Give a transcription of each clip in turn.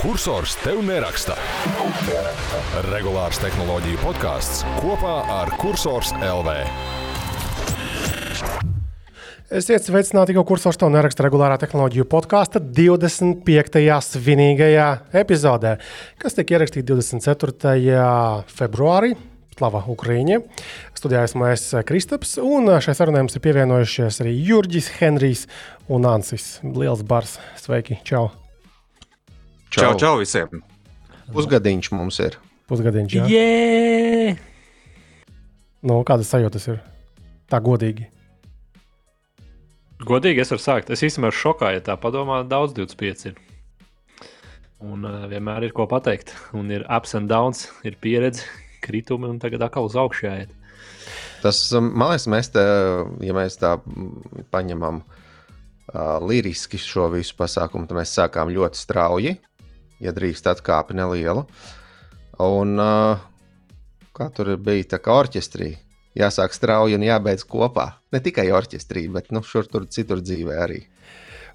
kursors tev neraksta. Regulārs tehnoloģiju podkāsts kopā ar Cursors LV. Esiet sveicināti, ko kursors to neraksta regulārā tehnoloģiju podkāsta 25. svinīgajā epizodē, kas tika ierakstīta 24. februārī. Slava Ukrāņa. Studijā esmu es Kristaps, un šai sarunai mums ir pievienojušies arī Jurģis, Henrijs un Ansis. Liels bars! Sveiki! Čau! Čau, čau visiem! Pusgadiņš mums ir. Pusgadiņš. Jā, yeah! nu, kādas sajūtas ir? Tā godīgi. Godīgi es varu sākt. Es īstenībā esmu šokā, ja tā padomā, daudz 25 ir. Un uh, vienmēr ir ko pateikt. Un ir ups and downs, ir pieredze, kritumi un tagad atkal uz augšu jāiet. Tas, man liekas, mēs te, ja mēs tā paņemam uh, liriski šo visu pasākumu, tad mēs sākām ļoti strauji, ja drīkst atkāpi nelielu. Un uh, kā tur bija tā kā orķestrī, jāsāk strauji un jābeidz kopā. Ne tikai orķestrī, bet nu, šur tur citur dzīvē arī.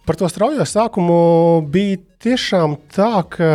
Par to straujo sākumu bija tiešām tā, ka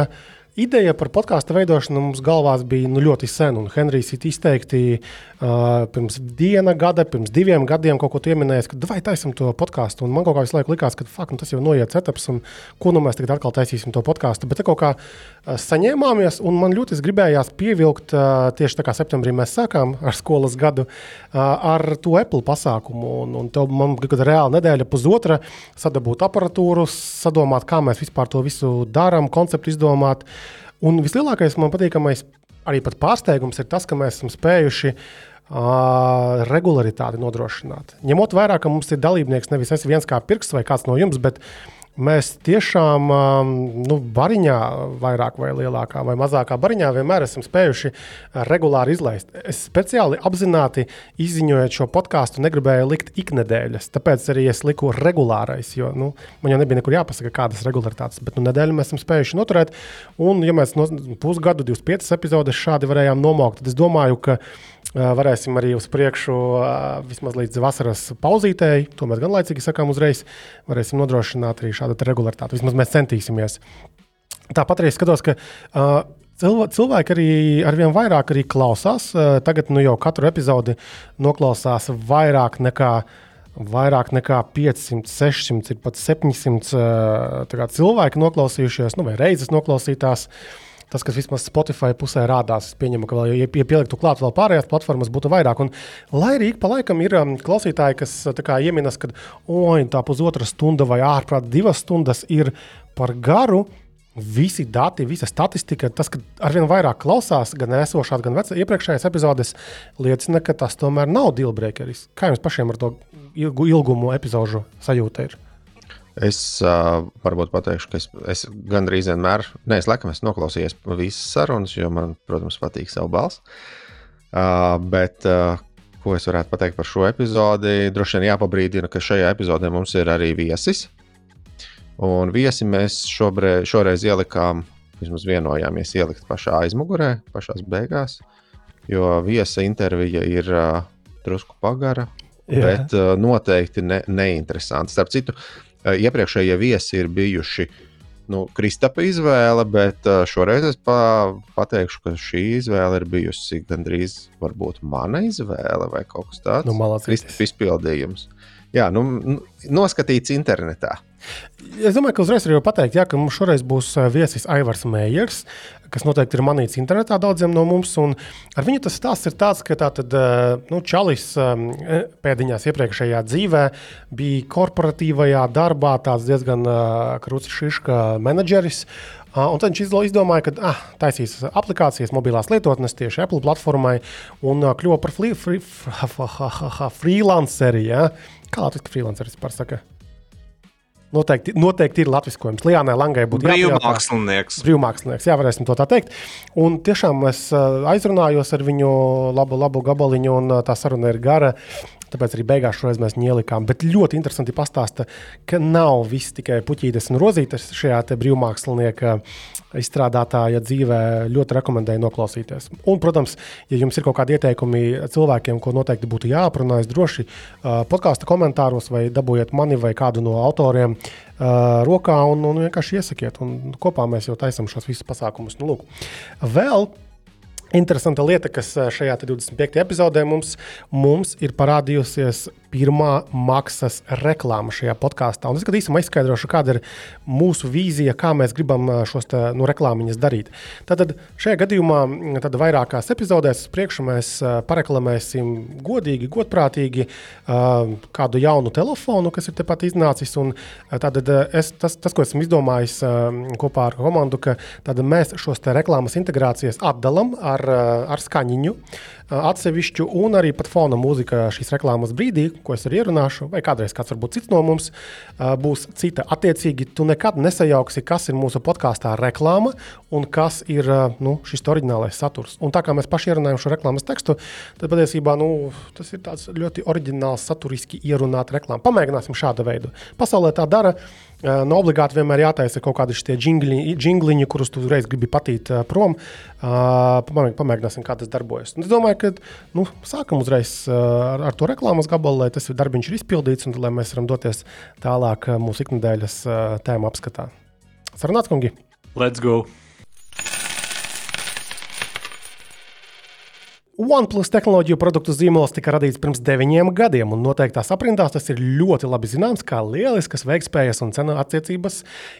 ideja par podkāstu veidošanu mums galvās bija nu, ļoti sen. Un Henrijs ir izteikti uh, pirms viena gada, pirms diviem gadiem kaut ko pieminējis, ka vai taisam to podkāstu. Man kaut kā visu laiku likās, ka fuck, nu, tas jau noiet etaps, un ko nu mēs tagad atkal taisīsim to podkāstu. Bet kaut kā uh, saņēmāmies, un man ļoti gribējās pievilkt uh, tieši tā kā septembrī mēs sākām ar skolas gadu uh, ar to Apple pasākumu. Un, un tev, man bija reāli nedēļa, pusotra sadabūt aparatūru, sadomāt, kā mēs vispār to visu darām, konceptu izdomāt. Un vislielākais man patīkamais, arī pārsteigums ir tas, ka mēs esam spējuši uh, regularitāti nodrošināt. Ņemot vērā, ka mums ir dalībnieks nevis es viens kā pirksts vai kāds no jums, bet Mēs tiešām nu, bariņā, vairāk vai lielākā vai mazākā bariņā, vienmēr esam spējuši regulāri izlaist. Es speciāli apzināti izziņojot šo podkāstu, negribēju likt iknedēļas. Tāpēc arī es liku regulārais, jo nu, man jau nebija nekur jāpasaka, kādas regularitātes, bet nu, nedēļu mēs esam spējuši noturēt. Un, ja mēs no pusgadu, 25 epizodes šādi varējām nomaukt, tad es domāju, ka varēsim arī uz priekšu, vismaz līdz vasaras pauzītēji, to mēs gan laicīgi sakām uzreiz, varēsim nodrošināt arī šādu regularitāti. Vismaz mēs centīsimies. Tāpat arī skatos, ka uh, cilvēki arī arvien vairāk arī klausās. Tagad nu jau katru epizodi noklausās vairāk nekā, vairāk nekā 500, 600, pat 700 cilvēki noklausījušies, nu, vai reizes noklausītās. Uh, tas, kas vismaz Spotify pusē rādās. Pieņemu, ka, vēl, ja, ja pieliktu klāt vēl pārējās platformas, būtu vairāk. Un, lai arī pa laikam ir um, klausītāji, kas kā, ieminas, ka oi, tā pusotra stunda vai ārprāt divas stundas ir par garu. Visi dati, visa statistika, tas, ka arvien vairāk klausās gan esošās, gan vecā, iepriekšējās epizodes, liecina, ka tas tomēr nav dealbreakeris. Kā jums pašiem ar to ilgumu epizodu sajūta ir? Es uh, varbūt pateikšu, ka es, es gandrīz vienmēr, nē, es laikam esmu noklausījies visas sarunas, jo man, protams, patīk savu balsi. Uh, bet, uh, ko es varētu pateikt par šo epizodi? Droši vien jāpabrīdina, ka šajā epizodē mums ir arī viesis. Un viesi mēs šobrīd, šoreiz ielikām, vismaz vienojāmies ielikt pašā aizmugurē, pašā beigās, jo viesa intervija ir uh, drusku pagara, Jā. bet uh, noteikti ne, neinteresanti. Starp citu, uh, iepriekšējie viesi ir bijuši nu, Kristapa izvēle, bet eh, šoreiz es pa, pateikšu, ka šī izvēle ir bijusi gandrīz mana izvēle vai kaut kas tāds. Nu, Kristapa izpildījums. Jā, nu, noskatīts internetā. Es domāju, ka uzreiz arī pateikt, jā, ka mums šoreiz būs viesis Aivars Mējers, kas noteikti ir manīts internetā daudziem no mums. Ar viņu tas stāsts ir tāds, ka tātad, eh, nu, Čalis e, pēdiņās iepriekšējā dzīvē bija korporatīvajā darbā diezgan uh, krūtis šiška menedžeris. Un tad viņš izdomāja, ka ah, taisīs aplikācijas, mobilās lietotnes tieši Apple platformai un kļuva par free, free, freelanceri. Ja? Kā Latvijas freelanceris pārsaka? Noteikti, noteikti ir latviskojums. Lijānai Langai būtu brīvmākslinieks. Brīvmākslinieks, jā, varēsim to tā teikt. Un tiešām es aizrunājos ar viņu labu, labu gabaliņu, un tā saruna ir gara. Tāpēc arī beigās šoreiz mēs viņu ielikām. Bet ļoti interesanti pastāsta, ka nav viss tikai puķītes un rozītes šajā brīvmākslinieka izstrādātāja dzīvē. Ļoti rekomendēju noklausīties. Un, protams, ja jums ir kaut kādi ieteikumi cilvēkiem, ko noteikti būtu jāaprunājas, droši podkāstu komentāros vai dabūjiet mani vai kādu no autoriem rokā un, un vienkārši iesakiet. Un kopā mēs jau taisām šos visus pasākumus. Nu, lūk. Vēl Interesanta lieta, kas šajā 25. epizodē mums, mums ir parādījusies pirmā maksas reklāma šajā podkāstā. Es īsumā izskaidrošu, kāda ir mūsu vīzija, kā mēs gribam šos te, nu, reklāmiņas darīt. Tātad šajā gadījumā, tad vairākās epizodēs priekšu mēs pareklamēsim godīgi, godprātīgi kādu jaunu telefonu, kas ir tepat iznācis. Un tātad es, tas, tas, ko esmu izdomājis kopā ar komandu, ka mēs šos reklāmas integrācijas atdalām ar, ar skaņiņu atsevišķu, un arī pat fona mūzika šīs reklāmas brīdī, ko es arī ierunāšu, vai kādreiz kāds varbūt cits no mums būs cita. Attiecīgi, tu nekad nesajauksi, kas ir mūsu podkāstā reklāma un kas ir nu, šis oriģinālais saturs. Un tā kā mēs paši ierunājam šo reklāmas tekstu, tad patiesībā nu, tas ir ļoti oriģināls, saturiski ierunāta reklāma. Pamēģināsim šādu veidu. Pasaulē tā dara. Nav nu, obligāti vienmēr jātaisa kaut kādi šie jingliņi, kurus tu reiz gribi patīt prom. Pamēģināsim, kā tas darbojas. Un es domāju, ka nu, sākam uzreiz ar, ar to reklāmas gabalu, lai tas darbiņš ir izpildīts un lai mēs varam doties tālāk mūsu ikdienas tēmu apskatā. Sarunāts, kungi! Let's go! OnePlus tehnoloģiju produktu zīmols tika radīts pirms deviņiem gadiem, un noteiktās aprindās tas ir ļoti labi zināms kā lielisks veiktspējas un cenu attiecības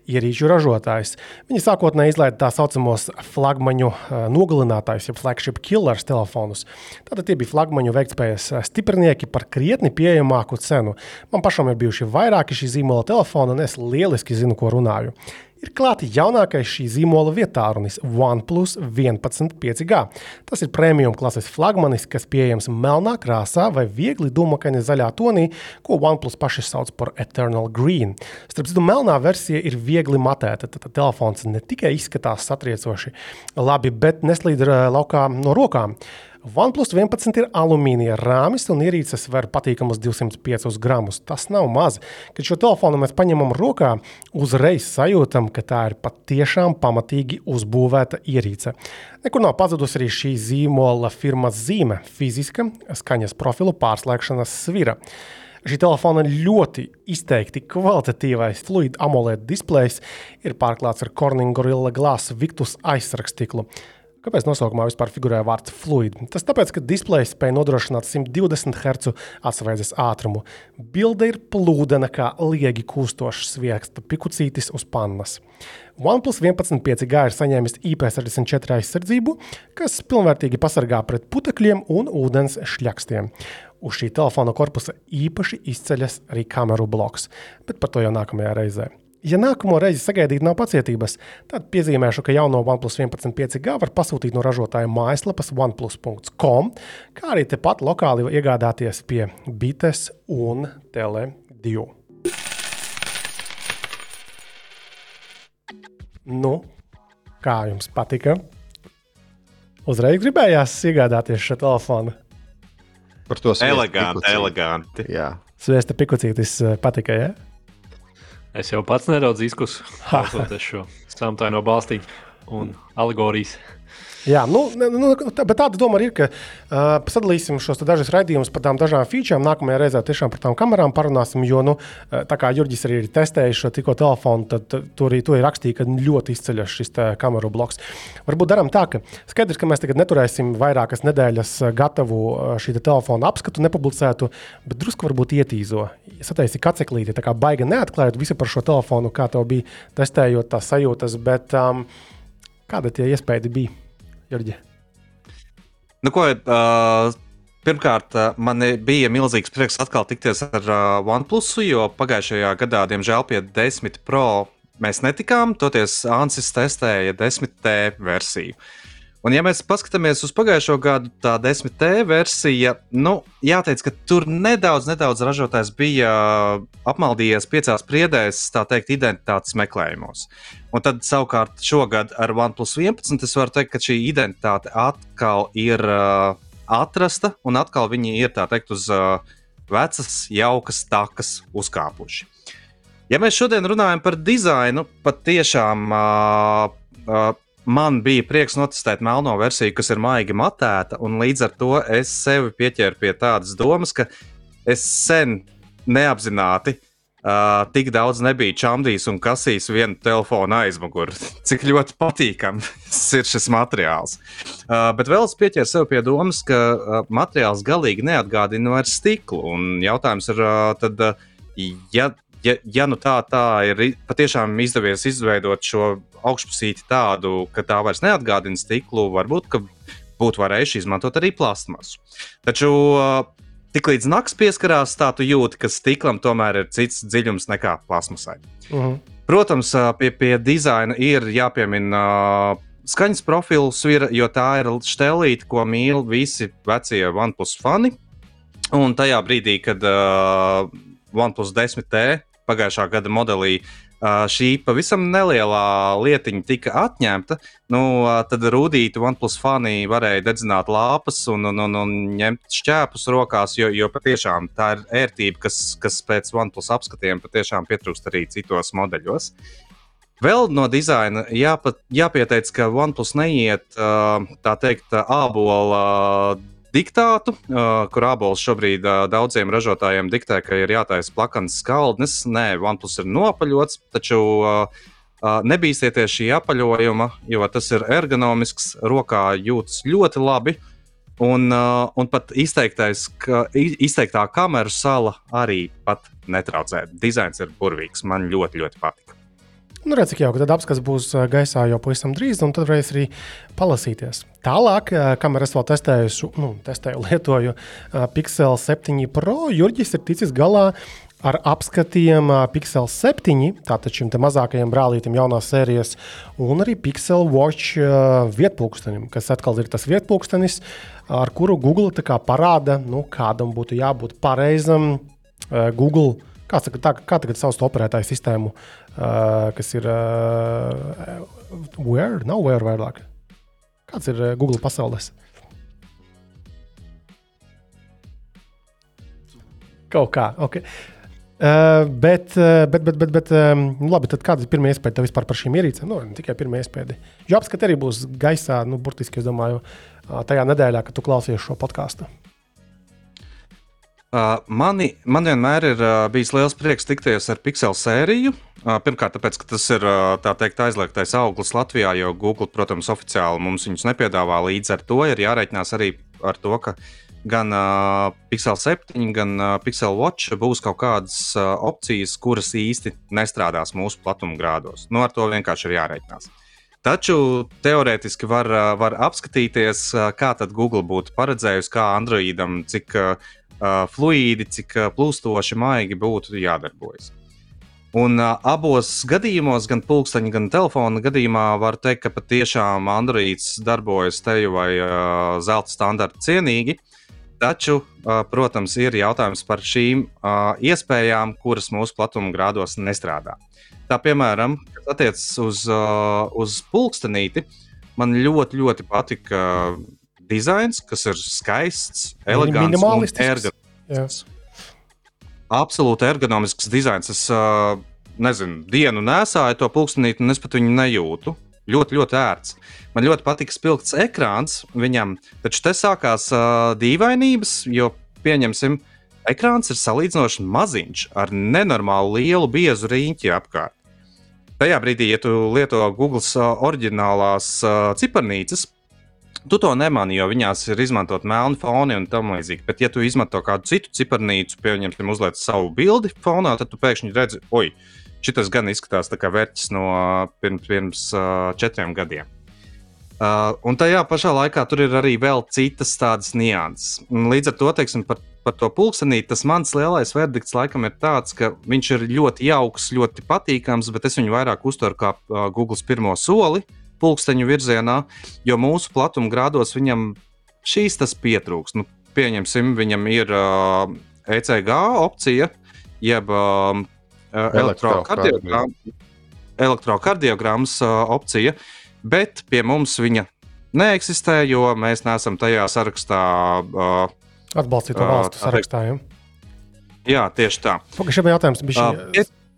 ierīču ražotājs. Viņi sākotnēji izlaida tā saucamos flagmaņu nogalinātājus, jeb flagship killers telefonus. Tātad tie bija flagmaņu veiktspējas stiprinieki par krietni pieejamāku cenu. Man pašam ir bijuši vairāki šī zīmola telefoni, un es lieliski zinu, ko runāju ir klāti jaunākais šī zīmola vietārunis OnePlus 11 5G. Tas ir premium klases flagmanis, kas pieejams melnā krāsā vai viegli dūmakaini zaļā tonī, ko OnePlus paši sauc par Eternal Green. Starp citu, melnā versija ir viegli matēta. Tad telefons ne tikai izskatās satriecoši labi, bet neslīd laukā no rokām. OnePlus 11 ir alumīnija rāmis un ierīces var patīkamus 205 gramus. Tas nav maz. Kad šo telefonu mēs paņemam rokā, uzreiz sajūtam, ka tā ir patiešām pamatīgi uzbūvēta ierīce. Nekur nav pazudusi arī šī zīmola firmas zīme - fiziska skaņas profilu pārslēgšanas svira. Šī telefona ļoti izteikti kvalitatīvais Fluid AMOLED displejs ir pārklāts ar Corning Gorilla Glass Victus aizsargstīklu. Kāpēc nosaukumā vispār figurē vārds fluid? Tas tāpēc, ka displejs spēj nodrošināt 120 Hz atsvaidzes ātrumu. Bilde ir plūdena kā liegi kūstošs svieksta pikucītis uz pannas. OnePlus 11 5G ir saņēmis IP64 aizsardzību, kas pilnvērtīgi pasargā pret putekļiem un ūdens šļakstiem. Uz šī telefona korpusa īpaši izceļas arī kameru bloks, bet par to jau nākamajā reizē. Ja nākamo reizi sagaidīt nav pacietības, tad piezīmēšu, ka jauno OnePlus 11 5G var pasūtīt no ražotāja mājaslapas oneplus.com, kā arī tepat lokāli iegādāties pie Bites un Tele2. Nu, kā jums patika? Uzreiz gribējās iegādāties šo telefonu. Par to eleganti, eleganti. Jā. Sviesta pikucītis eh, patika, ja? Es jau pats nedaudz izkusu, klausoties šo samtaino balstīm un alegorijas. Jā, nu, nu, tā, bet tāda doma arī ir, ka uh, sadalīsim šos dažus raidījumus par tām dažām featurēm. Nākamajā reizē tiešām par tām kamerām parunāsim. Jo, nu, tā kā Jurģis arī ir testējis šo tikko telefonu, tad tur arī to ir rakstīts, ka ļoti izceļas šis kameru bloks. Varbūt darām tā, ka skaidrs, ka mēs tagad neturēsim vairākas nedēļas gatavu šī te telefona apskatu, nepublicētu, bet drusku varbūt ietīzo. Sataisi kaceklīti, tā kā baigi neatklājot visu par šo telefonu, kā tev bija testējot tās sajūtas, bet um, kāda tie iespēja bija? Jurģi? Nu, ko, uh, pirmkārt, man bija milzīgs prieks atkal tikties ar uh, OnePlus, jo pagājušajā gadā, diemžēl, pie 10 Pro mēs netikām. Toties Ansis testēja 10T versiju. Un, ja mēs paskatāmies uz pagājušo gadu, tā 10T versija, nu, jāteic, ka tur nedaudz, nedaudz ražotājs bija apmaldījies piecās priedēs, tā teikt, identitātes meklējumos. Un tad savukārt šogad ar OnePlus 11 es varu teikt, ka šī identitāte atkal ir uh, atrasta, un atkal viņi ir tā teikt uz uh, vecas, jaukas takas uzkāpuši. Ja mēs šodien runājam par dizainu, patiešām uh, uh, man bija prieks notestēt melno versiju, kas ir maigi matēta, un līdz ar to es sevi pieķēru pie tādas domas, ka es sen neapzināti uh, tik daudz nebiju čamdījis un kasījis vienu telefonu aizmuguri. Cik ļoti patīkams ir šis materiāls. Uh, bet vēl es pieķēru sev pie domas, ka uh, materiāls galīgi neatgādina vairs stiklu. Un jautājums ir, uh, tad, uh, ja ja, ja nu tā, tā ir patiešām izdevies izveidot šo augšpusīti tādu, ka tā vairs neatgādina stiklu, varbūt būtu varējuši izmantot arī plastmasu. Taču tiklīdz naktis pieskarās, tā tu jūti, ka stiklam tomēr ir cits dziļums nekā plasmasai. Uh mhm. -huh. Protams, pie, pie dizaina ir jāpiemina skaņas profils, jo tā ir stelīte, ko mīl visi vecie OnePlus fani. Un tajā brīdī, kad uh, OnePlus 10T pagājušā gada modelī šī pavisam nelielā lietiņa tika atņemta, nu, tad rūtīti OnePlus fani varēja dedzināt lāpas un, un, un, un ņemt šķēpus rokās, jo, jo patiešām tā ir ērtība, kas, kas pēc OnePlus apskatiem patiešām pietrūkst arī citos modeļos. Vēl no dizaina jāpat, jāpieteic, ka OnePlus neiet tā teikt, ābola diktātu, uh, kur abols šobrīd uh, daudziem ražotājiem diktē, ka ir jātaisa plakans skaldnes. Nē, OnePlus ir nopaļots, taču uh, uh, nebīsieties šī apaļojuma, jo tas ir ergonomisks, rokā jūtas ļoti labi. Un, uh, un pat ka, izteiktā kameras sala arī netraucē. Dizains ir burvīgs. Man ļoti, ļoti patīk. Nu, redz, cik jauki. Tad apskats būs gaisā jau pavisam drīz, un tad varēs arī palasīties. Tālāk, kamēr es vēl testēju, nu, testēju lietoju Pixel 7 Pro, Jurģis ir ticis galā ar apskatiem Pixel 7, tātad šim mazākajam brālītam jaunās sērijas, un arī Pixel Watch vietpunktenim, kas atkal ir tas vietpunktenis, ar kuru Google parāda, nu, kādam būtu jābūt pareizam Google. Kā, tā, kā tagad sauc operētāju sistēmu uh, kas ir uh, Where? Nav Where vairāk. Kāds ir uh, Google pasaules? Kaut kā, ok. Uh, bet, uh, bet, bet, bet, bet um, labi, tad kāda ir pirmā iespēja tev vispār par šīm ierīcēm? Nu, tikai pirmā iespēja. Jo apskats arī būs gaisā, nu, burtiski, es domāju, uh, tajā nedēļā, kad tu klausies šo podkāstu. Mani, man vienmēr ir bijis liels prieks tikties ar Pixel sēriju. Pirmkārt, tāpēc, ka tas ir teikt, aizliegtais auglis Latvijā, jo Google, protams, oficiāli mums viņus nepiedāvā. Līdz ar to ir jārēķinās arī ar to, ka gan uh, Pixel 7, gan uh, Pixel Watch būs kaut kādas uh, opcijas, kuras īsti nestrādās mūsu platumgrādos. Nu, ar to vienkārši ir jārēķinās. Taču teorētiski var, var apskatīties, kā Google būtu paredzējusi, kā Androidam, cik uh, uh, fluīdi, cik uh, plūstoši maigi būtu jādarbojas. Un uh, abos gadījumos, gan pulksteņa, gan telefona gadījumā, var teikt, ka patiešām Androids darbojas teju vai uh, zelta standarta cienīgi. Taču, uh, protams, ir jautājums par šīm uh, iespējām, kuras mūsu platuma grādos nestrādā. Tā piemēram, kas attiecas uz, uh, uz pulkstenīti, man ļoti, ļoti patika dizains, kas ir skaists, elegants un ergonomisks. Absolūti ergonomisks dizains. Es uh, nezinu, dienu nesāju to pulkstenīti, un es pat viņu nejūtu. Ļoti, ļoti ērts. Man ļoti patīk spilgts ekrāns viņam, taču te sākās uh, dīvainības, jo pieņemsim, ekrāns ir salīdzinoši maziņš ar nenormāli lielu biezu rīņķi apkārt. Tajā brīdī, ja tu lieto Google uh, oriģinālās uh, ciparnīcas, Tu to nemani, jo viņās ir izmantot melni foni un tam līdzīgi. Bet, ja tu izmanto kādu citu ciparnīcu, pieņemsim, uzliek savu bildi fonā, tad tu pēkšņi redzi, oi, šis gan izskatās kā vērķis no pirms, pirms uh, četriem gadiem. Uh, un tajā pašā laikā tur ir arī vēl citas tādas nianses. Līdz ar to, teiksim, par, par to pulkstenī, tas mans lielais verdikts laikam ir tāds, ka viņš ir ļoti jauks, ļoti patīkams, bet es viņu vairāk uztveru kā uh, Google pirmo soli. Uh, pulksteņu virzienā, jo mūsu platuma grādos viņam šīs tas pietrūks. Nu, pieņemsim, viņam ir uh, ECG opcija, jeb uh, elektrokardiogrammas elektrokardiogrammas uh, opcija, bet pie mums viņa neeksistē, jo mēs neesam tajā sarakstā. Uh, Atbalstīto uh, valstu sarakstā. Ja? Jā, tieši tā. Pagaidām, jautājums bija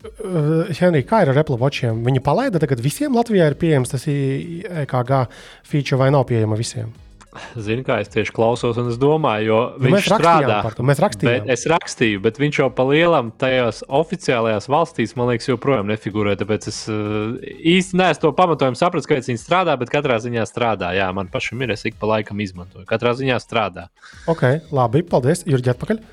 Šis. Henrija, kā ir ar Apple Watchiem? Viņi palaida tagad visiem Latvijā ir pieejams tas EKG feature vai nav pieejama visiem? Zini, kā es tieši klausos, un es domāju, jo Nu, viņš strādā. par to, mēs rakstījām. Bet es rakstīju, bet viņš jau pa lielam tajās oficiālajās valstīs, man liekas, joprojām nefigurē. Tāpēc es uh, īsti neesmu to pamatojumu sapratis, kāpēc viņi strādā, bet katrā ziņā strādā. Jā, man pašam ir, es ik pa laikam izmantoju. Katrā ziņā strādā. Ok, labi, paldies. Jurģi, atpakaļ.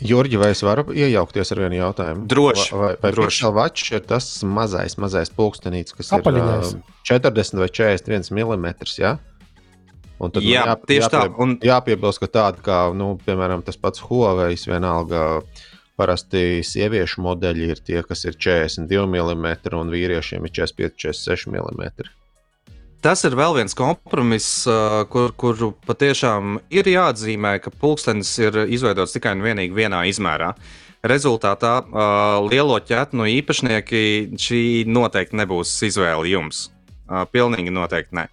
Jurģi, vai es varu iejaukties ar vienu jautājumu? Droši, Vai, vai Watch ir tas mazais, mazais pulkstenīts, kas Apaļinājs. ir ā, 40 vai 41 mm? Ja? Un tad Jā, man tieši tā, un- jāpiebilst, ka tāda kā, nu, piemēram, tas pats Huawei, vienalga, parasti sieviešu modeļi ir tie, kas ir 42 mm, un vīriešiem ir 45, 46 mm. Tas ir vēl viens kompromiss, kur, kuru patiešām ir jāatzīmē, ka pulkstenis ir izveidots tikai un vienīgi vienā izmērā. Rezultātā lielo ķetnu īpašnieki šī noteikti nebūs izvēle jums. Pilnīgi noteikti nē.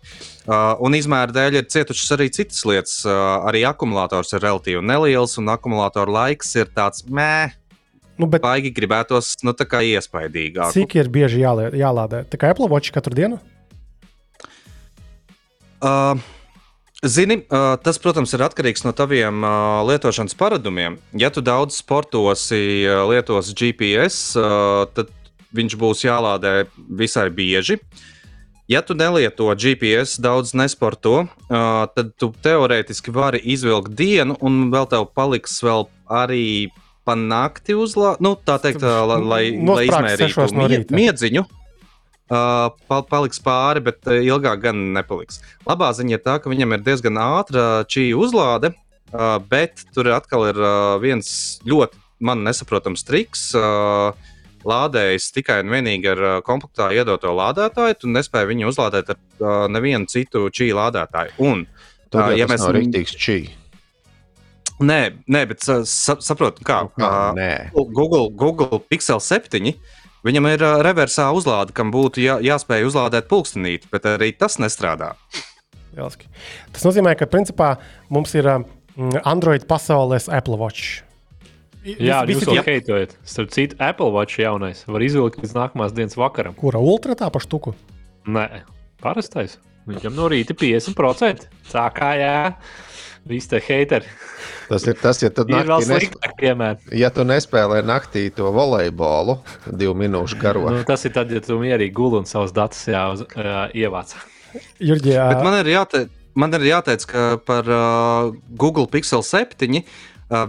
Un izmēra dēļ ir cietušas arī citas lietas. Arī akumulators ir relatīvi neliels, un akumulatora laiks ir tāds mē, Nu, bet baigi gribētos, nu, tā kā iespaidīgāk. cik ir bieži jālie- jālādē? Tā kā Apple Watch katru dienu? Uh, Zini, tas, protams, ir atkarīgs no taviem lietošanas paradumiem. Ja tu daudz sportosi, lietos GPS, tad viņš būs jālādē visai bieži. Ja tu nelieto GPS, daudz nesporto, tad tu teorētiski vari izvilkt dienu, un vēl tev paliks vēl arī pa nakti uzlādēt, nu, tā teikt, lai, lai, lai izmērītu no miedziņu. Uh, pal paliks pāri, bet uh, ilgāk gan nepaliks. Labā ziņa ir tā, ka viņam ir diezgan ātra šī uzlāde, uh, bet tur atkal ir uh, viens ļoti man nesaprotams triks. Uh, Lādējis tikai un vienīgi ar uh, kompaktā iedoto lādētāju, tu nespēji viņu uzlādēt ar uh, nevienu citu šī lādētāju. Un, Ā, jau ja mēs- nav rīktīgs čī. nē, nē, bet sa, sa, saprotu, kā. Kā, uh. Google, Google Pixel 7. Viņam ir reversā uzlāde, kam būtu jā, jāspēj uzlādēt pulkstenīti, bet arī tas nestrādā. Lieliski. Tas nozīmē, ka principā mums ir Android pasaules Apple Watch. Jā, jūs to heitojat. Starp citu, Apple Watch jaunais var izvilkt līdz nākamās dienas vakaram. Kura ultra tā pa štuku? Nē, parastais. Viņam no rīta 50%. Tā kā jā, visi te heiteri. Tas ir tas, ja, tad Ir vēl naktī nes... sliktāk, piemēram. ja tu nespēlē naktī to volejbolu, divu minūšu garo. Nu, tas ir tad, ja tu mierīgi guli un savus datus jāuz, jā, ievāc. Jurģi, jā, Bet man ir jāteic, man ir jāteic ka par uh, Google Pixel 7.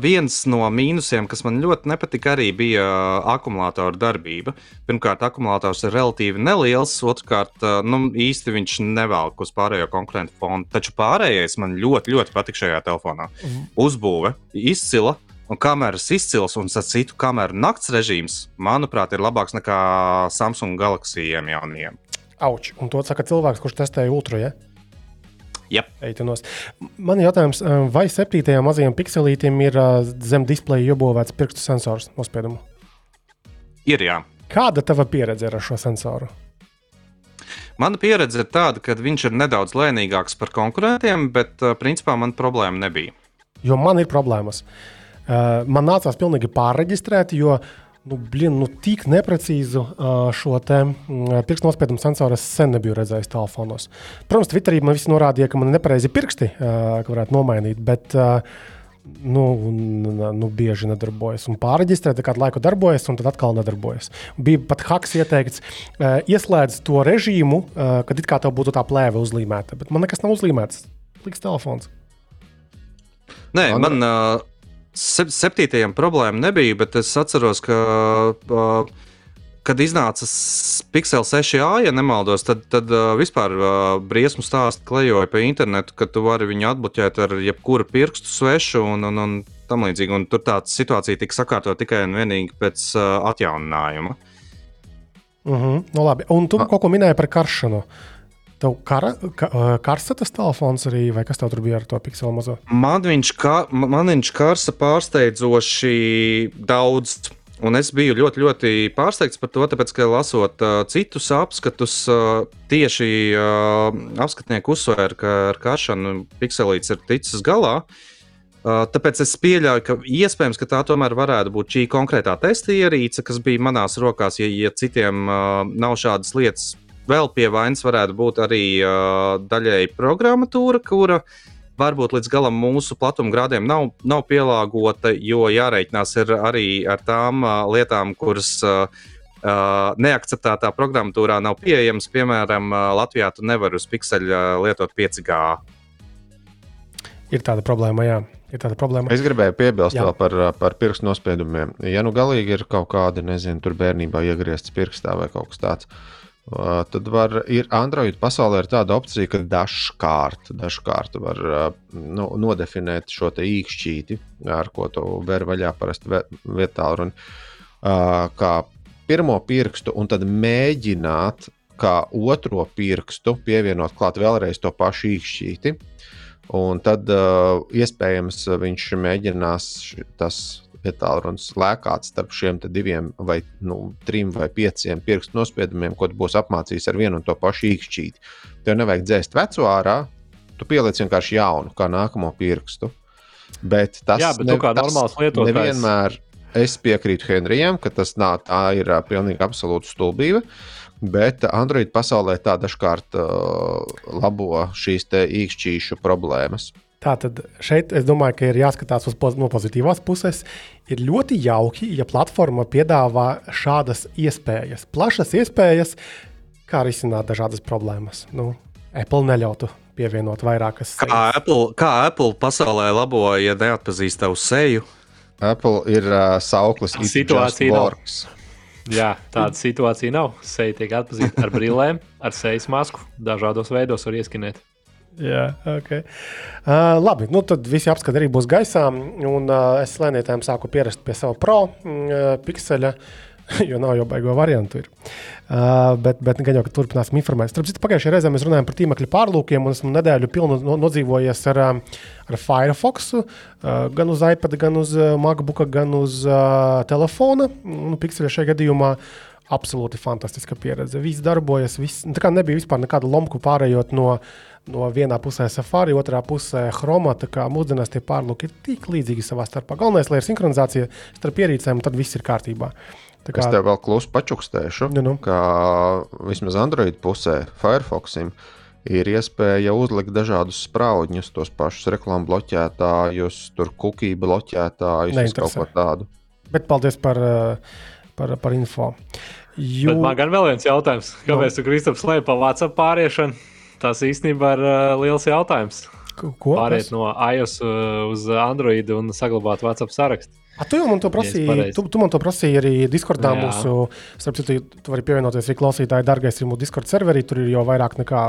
Viens no mīnusiem, kas man ļoti nepatika, arī bija akumulātora darbība. Pirmkārt, akumulators ir relatīvi neliels, otrkārt, nu, īsti viņš nevelk uz pārējo konkurentu fonu. Taču pārējais man ļoti, ļoti patīk šajā telefonā. Uzbūve izcila. Un kameras izcils un citu kameru nakts režīms, manuprāt, ir labāks nekā Samsung Galaxy jaunajiem. auč. Un to saka cilvēks, kurš testēja ultra. Ja? Yep. Eitenos. Man ir jautājums, vai septītajam mazajam pikselītam ir zem displeja iebūvēts pirkstu sensors nospiedumu? Ir jā. Kāda tava pieredze ar šo sensoru? Mana pieredze ir tāda, ka viņš ir nedaudz lēnīgāks par konkurentiem, bet uh, principā man problēma nebija. Jo man ir problēmas. Uh, man nācās pilnīgi pārreģistrēt, jo nu, blin, nu, tik neprecīzu šo te pirkstu nospiedumu sensoru es sen nebiju redzējis telefonos. Protams, Twitterī man viss norādīja, ka man ir nepareizi pirksti, ka varētu nomainīt. Bet, Nu, nu, bieži nedarbojas. Un pārreģistrēt, kādu laiku darbojas, un tad atkal nedarbojas. Bija pat haks ieteikts, ieslēdz to režīmu, kad it kā tev būtu tā plēve uzlīmēta. Bet man nekas nav uzlīmēts. Liks telefons. Nē, Andra- man uh, septītajam problēma nebija, bet es atceros, ka. Uh, Kad iznāca Pixel 6a, ja nemaldos, tad, tad uh, vispār uh, briesmu stāstu klejoja pa internetu, ka tu vari viņu atbloķēt ar jebkuru pirkstu svešu un, un, un tam līdzīgi. Un tur tā situācija tika sakārtota tikai un vienīgi pēc uh, atjauninājuma. Uh -huh. nu, labi. un tu kaut ko minēji par karšanu. Tev kara, ka, ā, karsta tas telefons arī, vai kas tev tur bija ar to pikselu mazo? Man viņš, kā, man viņš karsta pārsteidzoši daudz. Un es biju ļoti, ļoti pārsteigts par to, tāpēc, ka lasot uh, citus apskatus, uh, tieši uh, apskatnieki uzsvēra, ka ar karšanu pikselīts ir ticis galā. Uh, tāpēc es pieļauju, ka iespējams, ka tā tomēr varētu būt šī konkrētā testa ierīce, kas bija manās rokās. Ja, ja citiem uh, nav šādas lietas, vēl pie vainas varētu būt arī uh, daļēji programmatūra, kura varbūt līdz galam mūsu platumgrādiem nav, nav pielāgota, jo jārēķinās arī ar tām uh, lietām, kuras uh, uh, neakceptētā programmatūrā nav pieejamas. Piemēram, uh, Latvijā tu nevari uz pikseļa lietot 5G. Ir tāda problēma, jā. Ir tāda problēma. Es gribēju piebilst Jā. vēl par, par pirkstu nospiedumiem. Ja nu galīgi ir kaut kāda, nezinu, tur bērnībā iegriezts pirkstā vai kaut kas tāds, uh, tad var, ir Android pasaulē ir tāda opcija, ka dažkārt, dažkārt var uh, nu, nodefinēt šo īkšķīti, ar ko tu vari vaļā parasti vietā runa, uh, kā pirmo pirkstu, un tad mēģināt kā otro pirkstu pievienot klāt vēlreiz to pašu īkšķīti. Un tad uh, iespējams viņš mēģinās tas ietālrunis lēkāt starp šiem diviem, vai nu, trim vai pieciem pirkstu nospiedumiem, ko būs apmācījis ar vienu un to pašu īkšķīti. Tev nevajag dzēst veco ārā, tu pieliec vienkārši jaunu, kā nākamo pirkstu. Bet tas Jā, bet ne, kā normāls lietotājs. Nevienmēr es piekrītu Henrijam, ka tas nav tā ir uh, pilnīgi absolūta stulbība. Bet Android pasaulē tā dažkārt uh, labo šīs īkšķīšu problēmas. Tātad šeit es domāju, ka ir jāskatās uz poz no pozitīvās puses. Ir ļoti jauki, ja platforma piedāvā šādas iespējas, plašas iespējas, kā risināt dažādas problēmas. Nu, Apple neļautu pievienot vairākas. Kā Apple, kā Apple pasaulē labo, ja neatpazīst tavu seju? Apple ir uh, sauklis, kas situācija works. Jā, tāda situācija nav. Seja tiek atpazīta ar brillēm, ar sejas masku. Dažādos veidos var ieskinēt. Jā, ok. Uh, labi, nu tad visi apskati arī būs gaisā. Un, uh, es lēnītājiem sāku pierast pie sava pro uh, pikseļa. jo nav jau baigo variantu. Ir. Uh, bet, bet gan jau, ka turpināsim informēt. Starp citu, pagājušajā reizē mēs runājām par tīmekļa pārlūkiem, un esmu nedēļu pilnu no, nodzīvojies ar, ar Firefox, uh, gan uz iPad, gan uz MacBook, gan uz uh, telefona. Nu, Pixelē šajā gadījumā absolūti fantastiska pieredze. Viss darbojas, viss, nu, tā kā nebija vispār nekāda lomku pārējot no no vienā pusē Safari, otrā pusē Chroma. Tā kā mūsdienās tie pārlūki ir tik līdzīgi savā starpā. Galvenais, lai ir sinhronizācija starp ierīcēm, un tad viss ir kārtībā. Uh, Kā... Es tev vēl klusu pačukstēšu, nu, nu. ka vismaz Android pusē, Firefoxim, ir iespēja uzlikt dažādus spraudņus, tos pašus reklāmu bloķētājus, tur kukiju bloķētājus, kaut ko tādu. Bet paldies par, eh, par, par info. Jo... Bet man gan vēl viens jautājums. Kāpēc no. tu, Kristaps, slēpi pa WhatsApp pāriešanu? Tas īstenībā ir uh, liels jautājums. Ko? Pāriet no iOS uh, uz Android un saglabāt WhatsApp sarakstu. A, tu jau man to prasīji. Tu, tu man to prasīji arī Discordā. Jā. Mūsu, starp citu, tu vari pievienoties arī klausītāji, dārgais, ir mūsu Discord serverī. Tur ir jau vairāk nekā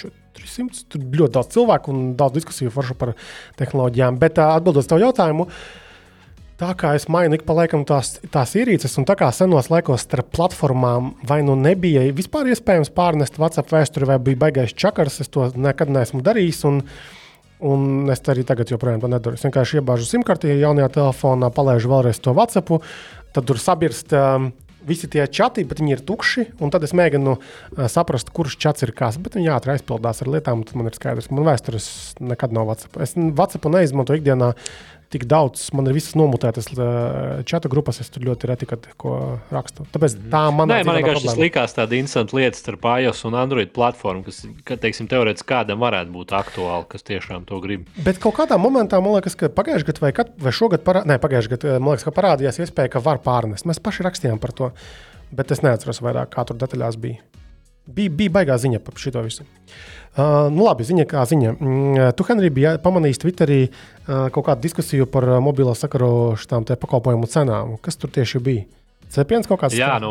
400. Tur ļoti daudz cilvēku un daudz diskusiju par tehnoloģijām. Bet atbildot uz tavu jautājumu. Tā kā es mainu ik pa laikam tās, tās ierīces, un tā kā senos laikos starp platformām vai nu nebija vispār iespējams pārnest WhatsApp vēsturi, vai bija baigais čakars, es to nekad neesmu darījis. Un, uh, Un es arī tagad joprojām to nedaru. Es vienkārši iebāžu simkarti jaunajā telefonā, palaidu vēlreiz to WhatsApp, tad tur sabirst um, visi tie čati, bet viņi ir tukši. Tad es mēģinu uh, saprast, kurš čats ir kas. Bet viņi ātri aizpildās ar lietām, tad man ir skaidrs, ka man vēstures nekad nav WhatsApp. Es WhatsApp neizmantoju ikdienā tik daudz, man ir visas nomutētas čata grupas, es tur ļoti reti ko rakstu. Tāpēc tā man ir. Man vienkārši tas likās tāda interesanta lieta starp iOS un Android platformu, kas, ka, teiksim, teorētiski kādam varētu būt aktuāli, kas tiešām to grib. Bet kaut kādā momentā, man liekas, ka pagājušajā gadā vai, kad, vai šogad, parā, ne, pagājušajā gadā, man liekas, ka parādījās iespēja, ka var pārnest. Mēs paši rakstījām par to, bet es neatceros vairāk, kā tur detaļās bija. Bija, bija baigā ziņa par šo visu. Uh, nu labi, ziņa kā ziņa. Mm, tu, Henrij, biji pamanījis Twitterī uh, kaut kādu diskusiju par uh, mobilo sakaru šām pakalpojumu cenām. Kas tur tieši bija? Cepiens kaut kāds? Jā, nu,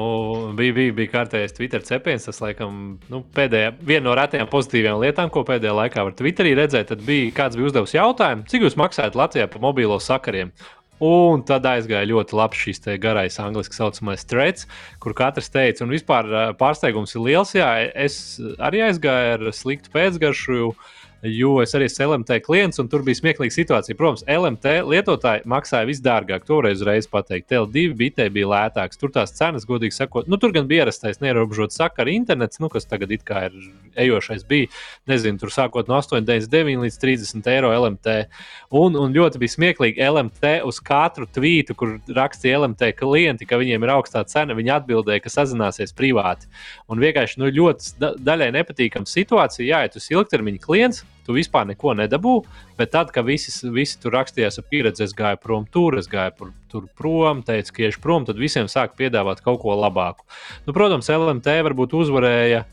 bija, bija, bija kārtējais Twitter cepiens. Tas, laikam, nu, pēdējā, viena no retajām pozitīvām lietām, ko pēdējā laikā var Twitterī redzēt, tad bija kāds bija uzdevis jautājumu, cik jūs maksājat Latvijā par mobilo sakariem. Un tad aizgāja ļoti labi šis garais angļuiski saucamais threads, kur katrs teica, un vispār pārsteigums ir liels. Jā, es arī aizgāju ar sliktu pēcgaršu, jo es arī esmu LMT klients, un tur bija smieklīga situācija. Protams, LMT lietotāji maksāja visdārgāk. Toreiz uzreiz pateikt, TL2 bitē bija lētāks. Tur tās cenas, godīgi sakot, nu, tur gan bija ierastais neierobežots sakaru internets, nu, kas tagad ir ejošais, bija, nezinu, tur sākot no 8,99 līdz 30 eiro LMT. Un, un ļoti bija smieklīgi LMT uz katru tvītu, kur rakstīja LMT klienti, ka viņiem ir augstā cena, viņi atbildēja, ka sazināsies privāti. Un vienkārši nu, ļoti da daļai nepatīkama situācija. Ja tu esi ilgtermiņa klients, tu vispār neko nedabū, bet tad, kad visi, visi tur rakstījās ar pieredzi, es gāju prom tur, es gāju pr tur prom, teicu, ka iešu prom, tad visiem sāk piedāvāt kaut ko labāku. Nu, protams, LMT varbūt uzvarēja.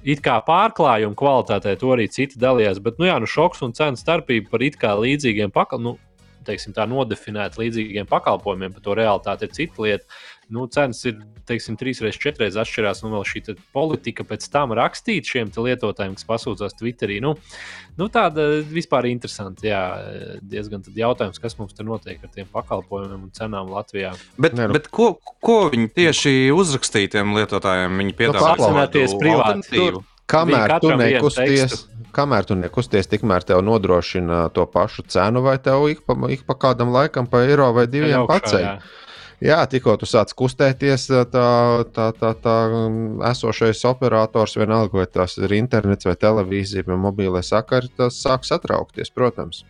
It kā pārklājuma kvalitātē to arī citi dalījās, bet nu, jā, nu, šoks un cenu starpība par it kā līdzīgiem pakalpojumiem. Nu, teiksim, tā nodefinēta līdzīgiem pakalpojumiem, bet to realitāte ir cita lieta. Nu, cenas ir teiksim, trīs reizes, četras reizes atšķirās. Nu, vēl šī politika pēc tam rakstīt šiem lietotājiem, kas pasūdzās Twitterī. Nu, nu, tāda vispār interesanta. Jā, diezgan jautājums, kas mums tur notiek ar tiem pakalpojumiem un cenām Latvijā. Bet, ne, nu. bet ko, ko viņi tieši uzrakstīja tiem lietotājiem? Viņi piedāvā nu, apzināties privāti. Kamēr tu nekusties, kamēr tu nekusties, tikmēr tev nodrošina to pašu cenu, vai tev ik pa, ik pa kādam laikam pa eiro vai diviem paceļ. Jā, tikko tu sāc kustēties, tā, tā, tā, tā esošais operators, vienalga, vai tas ir internets, vai televīzija, vai mobilais sakari, tas sāk satraukties, protams.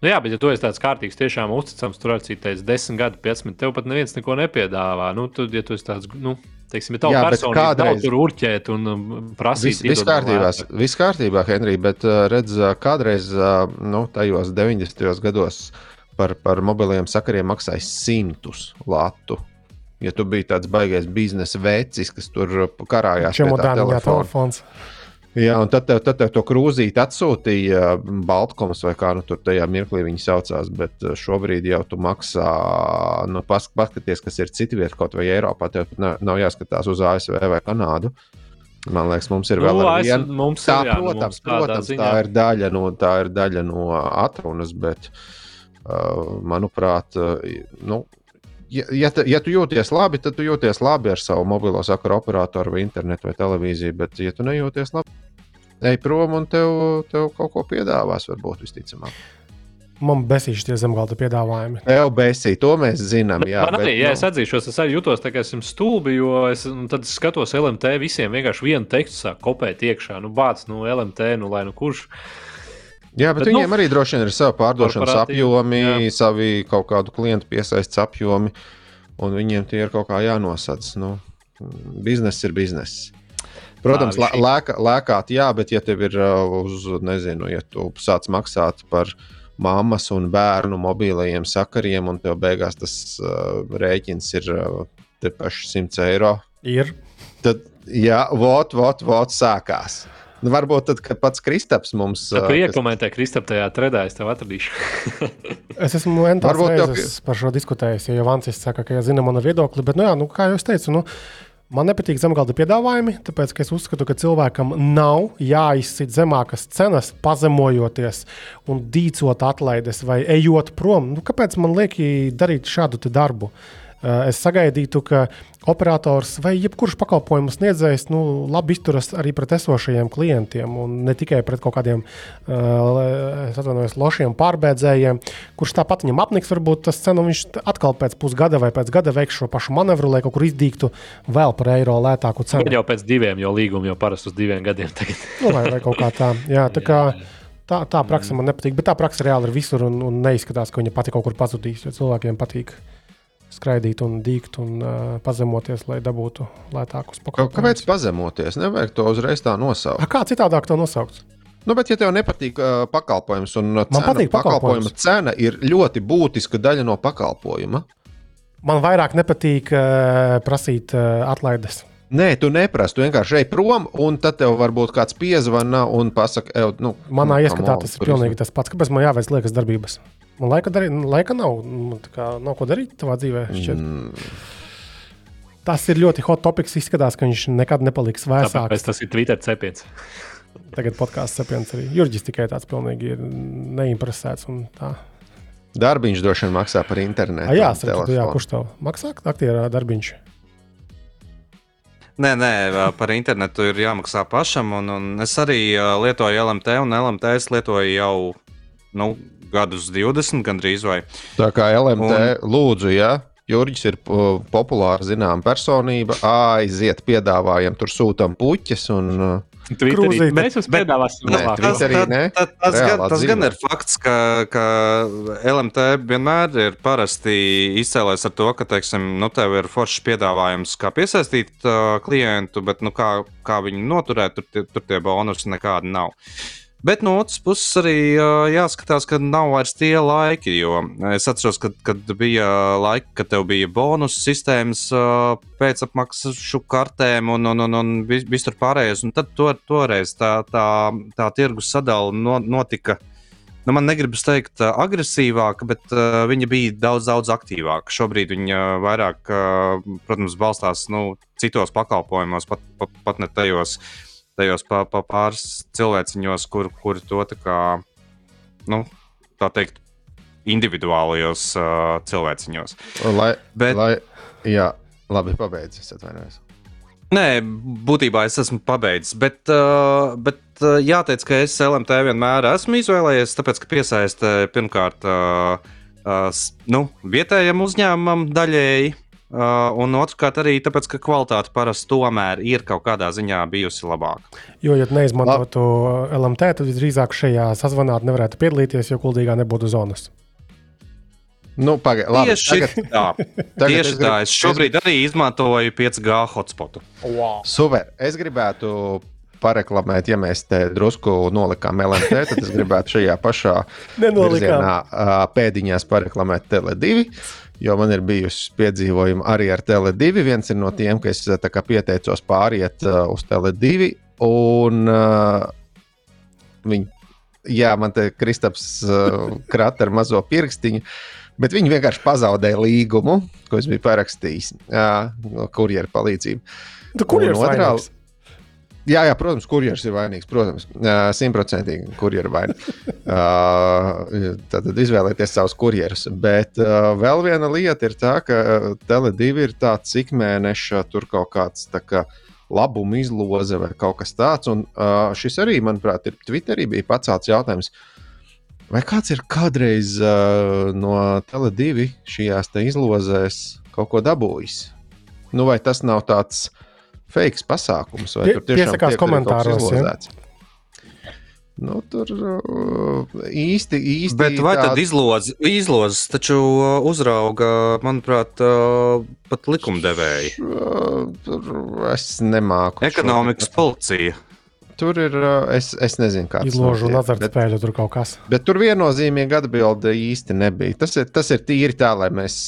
Nu jā, bet, ja tu esi tāds kārtīgs, tiešām uzticams, tur arī teicis 10 gadu, 15, tev pat neviens neko nepiedāvā. Nu, tu, ja tu esi tāds, nu, teiksim, ja jā, personīgi kādreiz... tur urķēt un um, prasīt. Viss kārtībā, vis kārtībā, Henrij, bet uh, redz, uh, kādreiz, nu, tajos 90. gados par, par mobiliem sakariem maksāja simtus latu. Ja tu biji tāds baigais biznesa vecis, kas tur karājās pie tā telefona. Jā, un tad tev, tad tev to krūzīti atsūtīja Baltkoms vai kā nu tur tajā mirklī viņi saucās. Bet uh, šobrīd jau tu maksā, nu, paskaties, kas ir citi vieta, kaut vai Eiropā. Tev nav, nav jāskatās uz ASV vai Kanādu. Man liekas, mums ir vēl nu, viena. Mums tā, ir, jā, protams, mums protams tā, ir daļa no, tā ir daļa no atrunas, bet uh, manuprāt, nu, ja, ja, ja tu jūties labi, tad tu jūties labi ar savu mobilo sakaru operatoru, vai internetu, vai televīziju. Bet, ja tu nejūties labi, ej prom un tev, tev kaut ko piedāvās, varbūt visticamāk. Man besīši tie zemgāda piedāvājumi. Jau besī, to mēs zinām. Jā, man arī, bet, ja nu... es atzīšos, es arī jutos tā kā esmu stulbi, jo es tad skatos LMT visiem vienkārši vienu tekstu sāk kopēt iekšā. Nu, bāc, nu, LMT, nu, lai nu kurš. Uh, Jā, bet, bet viņiem nu, arī droši vien ir savi pārdošanas apjomi, jā. savi kaut kādu klientu piesaistes apjomi, un viņiem tie ir kaut kā jānosadz. Nu, bizness ir bizness. Protams, Nā, lēkā, lēkāt, jā, bet ja tev ir uh, uz, nezinu, ja tu sāc maksāt par mammas un bērnu mobilajiem sakariem, un tev beigās tas uh, rēķins ir uh, te paši 100 eiro. Ir. Tad, jā, vot, vot, vot, sākās. Nu, varbūt tad, kad pats Kristaps mums. Tā kā iekomentē, kas... Kristap, tajā tredā es tev atradīšu. es esmu reizes tev... par šo diskutējis, ja jau Vancis saka, ka ja zina manu viedokli, bet, nu jā, nu, kā jau es teicu, nu, Man nepatīk zemgāda piedāvājumi, tāpēc es uzskatu, ka cilvēkam nav jāizsit zemākas cenas, pazemojoties un dīcot atlaides vai ejot prom. Nu, kāpēc man liekas darīt šādu darbu? Es sagaidītu, ka operators vai jebkurš pakalpojumu sniedzējs nu, labi izturas arī pret esošajiem klientiem, un ne tikai pret kaut kādiem uh, lošiem pārbēdzējiem, kurš tāpat viņam apniks, varbūt tas cenu viņš atkal pēc pusgada vai pēc gada veiks šo pašu manevru, lai kaut kur izdīgtu vēl par eiro lētāku cenu. Jau pēc diviem, jo līguma jau parasti uz diviem gadiem tagad. nu, vai, vai kaut kā tā. Jā, tā kā, Tā, tā praksa man nepatīk, bet tā praksa reāli ir visur un, un neizskatās, ka viņa pati kaut kur pazudīs. Cilvēkiem patīk uh, skraidīt un dīgt un uh, pazemoties, lai dabūtu lētākus pakalpojumus. Kāpēc pazemoties? Nevajag to uzreiz tā nosaukt. A, kā citādāk to nosaukt? Nu, bet, ja tev nepatīk uh, pakalpojums, un cena, patīk pakalpojuma cena ir ļoti būtiska daļa no pakalpojuma, man vairāk nepatīk uh, prasīt uh, atlaides. Nē, tu neprasi. Tu vienkārši ej prom, un tad tev varbūt kāds piezvana un pasaka, nu, manā nu, ieskatā tas ir pilnīgi tas pats. Kāpēc man jāveic liekas darbības? Man laika, darī, laika nav. Kā, nav ko darīt savā dzīvē. Mm. Tas ir ļoti hot topics. Izskatās, ka viņš nekad nepaliks vēsāks. Tāpēc tas ir Twitter cepiens. Tagad podkāsts cepiens arī. Jurģis tikai tāds pilnīgi ir neinteresēts. Darbiņš droši vien maksā par internetu. A, jā, saku, jā, kurš tev maksā? Aktierā darbiņš. Nē, nē, par internetu ir jāmaksā pašam. Un, un es arī lietoju LMT, un LMT es lietoju jau nu, gadus 20, gandrīz vai. Tā kā LMT un... lūdzu, ja Jurģis ir populāra zināma personība, aiziet, piedāvājam, tur sūtām puķes. Un, Twitterī. Mēs jums piedāvāsim nē, Twitterī, nē. Tas, tas, gan, tas gan ir fakts, ka, ka LMT vienmēr ir parasti izcēlējis ar to, ka, teiksim, nu, tev ir foršs piedāvājums, kā piesaistīt uh, klientu, bet nu, kā, kā viņu noturēt, tur, tur tie bonusi nekādi nav. Bet no otras puses arī uh, jāskatās, ka nav vairs tie laiki. Jo es atceros, kad, kad bija laiki, kad tev bija bonus sistēmas uh, pēcapmaksas kartēm un, un, un, un viss tur pārējais. Un tad to, toreiz tā, tā, tā tirgus sadale no, notika. Nu, man negribas teikt, agresīvāka, bet uh, viņa bija daudz, daudz aktīvāka. Šobrīd viņa vairāk, uh, protams, balstās nu, citos pakalpojumos, pat, pat, pat ne tajos uh, tajos pa, pa pāris cilvēciņos, kur, kur to tā kā, nu, tā teikt, individuālajos uh, cilvēciņos. Lai, Bet, lai, jā, labi, pabeigts, es atvainojos. Nē, būtībā es esmu pabeidzis, bet, uh, bet uh, jāteic, ka es LMT vienmēr esmu izvēlējies, tāpēc, ka piesaista pirmkārt uh, uh, nu, vietējam uzņēmumam daļēji, Uh, un otrkārt, arī tāpēc, ka kvalitāte parasti tomēr ir kaut kādā ziņā bijusi labāka. Jo, ja neizmantotu Lab. LMT, tad visdrīzāk šajā sazvanā nevarētu piedalīties, jo kuldīgā nebūtu zonas. Nu, pagai, labi, tieši tagad, tā. Tagad tieši es grib... tā. Es šobrīd es... arī izmantoju 5G hotspotu. Wow. Super. Es gribētu pareklamēt, ja mēs te drusku nolikām LMT, tad es gribētu šajā pašā virzienā pēdiņās pareklamēt Tele2 jo man ir bijusi piedzīvojumi arī ar Tele2. Viens ir no tiem, ka es pieteicos pāriet uh, uz Tele2. Un uh, viņi, jā, man te Kristaps uh, krata ar mazo pirkstiņu. Bet viņi vienkārši pazaudēja līgumu, ko es biju parakstījis uh, no kurjeru palīdzību. Tu kurjeru otrā, vainīgs? Jā, jā, protams, kurjeris ir vainīgs. Protams, simtprocentīgi kurjeris ir vainīgs. Uh, tad izvēlēties savus kurjerus. Bet vēl viena lieta ir tā, ka Tele2 ir tāds ikmēneša, tur kaut kāds kā labuma izloze vai kaut kas tāds. Un uh, šis arī, manuprāt, ir Twitterī bija pacelts jautājums. Vai kāds ir kādreiz uh, no Tele2 šajās izlozēs kaut ko dabūjis? Nu, vai tas nav tāds uh, fake pasākums. Vai tur tiešām ir komentāros? Ja? Nu, tur uh, īsti, īsti. Bet vai tā... tad izlozes, izlozes taču uh, uzrauga, manuprāt, uh, pat likumdevēji? Tur es nemāku. Ekonomikas policija. Tur ir, es, es nezinu, kāds ir. Izložu azartspēļu tur kaut kas. Bet tur viennozīmīgi atbilde īsti nebija. Tas ir, tas ir tīri tā, lai mēs,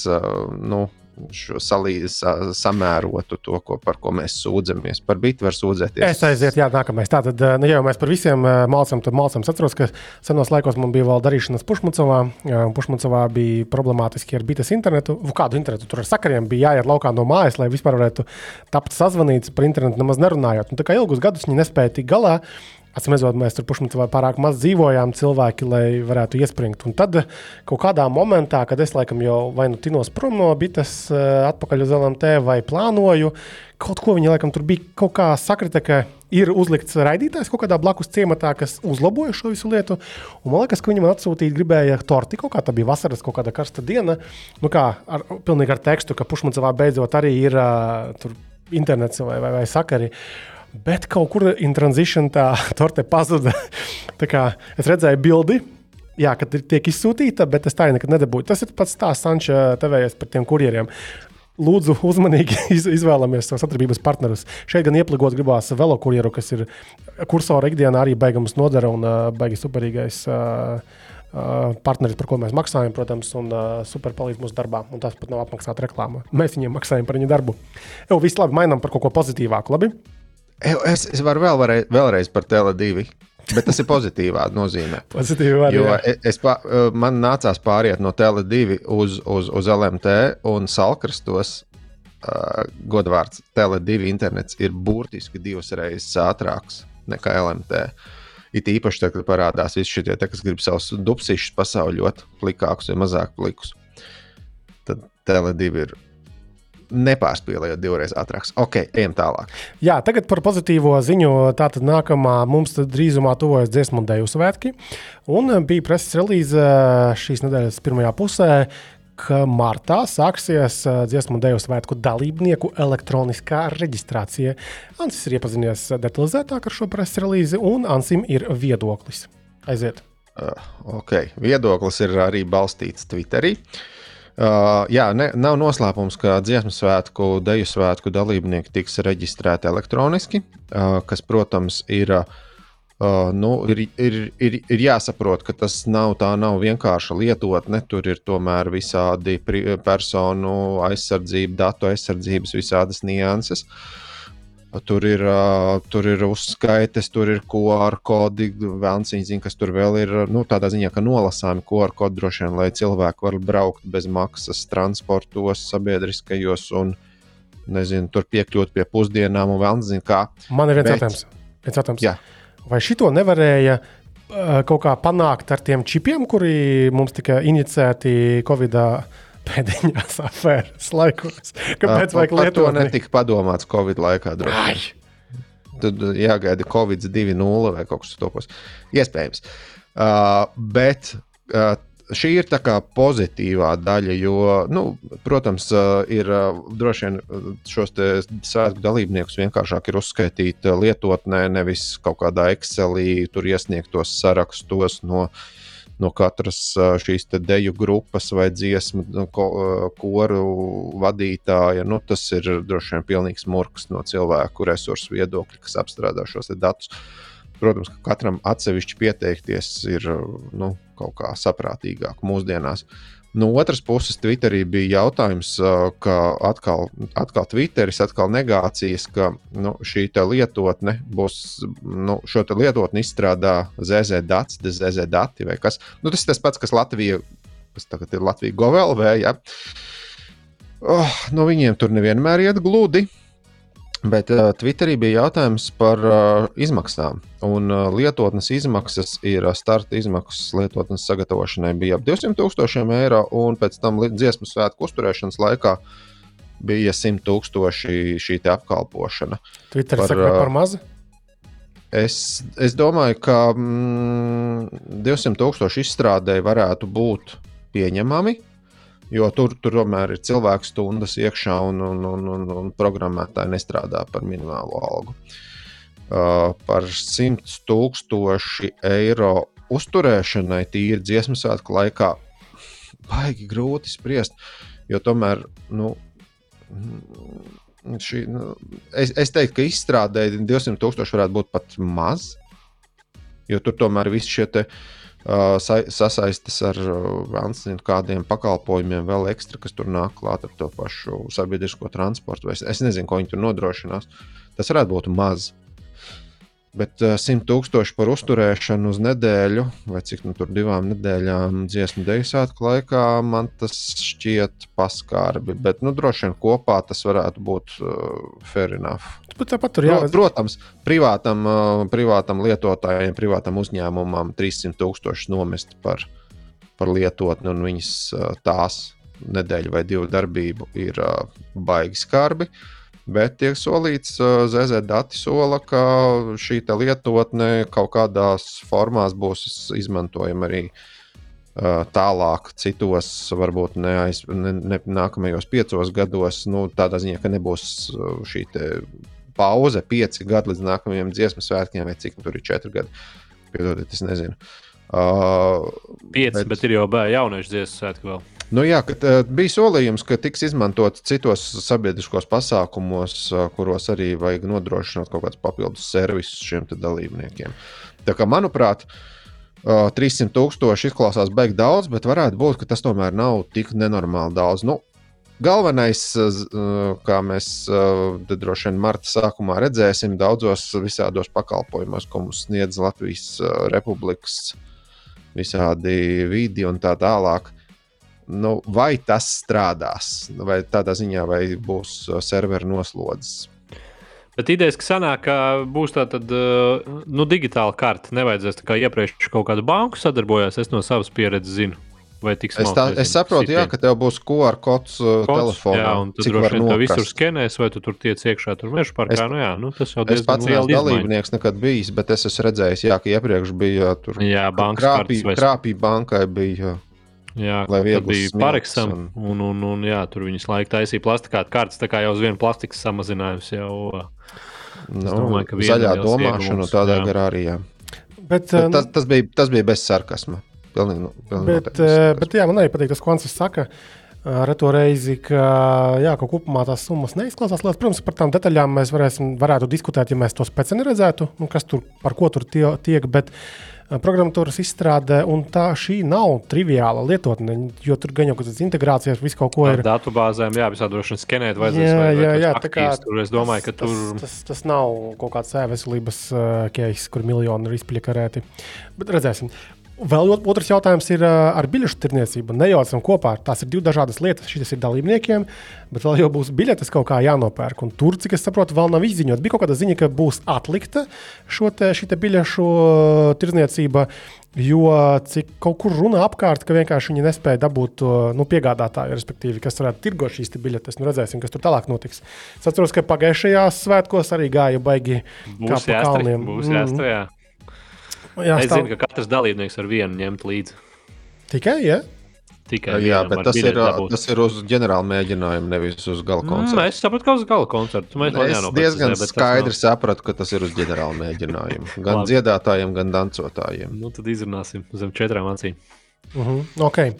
nu, šo salīdzi, sa, samērotu to, ko, par ko mēs sūdzamies. Par bitu var sūdzēties. Es aizietu, jā, nākamais. Tātad, eh, nu, ja jau mēs par visiem eh, malcam, tad malcam. Atceros, ka senos laikos man bija vēl darīšanas Pušmucovā. Pušmucovā bija problemātiski ar bites internetu. Kādu internetu tur ar sakariem bija jāiet laukā no mājas, lai vispār varētu tapt sazvanīts par internetu nemaz nerunājot. Un, tā kā ilgus gadus viņi nespēja tikt galā. Atcīmredzot, mēs tur pušmitā pārāk maz dzīvojām, cilvēki, lai varētu iespringt. Un tad kaut kādā momentā, kad es laikam jau vai nu tinos prom no bites, eh, atpakaļ uz LMT vai plānoju, kaut ko viņi laikam tur bija kaut kā sakrita, ka ir uzlikts raidītājs kaut kādā blakus ciematā, kas uzlaboja šo visu lietu. Un man liekas, ka viņi man atsūtīja, gribēja torti kaut kā, tā bija vasaras kaut kāda karsta diena. Nu kā, ar, pilnīgi ar tekstu, ka pušmitā beidzot arī ir uh, tur internets vai, vai, vai sakari. Bet kaut kur in transition tā torte pazuda. tā kā es redzēju bildi, jā, kad tiek izsūtīta, bet es tā nekad nedabūju. Tas ir pats tās Sanča tevējas par tiem kurjeriem. Lūdzu, uzmanīgi iz, izvēlamies savus sadarbības partnerus. Šeit gan iepligot gribās velokurjeru, kas ir kursora ikdienā arī beigams nodara un uh, beigas superīgais. Uh, partneris, par ko mēs maksājam, protams, un uh, super palīdz mūsu darbā. Un tas pat nav apmaksāta reklāma. Mēs viņiem maksājam par viņu darbu. Jau viss labi, mainām par kaut ko pozitīvāku. Labi? Es, es varu vēl, varēj, vēlreiz par Tele2. Bet tas ir pozitīvā nozīmē. Pozitīvā jo es, es, man nācās pāriet no Tele2 uz, uz, uz LMT un Salkrastos. Uh, Godvārds Tele2 internets ir burtiski divas reizes ātrāks nekā LMT. It īpaši, tad, kad parādās visi šie, te, kas grib savus dubsīšus pasauļot, plikākus vai mazāk plikus. Tad Tele2 ir nepārspīlējot divreiz ātrāk. Ok, ejam tālāk. Jā, tagad par pozitīvo ziņu. Tātad nākamā mums drīzumā tuvojas dziesmu un dēļu svētki. Un bija preses relīze šīs nedēļas pirmajā pusē, ka martā sāksies dziesmu un dēļu svētku dalībnieku elektroniskā reģistrācija. Ansis ir iepazinies detalizētāk ar šo preses relīzi, un Ansim ir viedoklis. Aiziet! Uh, ok, viedoklis ir arī balstīts Twitterī. Uh, jā, ne, nav noslēpums, ka dziesmu svētku, deju svētku dalībnieki tiks reģistrēti elektroniski, uh, kas, protams, ir, uh, nu, ir, ir, ir, ir jāsaprot, ka tas nav nav vienkārša lietotne. Tur ir tomēr visādi personu aizsardzība, datu aizsardzības, visādas nianses. Uh, Tur ir, uh, tur ir uzskaites, tur ir QR kodi, vēlams, zina, kas tur vēl ir. Nu, tādā ziņā, ka nolasāmi QR kodi droši vien, lai cilvēki var braukt bez maksas transportos, sabiedriskajos un, nezinu, tur piekļūt pie pusdienām un vēl nezinu kā. Man ir viens jautājums. Viens jautājums. Vai šito nevarēja uh, kaut kā panākt ar tiem čipiem, kuri mums tika injicēti Covid-19? Pēdiņās afēras laikos. Kāpēc vajag lietot? To netika padomāts Covid laikā. Tad jāgaida Covid 2.0 vai kaut kas tāds - iespējams. Uh, bet uh, šī ir tā kā pozitīvā daļa, jo, nu, protams, uh, ir uh, droši vien šos svētku dalībniekus vienkāršāk ir uzskaitīt lietotnē, nevis kaut kādā Excelī, tur iesniegtos sarakstos no uh, no katras šīs deju grupas vai dziesmu nu, ko, koru vadītāja. Nu, tas ir droši vien pilnīgs murgs no cilvēku resursu viedokļa, kas apstrādā šos datus. Protams, ka katram atsevišķi pieteikties ir nu, kaut kā saprātīgāk mūsdienās. No otras puses, Twitterī bija jautājums, ka atkal, atkal Twitteris, atkal negācijas, ka nu, šī lietotne būs, nu, šo lietotni izstrādā ZZ dati, ZZ dati vai kas. Nu, tas ir tas pats, kas Latvija, kas tagad ir Latvija GoVLV. Ja? Oh, no viņiem tur nevienmēr iet gludi. Bet uh, Twitterī bija jautājums par uh, izmaksām. Un uh, lietotnes izmaksas ir uh, starta izmaksas lietotnes sagatavošanai bija ap 200 tūkstošiem eiro, un pēc tam dziesmu svētku uzturēšanas laikā bija 100 tūkstoši šī apkalpošana. Twitter par, saka, par mazu? Es, es domāju, ka mm, 200 tūkstoši izstrādēji varētu būt pieņemami. Jo tur, tur tomēr ir cilvēku stundas iekšā, un, un, un, un, un programmētāji nestrādā par minimālo algu. Uh, par 100 tūkstoši eiro uzturēšanai tīri dziesmu svētku laikā baigi grūti spriest. Jo tomēr nu, šī, nu, es, es teiktu, ka izstrādēji 200 tūkstoši varētu būt pat maz. Jo tur tomēr viss šie te, Uh, sa sasaistas ar uh, kādiem pakalpojumiem, vēl ekstra, kas tur nāk klāt ar to pašu sabiedrisko transportu. Es, es nezinu, ko viņi tur nodrošinās. Tas varētu būt maz. Bet uh, 100 tūkstoši par uzturēšanu uz nedēļu, vai cik nu tur divām nedēļām dziesmu svētku laikā, man tas šķiet paskārbi. Bet, nu, droši vien kopā tas varētu būt uh, fair enough. Bet tāpat tur jābūt. Protams, privātam, uh, privātam lietotājiem, privātam uzņēmumam 300 tūkstoši nomest par, par lietotni un viņas uh, tās nedēļu vai divu darbību ir uh, baigi skarbi. Uh, Bet tiek solīts, ZZ dati sola, ka šī lietotne kaut kādās formās būs izmantojama arī tālāk, citos, varbūt ne, aiz, ne, ne nākamajos piecos gados. Nu, tādā ziņā, ka nebūs šī pauze, pieci gadi līdz nākamajiem dziesmu svētkiem, vai cik nu tur ir četri gadi. Piedodiet, es nezinu. Uh, Pieci, bet, bet ir jau bērnu jauniešu dziesmu svētki vēl. Nu jā, kad, uh, bija solījums, ka tiks izmantot citos sabiedriskos pasākumos, uh, kuros arī vajag nodrošināt kaut kādus papildus servisus šiem dalībniekiem. Tā kā, manuprāt, uh, 300 tūkstoši izklausās beigts daudz, bet varētu būt, ka tas tomēr nav tik nenormāli daudz. Nu, Galvenais, kā mēs droši vien marta sākumā redzēsim, daudzos visādos pakalpojumos, ko mums sniedz Latvijas Republikas visādi vidi un tā tālāk nu, vai tas strādās, vai tādā ziņā, vai būs uh, serveri noslodzes. Bet idejas, ka sanāk, ka būs tāda uh, nu, digitāla karte, nevajadzēs tā kā iepriekš kaut kādu banku sadarbojās. Es no savas pieredzes zinu. vai tik Es, tā, es saprotu, jā, sitieni. ka tev būs QR kods uh, Kods, telefonā. Jā, un cik droši vien to visur skenēs, vai tu tur tiec iekšā, tur meža parkā. Es- nu, jā, nu, tas jau diezgan pats viens liela izmaiņa. dalībnieks nekad bijis, bet es esmu redzējis, jā, ka iepriekš bija tur Jā, bankas krāpī, vai krāpī bankai bija. Jā, lai tad viegls bija pareksam, un- un, un, un, jā, tur viņas laika taisīja plastikāta kārtas, tā kā jau uz vienu plastikas samazinājums jau. uh, Nu, domāju, ka zaļā liels domāšana tādā jā. garā arī. Jā. Bet, Bet uh, Tas, tas, bija, tas bija bez sarkasma. Pilnīgi, nu- pilnīgi Bet, eh, sarkasma. bet jā, man arī patīk tas, ko Ansis saka. Ar to reizi, ka jā, ka kopumā tās summas neizklausās lietas. Protams, par tām detaļām mēs varēsim, varētu diskutēt, ja mēs to spēcīgi neredzētu, nu, kas tur par ko tur tie, tiek. Bet eh, programmatūras izstrāde, un tā šī nav triviāla lietotne, jo tur gan jau kaut kādas integrācijas, viss kaut ko Ar ir. datubāzēm, jā, visā droši vien skenēt vajadzēs. Jā, vai- vai jā, tos jā, tā kā Tur es domāju, ka tas, tur. Tas, tas, tas nav kaut kāds e-veselības uh, case, kur miljoni ir izpļakarēti. Bet redzēsim. Vēl ot- otrs jautājums ir ar biļešu tirniecību. Nejaucam kopā. Tās ir divas dažādas lietas. Šis ir dalībniekiem, bet vēl jau būs biļetes kaut kā jānopērk. Un tur, cik es saprotu, vēl nav izziņot. Bija kaut kāda ziņa, ka būs atlikta te, šī te biļešu tirniecība. Jo cik kaut kur runā apkārt, ka vienkārši viņi nespēja dabūt nu, piegādātāju, respektīvi, kas varētu tirgot šīs te biļetes. Nu, redzēsim, kas tur tālāk notiks. Es atceros, ka pagājušajās svētkos arī gāja baigi kā Būs pa kalniem. Būs Mm. jāstrādā. Jā, Es stāv- zinu, ka katrs dalībnieks var vienu ņemt līdzi. Tikai, ja? Tikai Jā, vienam bet tas ir, dabūt. tas ir uz ģenerāla mēģinājuma, nevis uz gala Mm, koncerta. es saprotu, ka uz gala koncerta. Mēs Es diezgan skaidri sapratu, ka tas ir uz ģenerāla mēģinājuma. Gan dziedātājiem, gan dancotājiem. Nav... Nu, tad izrunāsim zem četrām acīm. Uh -huh. okay.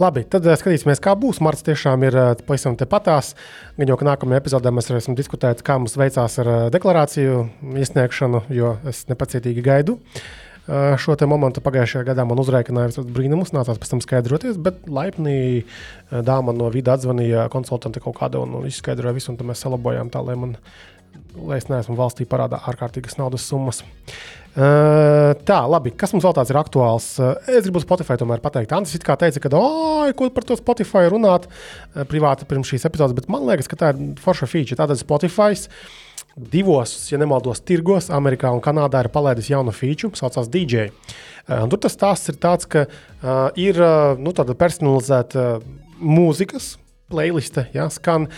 Labi, tad uh, skatīsimies, kā būs. Marts tiešām ir uh, pavisam tepatās. Gan jau, ka nākamajā epizodē mēs varēsim diskutēt, kā mums veicās ar uh, deklarāciju iesniegšanu, jo es nepacietīgi gaidu. Uh, šo momentu pagājušajā gadā man visus brīnumus, nācās pēc tam skaidroties, bet laipni uh, dāma no vida atzvanīja konsultanti kaut kāda un, izskaidroja visu, un tad mēs salabojām tā, lai man, lai es neesmu valstī parādā ārkārtīgas naudas summas. Uh, tā, labi. Kas mums vēl tāds ir aktuāls? Uh, es gribu Spotify tomēr pateikt. Antis kā teica, ka, oi, ko par to Spotify runāt uh, privāti pirms šīs epizodes, bet man liekas, ka tā ir forša feature. Tātad Spotify divos, ja nemaldos, tirgos, Amerikā un Kanādā ir palaidis jaunu feature, saucās DJ. Uh, un tur tas stāsts ir tāds, ka uh, ir uh, nu, tāda personalizēta mūzikas playliste, ja, skan,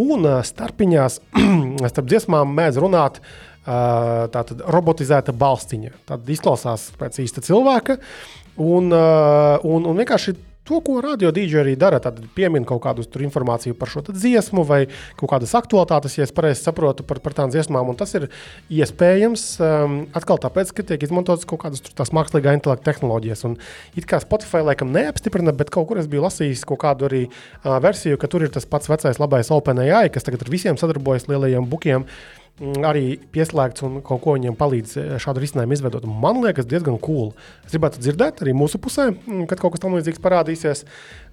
un uh, starpiņās starp dziesmām mēdz runāt uh, tātad robotizēta balstiņa. Tad izklausās pēc īsta cilvēka, un, un, un vienkārši to, ko radio dīdži arī dara, tad piemin kaut kādu informāciju par šo dziesmu vai kaut kādas aktualitātes, ja es pareizi saprotu par, par tām dziesmām. Un tas ir iespējams um, atkal tāpēc, ka tiek izmantotas kaut kādas tās mākslīgā intelekta tehnoloģijas. Un it kā Spotify laikam neapstiprina, bet kaut kur es biju lasījis kaut kādu arī uh, versiju, ka tur ir tas pats vecais labais OpenAI, kas tagad ar visiem sadarbojas lielajiem bukiem mm, arī pieslēgts un kaut ko viņiem palīdz eh, šādu risinājumu izveidot. Man liekas, diezgan cool. Es gribētu dzirdēt arī mūsu pusē, mm, kad kaut kas tamlīdzīgs parādīsies.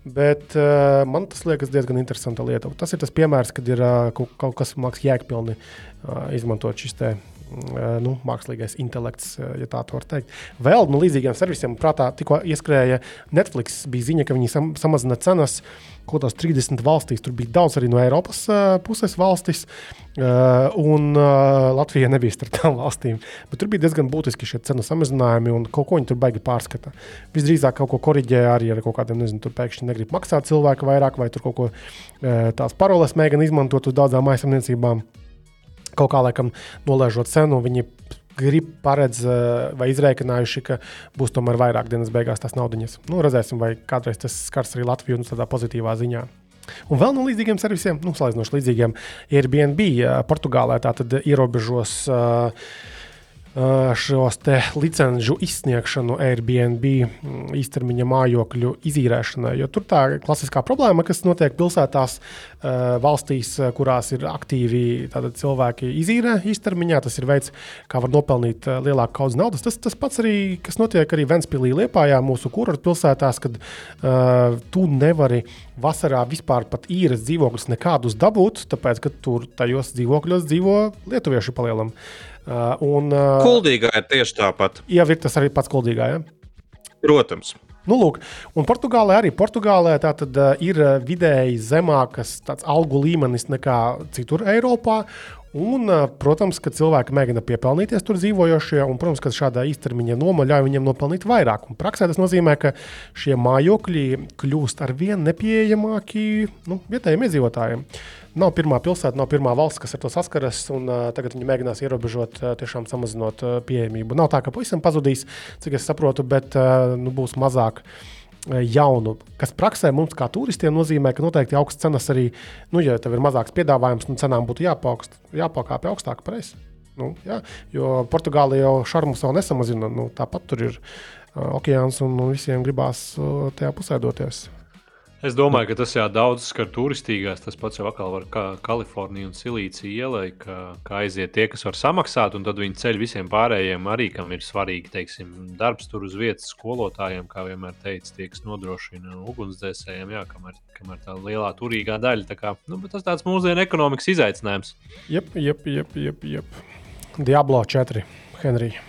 Bet uh, man tas liekas diezgan interesanta lieta. Tas ir tas piemērs, kad ir uh, kaut, kaut kas mākslinieks jēgpilni uh, izmantot šis te. uh, Nu, mākslīgais intelekts, uh, ja tā var teikt. Vēl no līdzīgiem servisiem, prātā, tikko ieskrēja Netflix. Bija ziņa, ka viņi sam samazina cenas kaut kādās 30 valstīs. Tur bija daudz arī no Eiropas uh, puses valstis. Uh, un uh, Latvija nebija starp tām valstīm. Bet tur bija diezgan būtiski šie cenu samazinājumi, un kaut ko viņi tur baigi pārskata. Visdrīzāk kaut ko korģē arī ar kaut kādiem, nezinu, tur pēkšņi negrib maksāt cilvēku vairāk, vai tur kaut ko uh, tās paroles mēģina izmantot uz daudzām aizsardzībām. Kaut kā laikam nolaižot cenu, viņi grib paredz uh, vai izreikinājuši, ka būs tomēr vairāk dienas beigās tās naudiņas. Nu, redzēsim, vai kādreiz tas skars arī Latviju nu, tādā pozitīvā ziņā. Un vēl no līdzīgiem servisiem, nu, salīdzinoši līdzīgiem, Airbnb uh, Portugālē tātad ierobežos uh, šos licenču izsniegšanu Airbnb mm, īstermiņa mājokļu izīrēšanai. Jo tur tā klasiskā problēma, kas notiek pilsētās, uh, valstīs, uh, kurās ir aktīvi cilvēki izīrē īstermiņā, tas ir veids, kā var nopelnīt uh, lielāku kaudzi naudas. Tas, tas pats arī, kas notiek arī Ventspīlī, Liepājā, mūsu kurortu pilsētās, kad uh, tu nevari vasarā vispār pat īres dzīvokļus nekādus dabūt, tāpēc, ka tur tajos dzīvokļos dzīvo lietuvieši palielam. Uh, un, uh, Kuldīgā ir tieši tāpat. Jau ir tas arī pats kuldīgā. Ja? Protams. Nu, lūk, un Portugālē arī Portugālē tātad, uh, ir uh, vidēji zemākas algu līmenis nekā citur Eiropā. Un, protams, ka cilvēki mēģina piepelnīties tur dzīvojošie, un, protams, ka šādā īstermiņa noma ļauj viņiem nopelnīt vairāk. Un praksē tas nozīmē, ka šie mājokļi kļūst ar vien nepieejamāki nu, vietējiem iedzīvotājiem. Nav pirmā pilsēta, nav pirmā valsts, kas ar to saskaras, un uh, tagad viņi mēģinās ierobežot, uh, tiešām samazinot uh, pieejamību. Nav tā, ka pavisam pazudīs, cik es saprotu, bet uh, nu, būs mazāk. Uh, jaunu, kas praksē mums kā turistiem nozīmē, ka noteikti augsts cenas arī, nu, ja tev ir mazāks piedāvājums, nu, cenām būtu jāpaukst, jāpakāpja augstāk pareizi. Nu, jā, jo Portugāla jau šarmu savu nesamazina. Nu, tāpat tur ir uh, okeāns un visiem gribās uh, tajā pusē doties. Es domāju, ka tas jau daudz skar turistīgās. Tas pats jau atkal var kā Kalifornija un Silīcija ielai, ka, ka aiziet tie, kas var samaksāt, un tad viņi ceļ visiem pārējiem arī, kam ir svarīgi, teiksim, darbs tur uz vietas skolotājiem, kā vienmēr teica, tie, kas nodrošina ugunsdzēsējiem, jā, kamēr, kamēr tā lielā turīgā daļa. Tā kā, nu, tas tāds mūsdienu ekonomikas izaicinājums. Jep, jep, jep, jep, jep. Diablo 4, Henrija.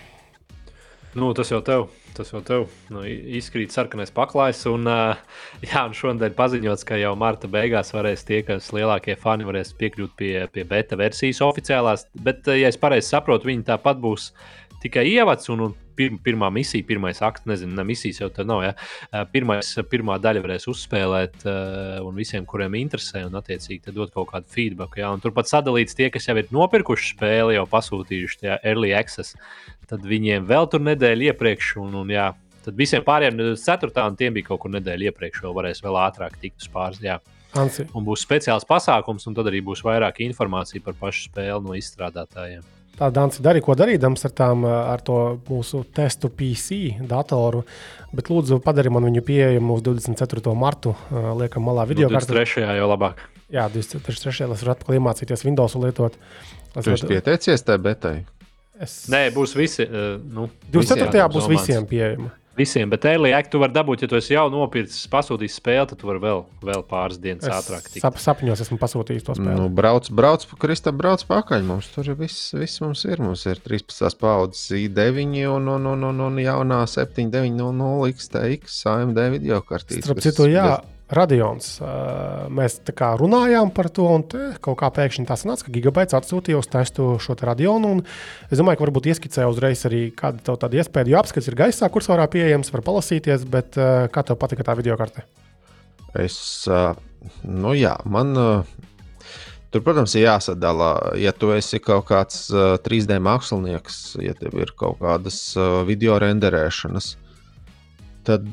Nu, tas jau tev tas jau tev nu, izkrīt sarkanais paklājs. Un, jā, un šonadēļ paziņots, ka jau marta beigās varēs tie, kas lielākie fani varēs piekļūt pie, pie beta versijas oficiālās. Bet, ja es pareizi saprotu, viņi tāpat būs tikai ievads un, un pir, pirmā misija, pirmais akts, nezinu, ne misijas jau tā nav. Ja? Pirmais, pirmā daļa varēs uzspēlēt, un visiem, kuriem interesē, un attiecīgi dot kaut kādu feedback. Ja? Un turpat sadalīts tie, kas jau ir nopirkuši spēli, jau pasūtījuši tajā early access, tad viņiem vēl tur nedēļa iepriekš. Un, un, jā, Tad visiem pārējiem 4. un tiem bija kaut kur nedēļa iepriekš, vēl varēs vēl ātrāk tikt uz pāris. Jā. Ansi. Un būs speciāls pasākums, un tad arī būs vairāk informācija par pašu spēli no izstrādātājiem. Tā Dārns darīja, ko darīdams ar, tām, ar to mūsu testu PC datoru. Bet lūdzu, padari man viņu pieejamu uz 24. martu. Liekam, malā video. Nu, 23. jau labāk. Jā, 23. lai varētu atpakaļ iemācīties Windows lietot. Tu esi pieteicies tajā betai? Es... Nē, būs visi. Uh, nu, 24. būs visiem pieejama visiem, bet early act tu vari dabūt, ja tu esi jau nopircis, pasūtījis spēli, tad tu vari vēl, vēl pāris dienas es ātrāk tikt. Sap, sapņos esmu pasūtījis to spēli. Nu, brauc, brauc, Krista, brauc pakaļ. Mums tur viss, viss mums ir. Mums ir 13. paudzes i9 un, un, un, un, un jaunā 7900 XTX AMD video kartīte. Starp citu, jā. Bez Radions. Mēs runājām par to, un kaut kā pēkšņi tā sanāca, ka Gigabaits atsūtīja uz testu šo te radionu. Es domāju, ka varbūt ieskicēja uzreiz arī kādu tādu iespēju, jo apskats ir gaisā, kurš varā pieejams, var palasīties, bet kā tev patika tā video karte? Es, nu jā, man. Tur, protams, ir jāsadala, ja tu esi kaut kāds 3D mākslinieks, ja tev ir kaut kādas video renderēšanas, tad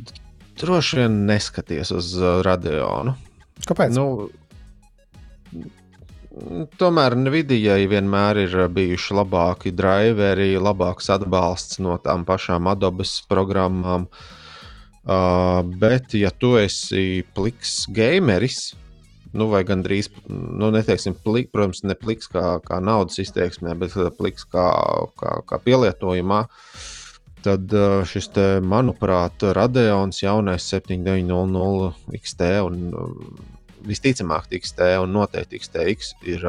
droši vien neskaties uz uh, radionu. Kāpēc? Nu, tomēr Nvidijai vienmēr ir bijuši labāki driveri, labāks atbalsts no tām pašām Adobes programmām. Uh, bet, ja tu esi pliks gameris, nu, vai gandrīz, nu, neteiksim, plik, protams, ne pliks kā, kā naudas izteiksmē, bet pliks kā, kā, kā pielietojumā, uh, tad šis, te, manuprāt, Radeons jaunais 7900 XT un visticamāk XT un noteikti XTX ir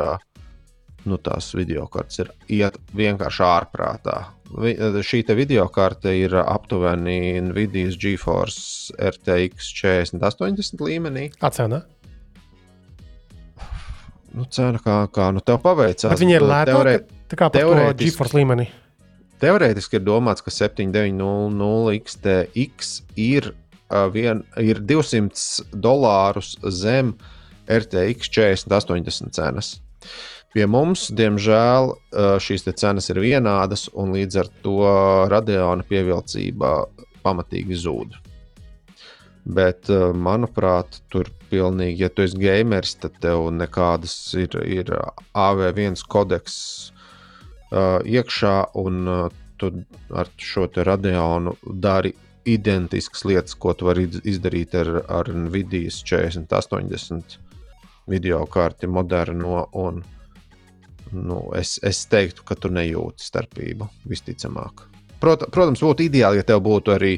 nu, tās video kartes ir iet vienkārši ārprātā. Vi, šī video karte ir aptuveni Nvidias GeForce RTX 4080 līmenī. Atcēna? Nu, cena kā, kā nu tev paveicās. Bet viņi ir lētāki, teorē... tā kā to GeForce līmenī. Teorētiski ir domāts, ka 7900 XTX ir, uh, vien, ir 200 dolārus zem RTX 4080 cenas. Pie mums, diemžēl, šīs cenas ir vienādas, un līdz ar to radiona pievilcība pamatīgi zūd. Bet, manuprāt, tur pilnīgi, ja tu esi gameris, tad tev nekādas ir, ir AV1 kodeks uh, iekšā, un uh, tu ar šo radionu dari identiskas lietas, ko tu vari izdarīt ar, ar Nvidia 4080 video karti, moderno. Un, nu, es, es teiktu, ka tu nejūti starpību visticamāk. Prot, protams, būtu ideāli, ja tev būtu arī,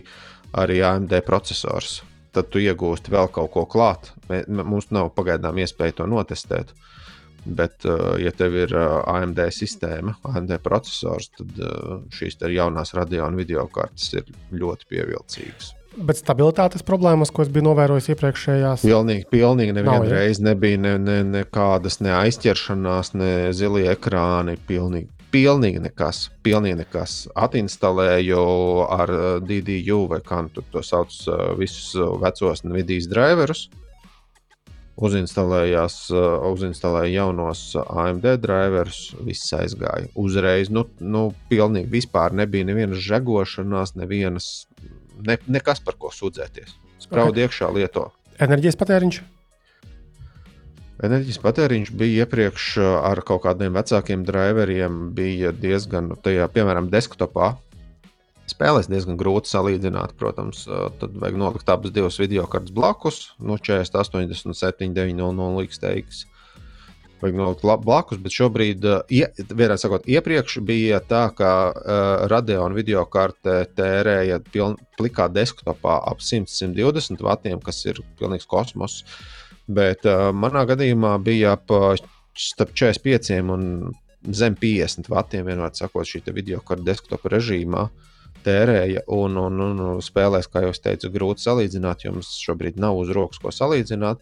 arī AMD processors. Tad tu iegūsti vēl kaut ko klāt. Mums nav pagaidām iespēja to notestēt. Uh, Bet, uh, ja tev ir uh, AMD sistēma, AMD processors, tad uh, šīs jaunās radiona video kartes ir ļoti pievilcīgas. Bet stabilitātes problēmas, ko es biju novērojis iepriekšējās, Pilnīgi, pilnīgi nevienu reizi nebija ne, ne, nekādas ne aizķeršanās, ne zilie ekrāni. Pilnīgi, pilnīgi nekas. Pilnīgi nekas. Atinstalēju ar DDU vai kā nu to sauc, visus vecos Nvidia driverus. Uzinstalējās, uh, uzinstalēju jaunos uh, AMD driverus, viss aizgāja. Uzreiz, nu, nu pilnīgi vispār nebija nevienas žegošanās, nevienas, ne, nekas par ko sūdzēties. Spraud okay. iekšā lieto. enerģijas patēriņš. Enerģijas patēriņš bija iepriekš uh, ar kaut kādiem vecākiem driveriem, bija diezgan, nu, tajā, piemēram, desktopā. Spēlēs diezgan grūti salīdzināt, protams. uh, Tad vajag nolikt abas divas video kartes blakus, no 40, 87, 900 XTX. Vajag nolikt la- blakus, bet šobrīd, uh, ie, vienā sakot, iepriekš bija tā, ka uh, Radeon video karte tērēja piln, plikā desktopā ap 100-120 vatiem, kas ir pilnīgs kosmos. Bet uh, manā gadījumā bija ap uh, starp 45 un zem 50 vatiem, vienmēr sakot, šī video karta desktopa režīmā tērēja. Un, un, un, un spēlēs, kā jau teicu, grūti salīdzināt, jo mums šobrīd nav uz rokas, ko salīdzināt.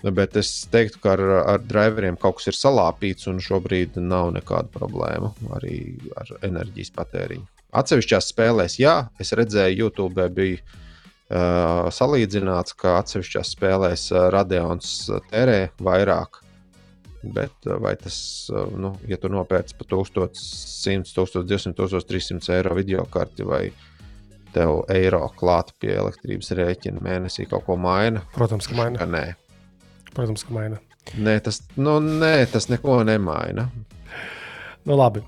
Bet es teiktu, ka ar, ar driveriem kaut kas ir salāpīts, un šobrīd nav nekāda problēma arī ar enerģijas patēriņu. Atsevišķās spēlēs, jā, es redzēju, YouTube bija uh, salīdzināts, ka atsevišķās spēlēs uh, Radeons uh, tērē vairāk. Bet uh, vai tas, uh, nu, ja tu nopērci par 1100, 1200, 1300 eiro video karti vai tev eiro klāta pie elektrības rēķina mēnesī kaut ko maina? Protams, ka maina. Nē. Protams, ka maina. Nē, tas, nu, nē, tas neko nemaina. Nu, labi.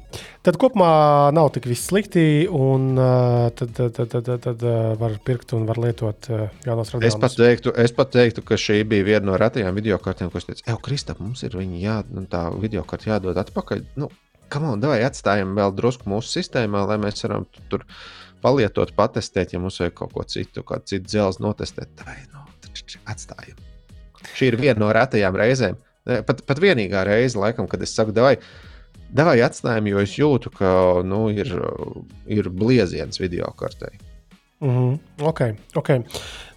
Tad kopumā nav tik viss slikti, un uh, tad, tad, tad, tad, tad uh, var pirkt un var lietot uh, jaunos Es pat, radiomus. teiktu, es pat teiktu, ka šī bija viena no retajām video kartēm, ko es teicu, Ej, Kristap, mums ir viņa jā, nu, tā video karta jādod atpakaļ. Nu, Kam on, vai atstājam vēl drusku mūsu sistēmā, lai mēs varam tu- tur palietot, patestēt, ja mums vajag kaut ko citu, kādu citu dzelzi notestēt. Vai, nu, taču atstājam. Šī ir viena no retajām reizēm. Pat, pat vienīgā reize, laikam, kad es saku, vai, vai atstājam, jo es jūtu, ka nu, ir, ir blieziens video kartei. Mm -hmm. okay, okay.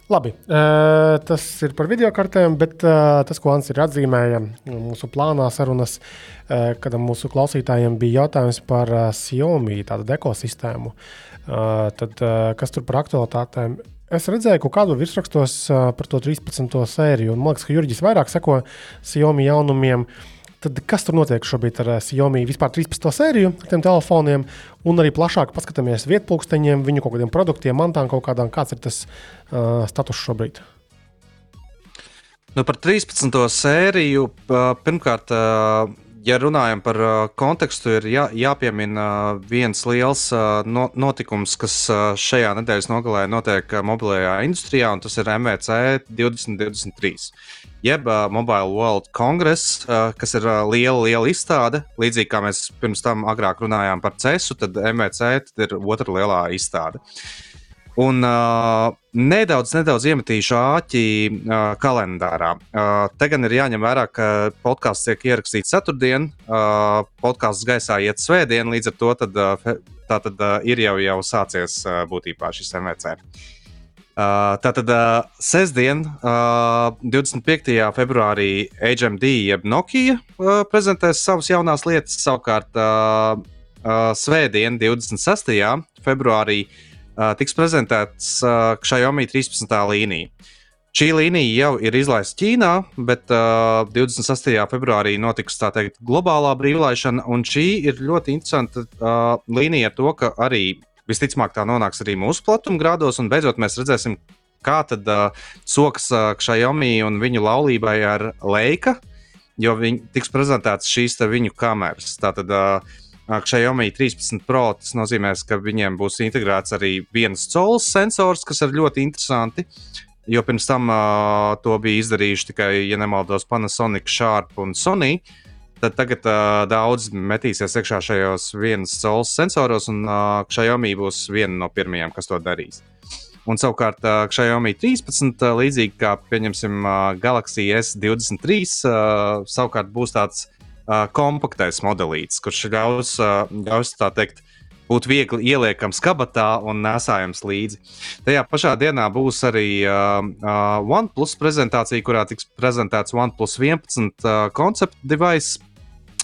Labi, uh, tas ir par video kartēm, bet uh, tas, ko Ants ir atzīmējis mūsu plānā sarunas, uh, kad mūsu klausītājiem bija jautājums par uh, Xiaomi tādu ekosistēmu, uh, tad uh, kas tur par aktualitātēm? Es redzēju, ka kādu virsrakstos uh, par to 13. sēriju, un man liekas, ka Jurģis vairāk seko Xiaomi jaunumiem. Tad kas tur notiek šobrīd ar uh, Xiaomi vispār 13. sēriju, ar tiem telefoniem, un arī plašāk paskatāmies vietpunkteņiem, viņu kaut kādiem produktiem, mantām kaut kādām, kāds ir tas uh, status šobrīd. Nu, par 13. sēriju. Pirmkārt, ā, ja runājam par ā, kontekstu, ir jā, jāpiemina viens liels ā, no, notikums, kas šajā nedēļas nogalē notiek mobilajā industrijā, un tas ir MVC 2023. Jeb Mobile World Congress, kas ir liela, liela izstāde. Līdzīgi kā mēs pirms tam agrāk runājām par CESU, tad MVC tad ir otra lielā izstāde. Un uh, nedaudz, nedaudz iemetīšu āķi uh, kalendārā. Uh, te gan ir jāņem vērā, ka podkāsts tiek ierakstīts ceturtdien, uh, podkāsts gaisā iet svētdien, līdz ar to tad, uh, tā tad uh, ir jau, jau sācies uh, būtībā šis MVC. Uh, Tātad uh, sestdien, uh, 25. februārī, HMD jeb Nokia uh, prezentēs savas jaunās lietas. Savukārt, uh, uh, svētdien, 26. februārī, uh, tiks prezentēts uh, Xiaomi 13. līnija. Šī līnija jau ir izlaista Ķīnā, bet uh, 26. februārī notiks tā teikt globālā brīvlaišana, un šī ir ļoti interesanta uh, līnija ar to, ka arī visticamāk tā nonāks arī mūsu platumgrādos, un beidzot mēs redzēsim, kā tad uh, sokas uh, Xiaomi un viņu laulībai ar Leica, jo viņi tiks prezentētas šīs viņu kameras. Tātad uh, Xiaomi 13 Pro tas nozīmē, ka viņiem būs integrēts arī viens cols sensors, kas ir ļoti interesanti. Jo pirms tam uh, to bija izdarījuši tikai, ja nemaldos, Panasonic, Sharp un Sony. Tad tagad uh, daudz metīsies iekšā šajos vienas saules sensoros, un uh, Xiaomi būs viena no pirmajām, kas to darīs. Un savukārt uh, Xiaomi 13, uh, līdzīgi kā pieņemsim uh, Galaxy S23, uh, savukārt būs tāds uh, kompaktais modelīts, kurš ļaus, uh, ļaus tā teikt, būtu viegli ieliekams kabatā un nesājams līdzi. Tajā pašā dienā būs arī uh, uh, OnePlus prezentācija, kurā tiks prezentēts OnePlus 11 uh, konceptu device,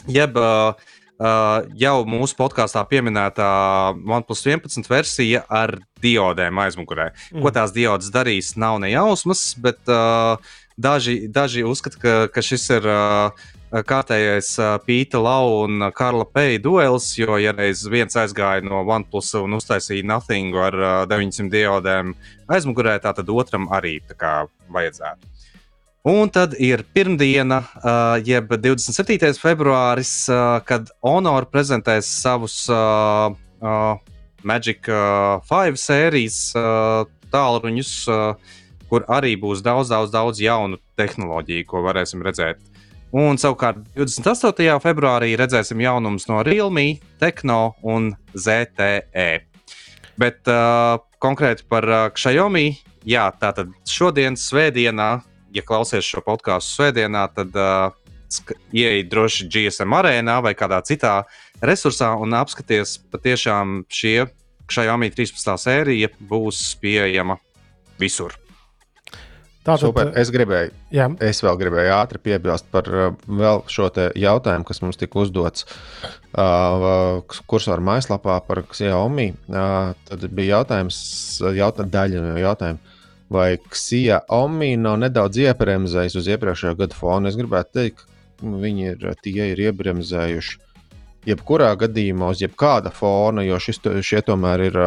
jeb uh, Uh, jau mūsu podkāstā pieminētā OnePlus 11 versija ar diodēm aizmugurē. Mm. Ko tās diodes darīs, nav ne jausmas, bet uh, daži, daži uzskata, ka, ka šis ir uh, kārtējais uh, Pīta Lau un Karla Peja duels, jo, ja reiz viens aizgāja no OnePlus un uztaisīja Nothing ar uh, 900 diodēm aizmugurē, tad otram arī tā kā vajadzētu. Un tad ir pirmdiena, uh, jeb 27. februāris, uh, kad Honor prezentēs savus uh, uh, Magic uh, 5 sērijas uh, tālruņus, uh, kur arī būs daudz, daudz, daudz jaunu tehnoloģiju, ko varēsim redzēt. Un savukārt 28. februārī redzēsim jaunumus no Realme, Tekno un ZTE. Bet uh, konkrēti par uh, Xiaomi, jā, tātad šodien, svētdienā, ja klausies šo podkāstu svētdienā, tad uh, ieej droši GSM arēnā vai kādā citā resursā un apskaties, patiešām šie Xiaomi 13. sērija būs pieejama visur. Tātad, Super. Es gribēju, jā. es vēl gribēju ātri piebilst par uh, šo jautājumu, kas mums tika uzdots uh, kursora mājaslapā par Xiaomi. Uh, tad bija jautājums, jautā, daļa no jautājuma vai Ksija Omi nav nedaudz iebremzējis uz iepriekšējā gada fona. Es gribētu teikt, ka viņi ir, tie ir iebremzējuši jebkurā gadījumā uz jebkāda fona, jo šis, šie tomēr ir.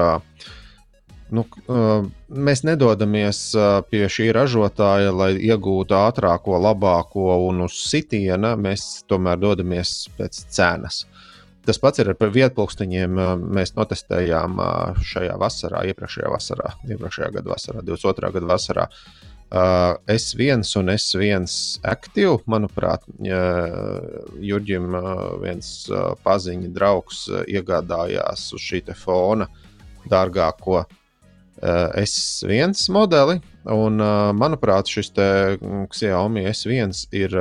Nu, mēs nedodamies pie šī ražotāja, lai iegūtu ātrāko, labāko un uz sitiena. Mēs tomēr dodamies pēc cenas. Tas pats ir par vietpunktiņiem. Mēs notestējām šajā vasarā, iepriekšējā vasarā, iepriekšējā gada vasarā, 22. gada vasarā. Uh, S1 un S1 aktīvu, manuprāt, Jurģim uh, viens uh, paziņa draugs iegādājās uz šī fona dārgāko S1 modeli. Un, manuprāt, šis Xiaomi S1 ir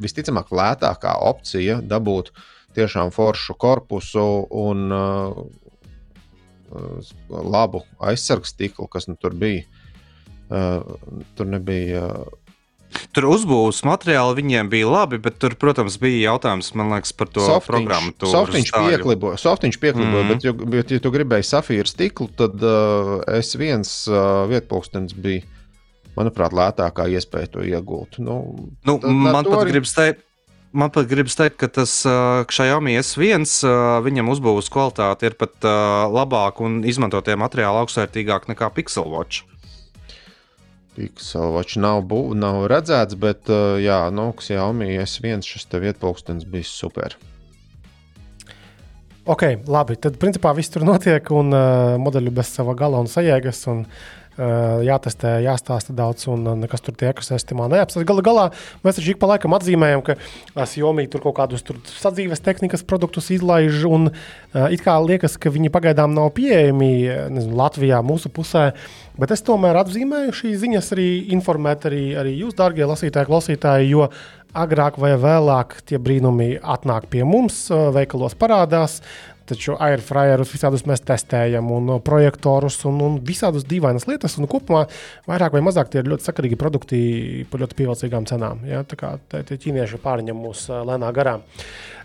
visticamāk lētākā opcija dabūt tiešām foršu korpusu un labu aizsargu stiklu, kas nu tur bija. Tur nebija. Tur uzbūves materiāli viņiem bija labi, bet tur, protams, bija jautājums liekas, par to programmu. Softiņš piekliboja, softiņš piekliboja mm -hmm. bet, ja, bet, ja tu gribēji safīru stiklu, tad uh, S1 uh, vietpunkts bija, manuprāt, lētākā iespēja to iegūt. Nu, nu, man pat arī... gribas teikt, Man pat gribas teikt, ka tas uh, Xiaomi S1 uh, viņam uzbūves kvalitāte ir pat uh, labāka un izmantotie materiāli augstvērtīgāk nekā Pixel Watch. Pixel Watch nav, bū, nav redzēts, bet uh, jā, no Xiaomi S1 šis te vietpulkstenis bija super. Ok, labi. Tad principā viss tur notiek, un uh, modeļi bez sava gala un sajēgas. Un, uh, jātestē, jāstāsta daudz, un nekas tur tie ekosistēmā neapstāsta. Galu galā mēs taču ik pa laikam atzīmējam, ka Xiaomi tur kaut kādus tur sadzīves tehnikas produktus izlaiž, un it kā liekas, ka viņi pagaidām nav pieejami nezinu, Latvijā, mūsu pusē. Bet es tomēr atzīmēju šīs ziņas, arī informēt arī, arī jūs, darbie lasītāji, klausītāji, jo agrāk vai vēlāk tie brīnumi atnāk pie mums, veikalos parādās. Taču airfryerus visādus mēs testējam, un uh, projektorus, un, un visādus dīvainas lietas. Un kopumā vairāk vai mazāk tie ir ļoti sakarīgi produkti par ļoti pievilcīgām cenām. Ja? Tā kā tie ķīnieši pārņem mūs uh, lēnā garā.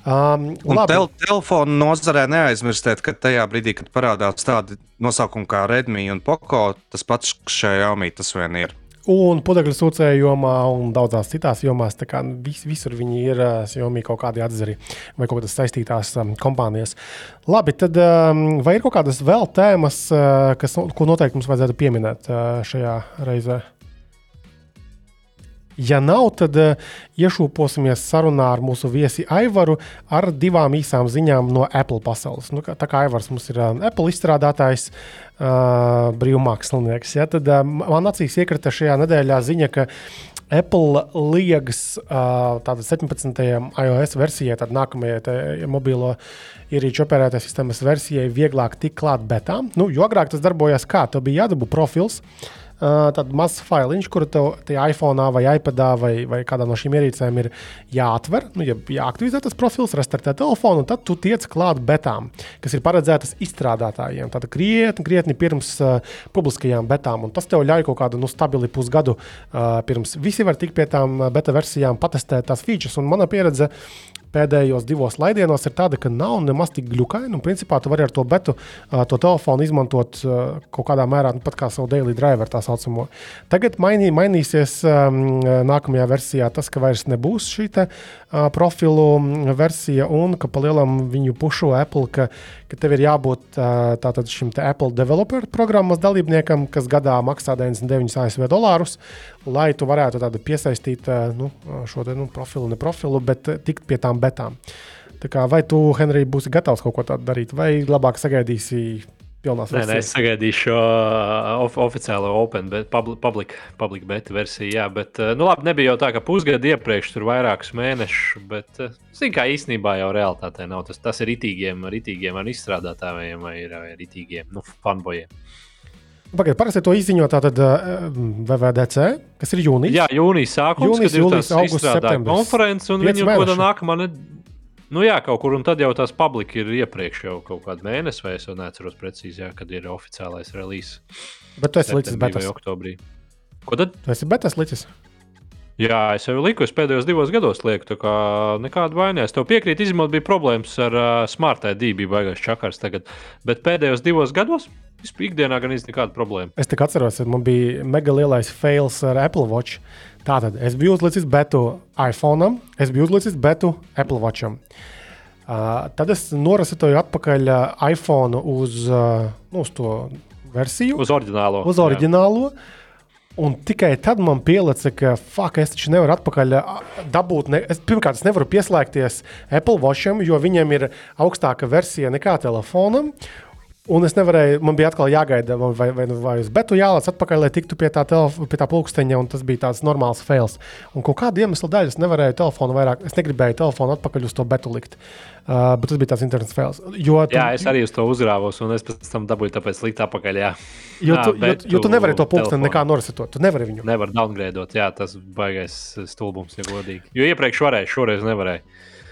Um, tel telefonu nozarē neaizmirstiet, ka tajā brīdī, kad parādās tādi nosaukumi kā Redmi un Poco, tas pats šajā jaunī tas vien ir. Un putekļu sūcēju jomā un daudzās citās jomās. Vis, visur viņi ir Xiaomi kaut kādi atzari vai kaut kādas saistītās um, kompānijas. Labi, tad um, vai ir kaut kādas vēl tēmas, uh, kas, ko noteikti mums vajadzētu pieminēt uh, šajā reizē? Ja nav, tad iešūposimies sarunā ar mūsu viesi Aivaru ar divām īsām ziņām no Apple pasaules. Nu, tā kā Aivars mums ir uh, Apple izstrādātājs, uh, brīvmākslinieks, ja, tad uh, man acīs iekrita šajā nedēļā ziņa, ka Apple liegas uh, 17. iOS versijai, tad nākamajai mobilo ierīču operētājas sistēmas versijai, vieglāk tikt klāt betām. Nu, jo agrāk tas darbojās kā? Tev bija jādabū profils. Uh, tāds mazs failiņš, kuru tev iPhone vai iPadā vai, vai kādā no šīm ierīcēm ir jāatver, nu, jā, jāaktivizē tas profils, restartē telefonu, un tad tu tiec klāt betām, kas ir paredzētas izstrādātājiem. Tātad krietni, krietni pirms uh, publiskajām betām, un tas tev ļauj kaut kādu nu, stabili pusgadu uh, pirms visi var tikt pie tām beta versijām, patestēt tās features. Un mana pieredze pēdējos divos laidienos ir tāda, ka nav nemaz tik glukaini. Principā tu vari ar to betu, to telefonu izmantot kaut kādā mērā, nu, pat kā savu daily driver, tā saucamo. Tagad mainī, mainīsies nākamajā versijā tas, ka vairs nebūs šī te, uh, profilu versija un ka palielam viņu pušu Apple, ka, ka tev ir jābūt tātad šim Apple developer programmas dalībniekam, kas gadā maksā 99 ASV dolārus, lai tu varētu piesaistīt uh, nu, šo te, nu, profilu, ne profilu, bet tikt pie tām betām. Tā kā, vai tu, Henrij, būsi gatavs kaut ko tādu darīt, vai labāk sagaidīsi pilnās? Nē, nē, es sagaidīšu šo uh, of, oficiālo Open, bet public, public, public beta versiju. Jā, bet, uh, nu labi, nebija jau tā, ka pusgadu iepriekš tur vairākus mēnešus, bet, uh, zin kā īstenībā jau realitātē nav. Tas, tas ir itīgiem, itīgiem ar izstrādātājiem vai ir itīgiem, nu, fanbojiem. Pagaidiet, parasti to izziņo tātad VVDC, kas ir jūnijas. Jā, jūnijas sākums, jūnijas, kad jūlijas, ir tas augusts, septembris. Konferences un viņu kādā nākamā nedēļa. Nu, jā, kaut kur, un tad jau tās publika ir iepriekš jau kaut kādu mēnesi, vai es jau neatceros precīzi, jā, kad ir oficiālais release. Bet tu esi līdz betas. oktobrī. Ko tad? Tu esi betas līdz. Jā, es jau liku, es pēdējos divos gados lieku, tā kā nekāda vaina. Es tev piekrītu, izņemot, bija problēmas ar uh, smart ID, bija baigais čakars tagad. Bet pēdējos divos gados vispār ikdienā gan īsti nekāda problēma. Es tikai atceros, ka man bija mega lielais fails ar Apple Watch. Tātad es biju uzlicis betu iPhone, es biju uzlicis betu Apple Watcham. Uh, tad es norasitoju atpakaļ uh, iPhone uz, uh, nu, uz to versiju. Uz oriģinālo. Uz oriģinālo. Jā. Un tikai tad man pielica, ka fuck, es taču nevaru atpakaļ dabūt. Ne, es, pirmkārt, es nevaru pieslēgties Apple Watcham, jo viņiem ir augstāka versija nekā telefonam. Un es nevarēju, man bija atkal jāgaida, vai, vai, vai uz betu jālaiž atpakaļ, lai tiktu pie tā, telef, pie tā pulksteņa, un tas bija tāds normāls fails. Un kaut kāda iemesla dēļ es nevarēju telefonu vairāk, es negribēju telefonu atpakaļ uz to betu likt. Uh, bet tas bija tāds internets fails. Jo, tu, jā, es arī uz to uzrāvos, un es pēc tam dabūju tāpēc likt atpakaļ. Jā. Jo, tu, jā, jo, jo tu nevari to pulksteni nekā norisetot. Tu nevari viņu. Nevar downgradeot, jā, tas baigais stulbums, ja godīgi. Jo iepriekš varēju, šoreiz nevarēju.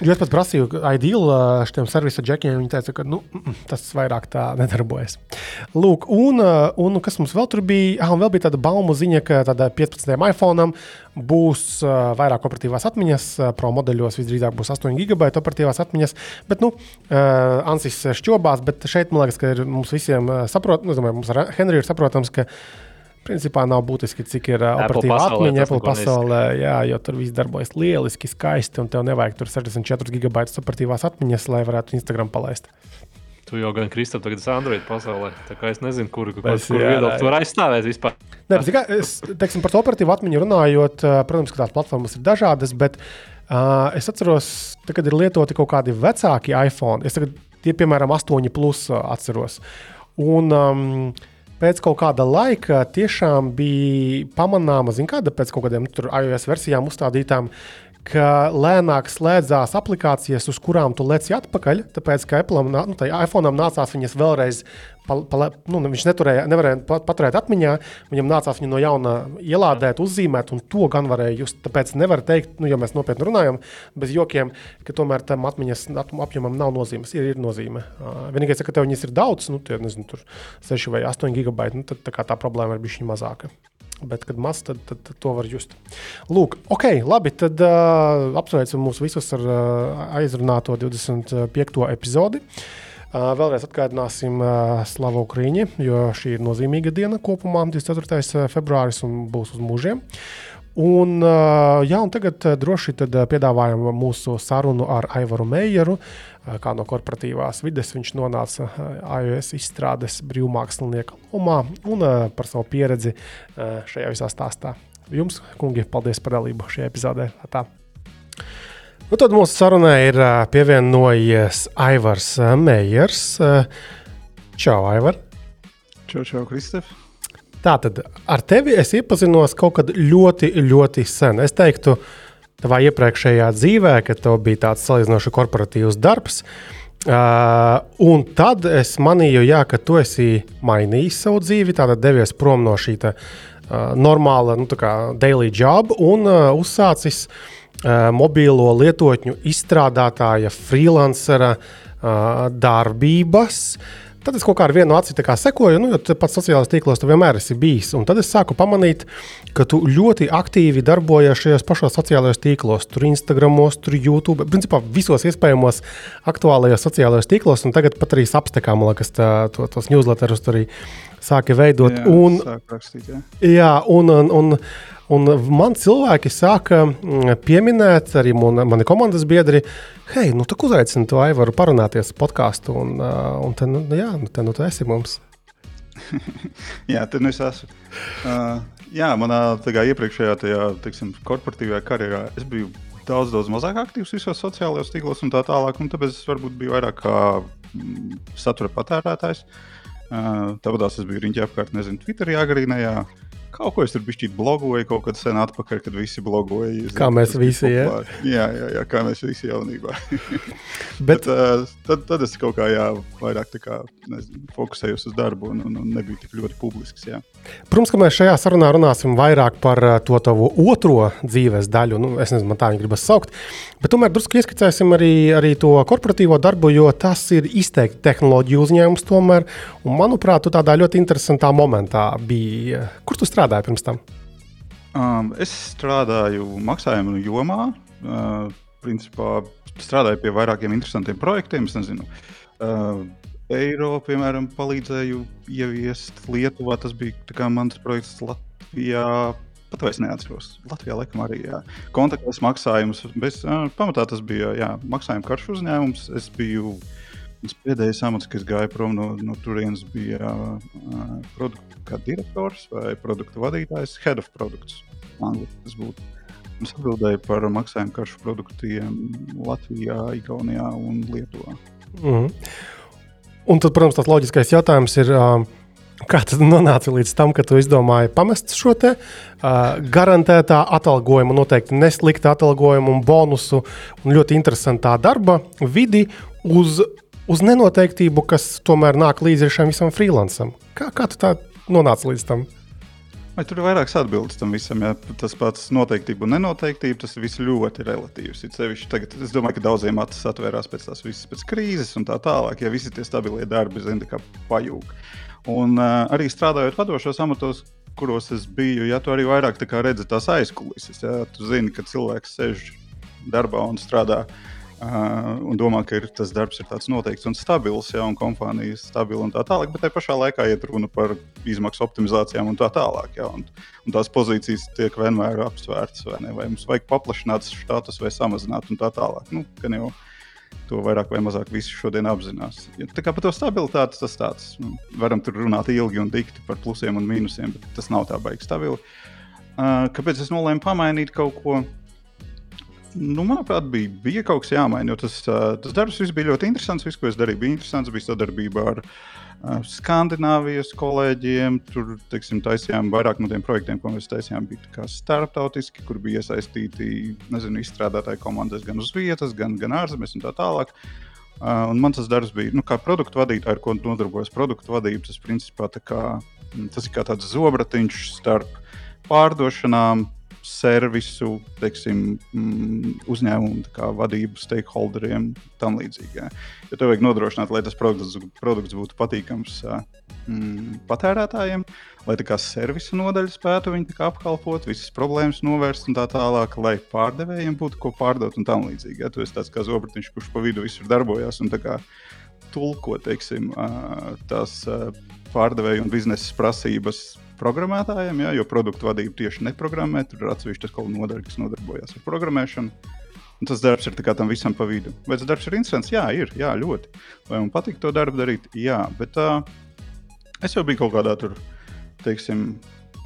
Jo es pat prasīju, ideāli šiem servisa džekiem. Viņi teica, ka nu, tas vairāk tā nedarbojas. Lūk, un, un kas mums vēl tur bija? Ah, vēl bija tāda baumu ziņa, ka 15. iPhone būs vairāk operatīvās atmiņas. Pro modeļos visdrīzāk būs 8 gigabaita operatīvās atmiņas. Bet, nu, Ansis šķobās, bet šeit man liekas, ka ir mums visiem saprotams, nu, domāju, mums ar Henriju ir saprotams, ka Principā nav būtiski, cik ir uh, operatīva atmiņa Apple pasaulē, jā, jo tur viss darbojas lieliski, skaisti, un tev nevajag tur 64 gigabaitus operatīvās atmiņas, lai varētu Instagram palaist. Tu jau gan Kristofers, tagad esmu Android pasaulē. Tā kā es nezinu, kur, kur, es, kur var aizstāvēt vispār. Nē, bet, kā, es, teiksim, par to operatīvu atmiņu runājot, protams, ka tās platformas ir dažādas, bet uh, es atceros, tā, kad ir lietoti kaut kādi vecāki iPhone, es tagad tie, piemēram, 8 plus atceros. Un, um, pēc kaut kāda laika tiešām bija pamanāma, zin, kāda pēc kaut kādiem nu, iOS versijām uzstādītām, ka lēnāk slēdzās aplikācijas, uz kurām tu leci atpakaļ. Tāpēc, ka Apple nu, iPhone nācās viņas vēlreiz, pa, pa, nu, viņš neturēja, nevarēja paturēt atmiņā, viņam nācās viņu no jauna ielādēt, uzzīmēt, un to gan varēja just. Tāpēc nevar teikt, nu, ja mēs nopietni runājam, bez jokiem, ka tomēr tam atmiņas apjomam nav nozīmes. Ir, ir nozīme. Vienīgais, ka tev viņas ir daudz, nu, tie, nezinu, 6 vai 8 gigabaiti, nu, tad tā, tā problēma ir bijusi mazāka bet, kad maz, tad, tad, tad to var just. Lūk, ok, labi. Tad uh, apsveicam mūs visus ar uh, aizrunāto 25. epizodi. Uh, vēlreiz atgādināsim uh, Slavu Ukrīņu, jo šī ir nozīmīga diena kopumā, 24. februāris, un būs uz mūžiem. Un, jā, un tagad droši piedāvājam mūsu sarunu ar Aivaru Meijeru. Kā no korporatīvās vides viņš nonāca iOS izstrādes brīvmākslinieka lomā un par savu pieredzi šajā visā stāstā. Jums, kungi, paldies par dalību šajā epizodē. Tā. Nu, tad mūsu sarunai ir pievienojies Aivars Meijers. Čau, Aivar! Čau, čau, Kristef! Tātad ar tevi es iepazinos kaut kad ļoti, ļoti sen. Es teiktu, tavā iepriekšējā dzīvē, kad tev bija tāds salīdzinoši korporatīvs darbs. Uh, un tad es manīju, jā, ka tu esi mainījis savu dzīvi, tātad devies prom no šī tā, uh, normāla nu, kā daily job un uh, uzsācis uh, mobīlo lietotņu izstrādātāja, freelancera uh, darbības. Tad es kaut kā ar vienu aci sekoju, nu, jo pats sociālajos tīklos tu vienmēr esi bijis. Un tad es sāku pamanīt, ka tu ļoti aktīvi darbojies šajos pašos sociālajos tīklos, tur Instagram, tur YouTube, principā visos iespējamos aktuālajos sociālajos tīklos. Un tagad pat arī apstekā, man liekas, tā, to, tos newsletterus arī sāka veidot. Jā, un, rakstīt, jā. jā, un, un, un, un man cilvēki sāka mm, pieminēt, arī man, mani komandas biedri, hei, nu tā uzaicini to Aivaru parunāties podkāstu, un, uh, un te, nu, jā, nu, te, nu, tu esi mums. jā, tur nu es esmu. Uh, jā, manā kā, iepriekšējā tajā, teiksim, korporatīvajā karjerā es biju daudz, daudz mazāk aktīvs visos sociālajos tīklos un tā tālāk. Un tāpēc es varbūt biju vairāk kā mm, satura patērētājs. Uh, tāpat es biju riņķī apkārt, nezinu, Twitterī agrīnajā. Kaut ko es tur biju blogoju, kaut kad sen atpakaļ, kad visi blogoja. Zinu, kā mēs visi, jā? jā, jā, jā, kā mēs visi jaunībā. Bet, Bet uh, tad, tad es kaut kā jā, vairāk kā, nezinu, fokusējos uz darbu un, un, un nebiju tik ļoti publisks. Jā. Protams, ka mēs šajā sarunā runāsim vairāk par to tavu otro dzīves daļu. Nu, es nezinu, man tā viņa gribas saukt. Bet tomēr drusku ieskicēsim arī, arī to korporatīvo darbu, jo tas ir izteikti tehnoloģiju uzņēmums. Tomēr, un, manuprāt, tu tādā ļoti interesantā momentā biji. Kur tu strādā? Strādāji pirms tam? Um, es strādāju maksājumu jomā. Uh, principā strādāju pie vairākiem interesantiem projektiem. Es nezinu, uh, eiro, piemēram, palīdzēju ieviest Lietuvā. Tas bija mans projekts Latvijā. Pat vairs neatceros. Latvijā laikam arī jā. kontaktless maksājums. Bez, uh, pamatā tas bija jā, maksājuma karšu uzņēmums. Es biju pēdējais amats, kas gāja prom no, no turienes, bija uh, produktu direktors vai produktu vadītājs, head of products. Tas būtu. Es atbildēju par maksājumu karšu produktiem Latvijā, Igaunijā un Lietuvā. Mm -hmm. Un tad, protams, tas loģiskais jautājums ir. Kā tad nonāca līdz tam, ka tu izdomāji pamest šo te uh, garantētā atalgojuma, noteikti neslikta atalgojuma un bonusu un ļoti interesantā darba vidi uz uz nenoteiktību, kas tomēr nāk līdzi šim visam freelancam. Kā, kā tu tā nonāci līdz tam? Vai tur ir vairākas atbildes tam visam? Ja? Tas pats noteiktība un nenoteiktība, tas viss ļoti relatīvs. Ir sevišķi tagad, es domāju, ka daudziem acis atvērās pēc tās visas pēc krīzes un tā tālāk, ja visi tie stabilie darbi, zina, kā pajūg. Un uh, arī strādājot vadošos amatos, kuros es biju, ja tu arī vairāk tā redzi tās aizkulises, ja tu zini, ka cilvēks sēž darbā un strādā uh, Uh, un domā, ka ir, tas darbs ir tāds noteikts un stabils, ja un kompānija ir stabila un tā tālāk, bet tajā pašā laikā iet runa par izmaksu optimizācijām un tā tālāk. Ja, un, un tās pozīcijas tiek vienmēr apsvērtas, vai, ne, vai mums vajag paplašināt štatus vai samazināt un tā tālāk. Nu, jau to vairāk vai mazāk visi šodien apzinās. Ja, tā kā par to stabilitāti tas tāds, nu, varam tur runāt ilgi un dikti par plusiem un mīnusiem, bet tas nav tā baigi stabili. Uh, kāpēc es nolēmu pamainīt kaut ko? Nu, manuprāt, bija, bija kaut kas jāmaina. Tas, tas darbs bija ļoti interesants. Viss, ko es darīju, bija interesants. Bija sadarbība ar Skandināvijas kolēģiem. Tur teiksim, taisījām vairāk no tiem projektiem, ko mēs taisījām. Bija starptautiski, kur bija iesaistīti nezinu, izstrādātāji komandas gan uz vietas, gan, gan ārzemēs un tā tālāk. Un man tas darbs bija, nu, kā produktu vadītājs, ar ko nodarbojos produktu vadību. Tas, principā, kā, tas ir kā tāds zobratiņš starp pārdošanām, servisu, teiksim, mm, uzņēmumu vadību, stakeholderiem un tam līdzīgi. Ja. Jo tev vajag nodrošināt, lai tas produkts, produkts būtu patīkams mm, patērētājiem, lai tā kā servisa nodaļa spētu viņu apkalpot, visas problēmas novērst un tā tālāk, lai pārdevējiem būtu ko pārdot un tam līdzīgi. Ja. Tu esi tāds kā zobratiņš, kurš pa vidu visur darbojas un tulko teiksim, tās pārdevēju un biznesa prasības programmētājiem, ja, jo produktu vadību tieši neprogrammē. Tur ir atsevišķa kaut kāda nodaļa, kas nodarbojas ar programmēšanu. Un tas darbs ir tam visam pa vidu. Vai tas darbs ir interesants? Jā, ir. Jā, ļoti. Vai man patīk to darbu darīt? Jā, bet uh, es jau biju kaut kādā tur, teiksim,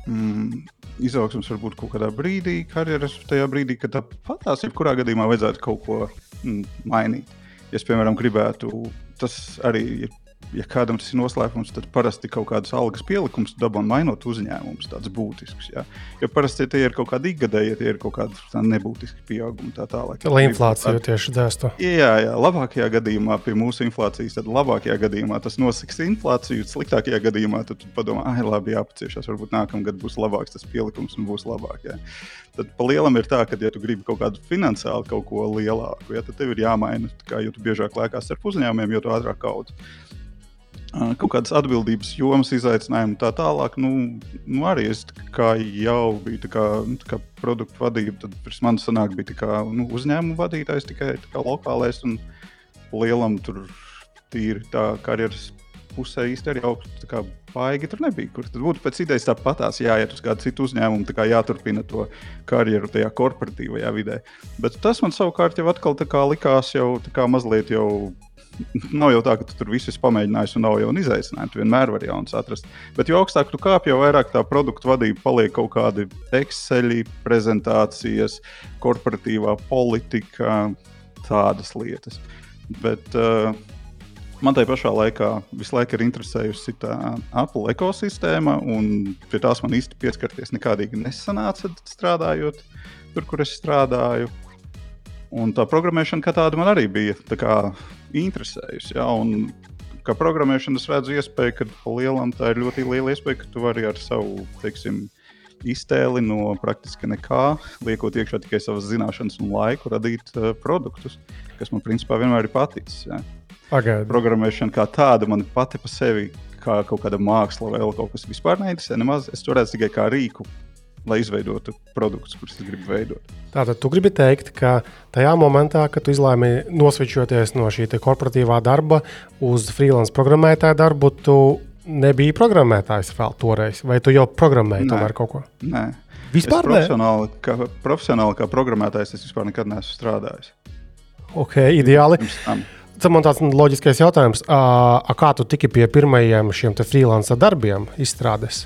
mm, izaugsmas varbūt kaut kādā brīdī, karjeras tajā brīdī, kad patās, jebkurā gadījumā vajadzētu kaut ko mm, mainīt. Ja es, piemēram, gribētu, tas arī ir ja kādam tas ir noslēpums, tad parasti kaut kādas algas pielikums dabūna mainot uzņēmumus, tāds būtisks. Ja? Jo parasti ja tie ir kaut kādi ikgadēji, ja tie ir kaut kādi nebūtiski pieaugumi tā tālāk. Lai inflācija tieši dēstu. Jā, jā, labākajā gadījumā pie mūsu inflācijas, tad labākajā gadījumā tas nosaks inflāciju, sliktākajā gadījumā tad padomā, ah, labi, jāpaciešās, varbūt nākamgad būs labāks tas pielikums un būs labāk. Jā. Tad pa lielam ir tā, ka, ja tu gribi kaut kādu finansiāli kaut ko lielāku, ja, tad tev ir jāmaina, kā, jo tu biežāk lēkās ar uzņēmumiem, jo tu ātrāk kaut ko kaut kādas atbildības jomas, izaicinājumi un tā tālāk. Nu, nu arī es jau biju kā, nu, kā produktu vadība, tad pirms manis sanāk, bija kā, nu, uzņēmuma vadītājs tikai kā lokālais un lielam tur tīri tā karjeras pusē īsti arī augstu kā baigi tur nebija. Kur tad būtu pēc idejas tāpatās jāiet uz kādu citu uzņēmumu, kā jāturpina to karjeru tajā korporatīvajā vidē. Bet tas man savukārt jau atkal likās jau mazliet jau nav jau tā, ka tu tur visu esi pamēģinājis un nav jau izaicinājumu. Tu vienmēr vari jaunas atrast. Bet jo augstāk tu kāp, jo vairāk tā produktu vadība paliek kaut kādi Excel, prezentācijas, korporatīvā politika, tādas lietas. Bet uh, man tajā pašā laikā visu laiku ir interesējusi tā Apple ekosistēma, un pie tās man īsti pieskarties nekādīgi nesanāca strādājot tur, kur es strādāju. Un tā programmēšana kā tāda man arī bija interesējusi. Ja? Un, kā programmēšana, es redzu iespēju, ka lielam tā ir ļoti liela iespēja, ka tu vari ar savu teiksim, iztēli no praktiski nekā, liekot iekšā tikai savas zināšanas un laiku, radīt uh, produktus, kas man principā vienmēr ir paticis. Ja? Pagaid. Programmēšana kā tāda man pati par sevi, kā kaut kāda māksla vai kaut kas vispār neinteresē. Nemaz es to redzu tikai kā rīku lai izveidotu produktus, kurus es gribu veidot. Tātad, tu gribi teikt, ka tajā momentā, kad tu izlēmi nosvičoties no šī korporatīvā darba uz freelance programmētāja darbu, tu nebija programmētājs vēl toreiz, vai tu jau programmēji tomēr kaut ko? Nē. Vispār es profesionāli, kā, profesionāli kā programmētājs es vispār nekad neesmu strādājis. Ok, ideāli. Tas man tāds loģiskais jautājums. A, kā tu tiki pie pirmajiem šiem freelance darbiem, izstrādes?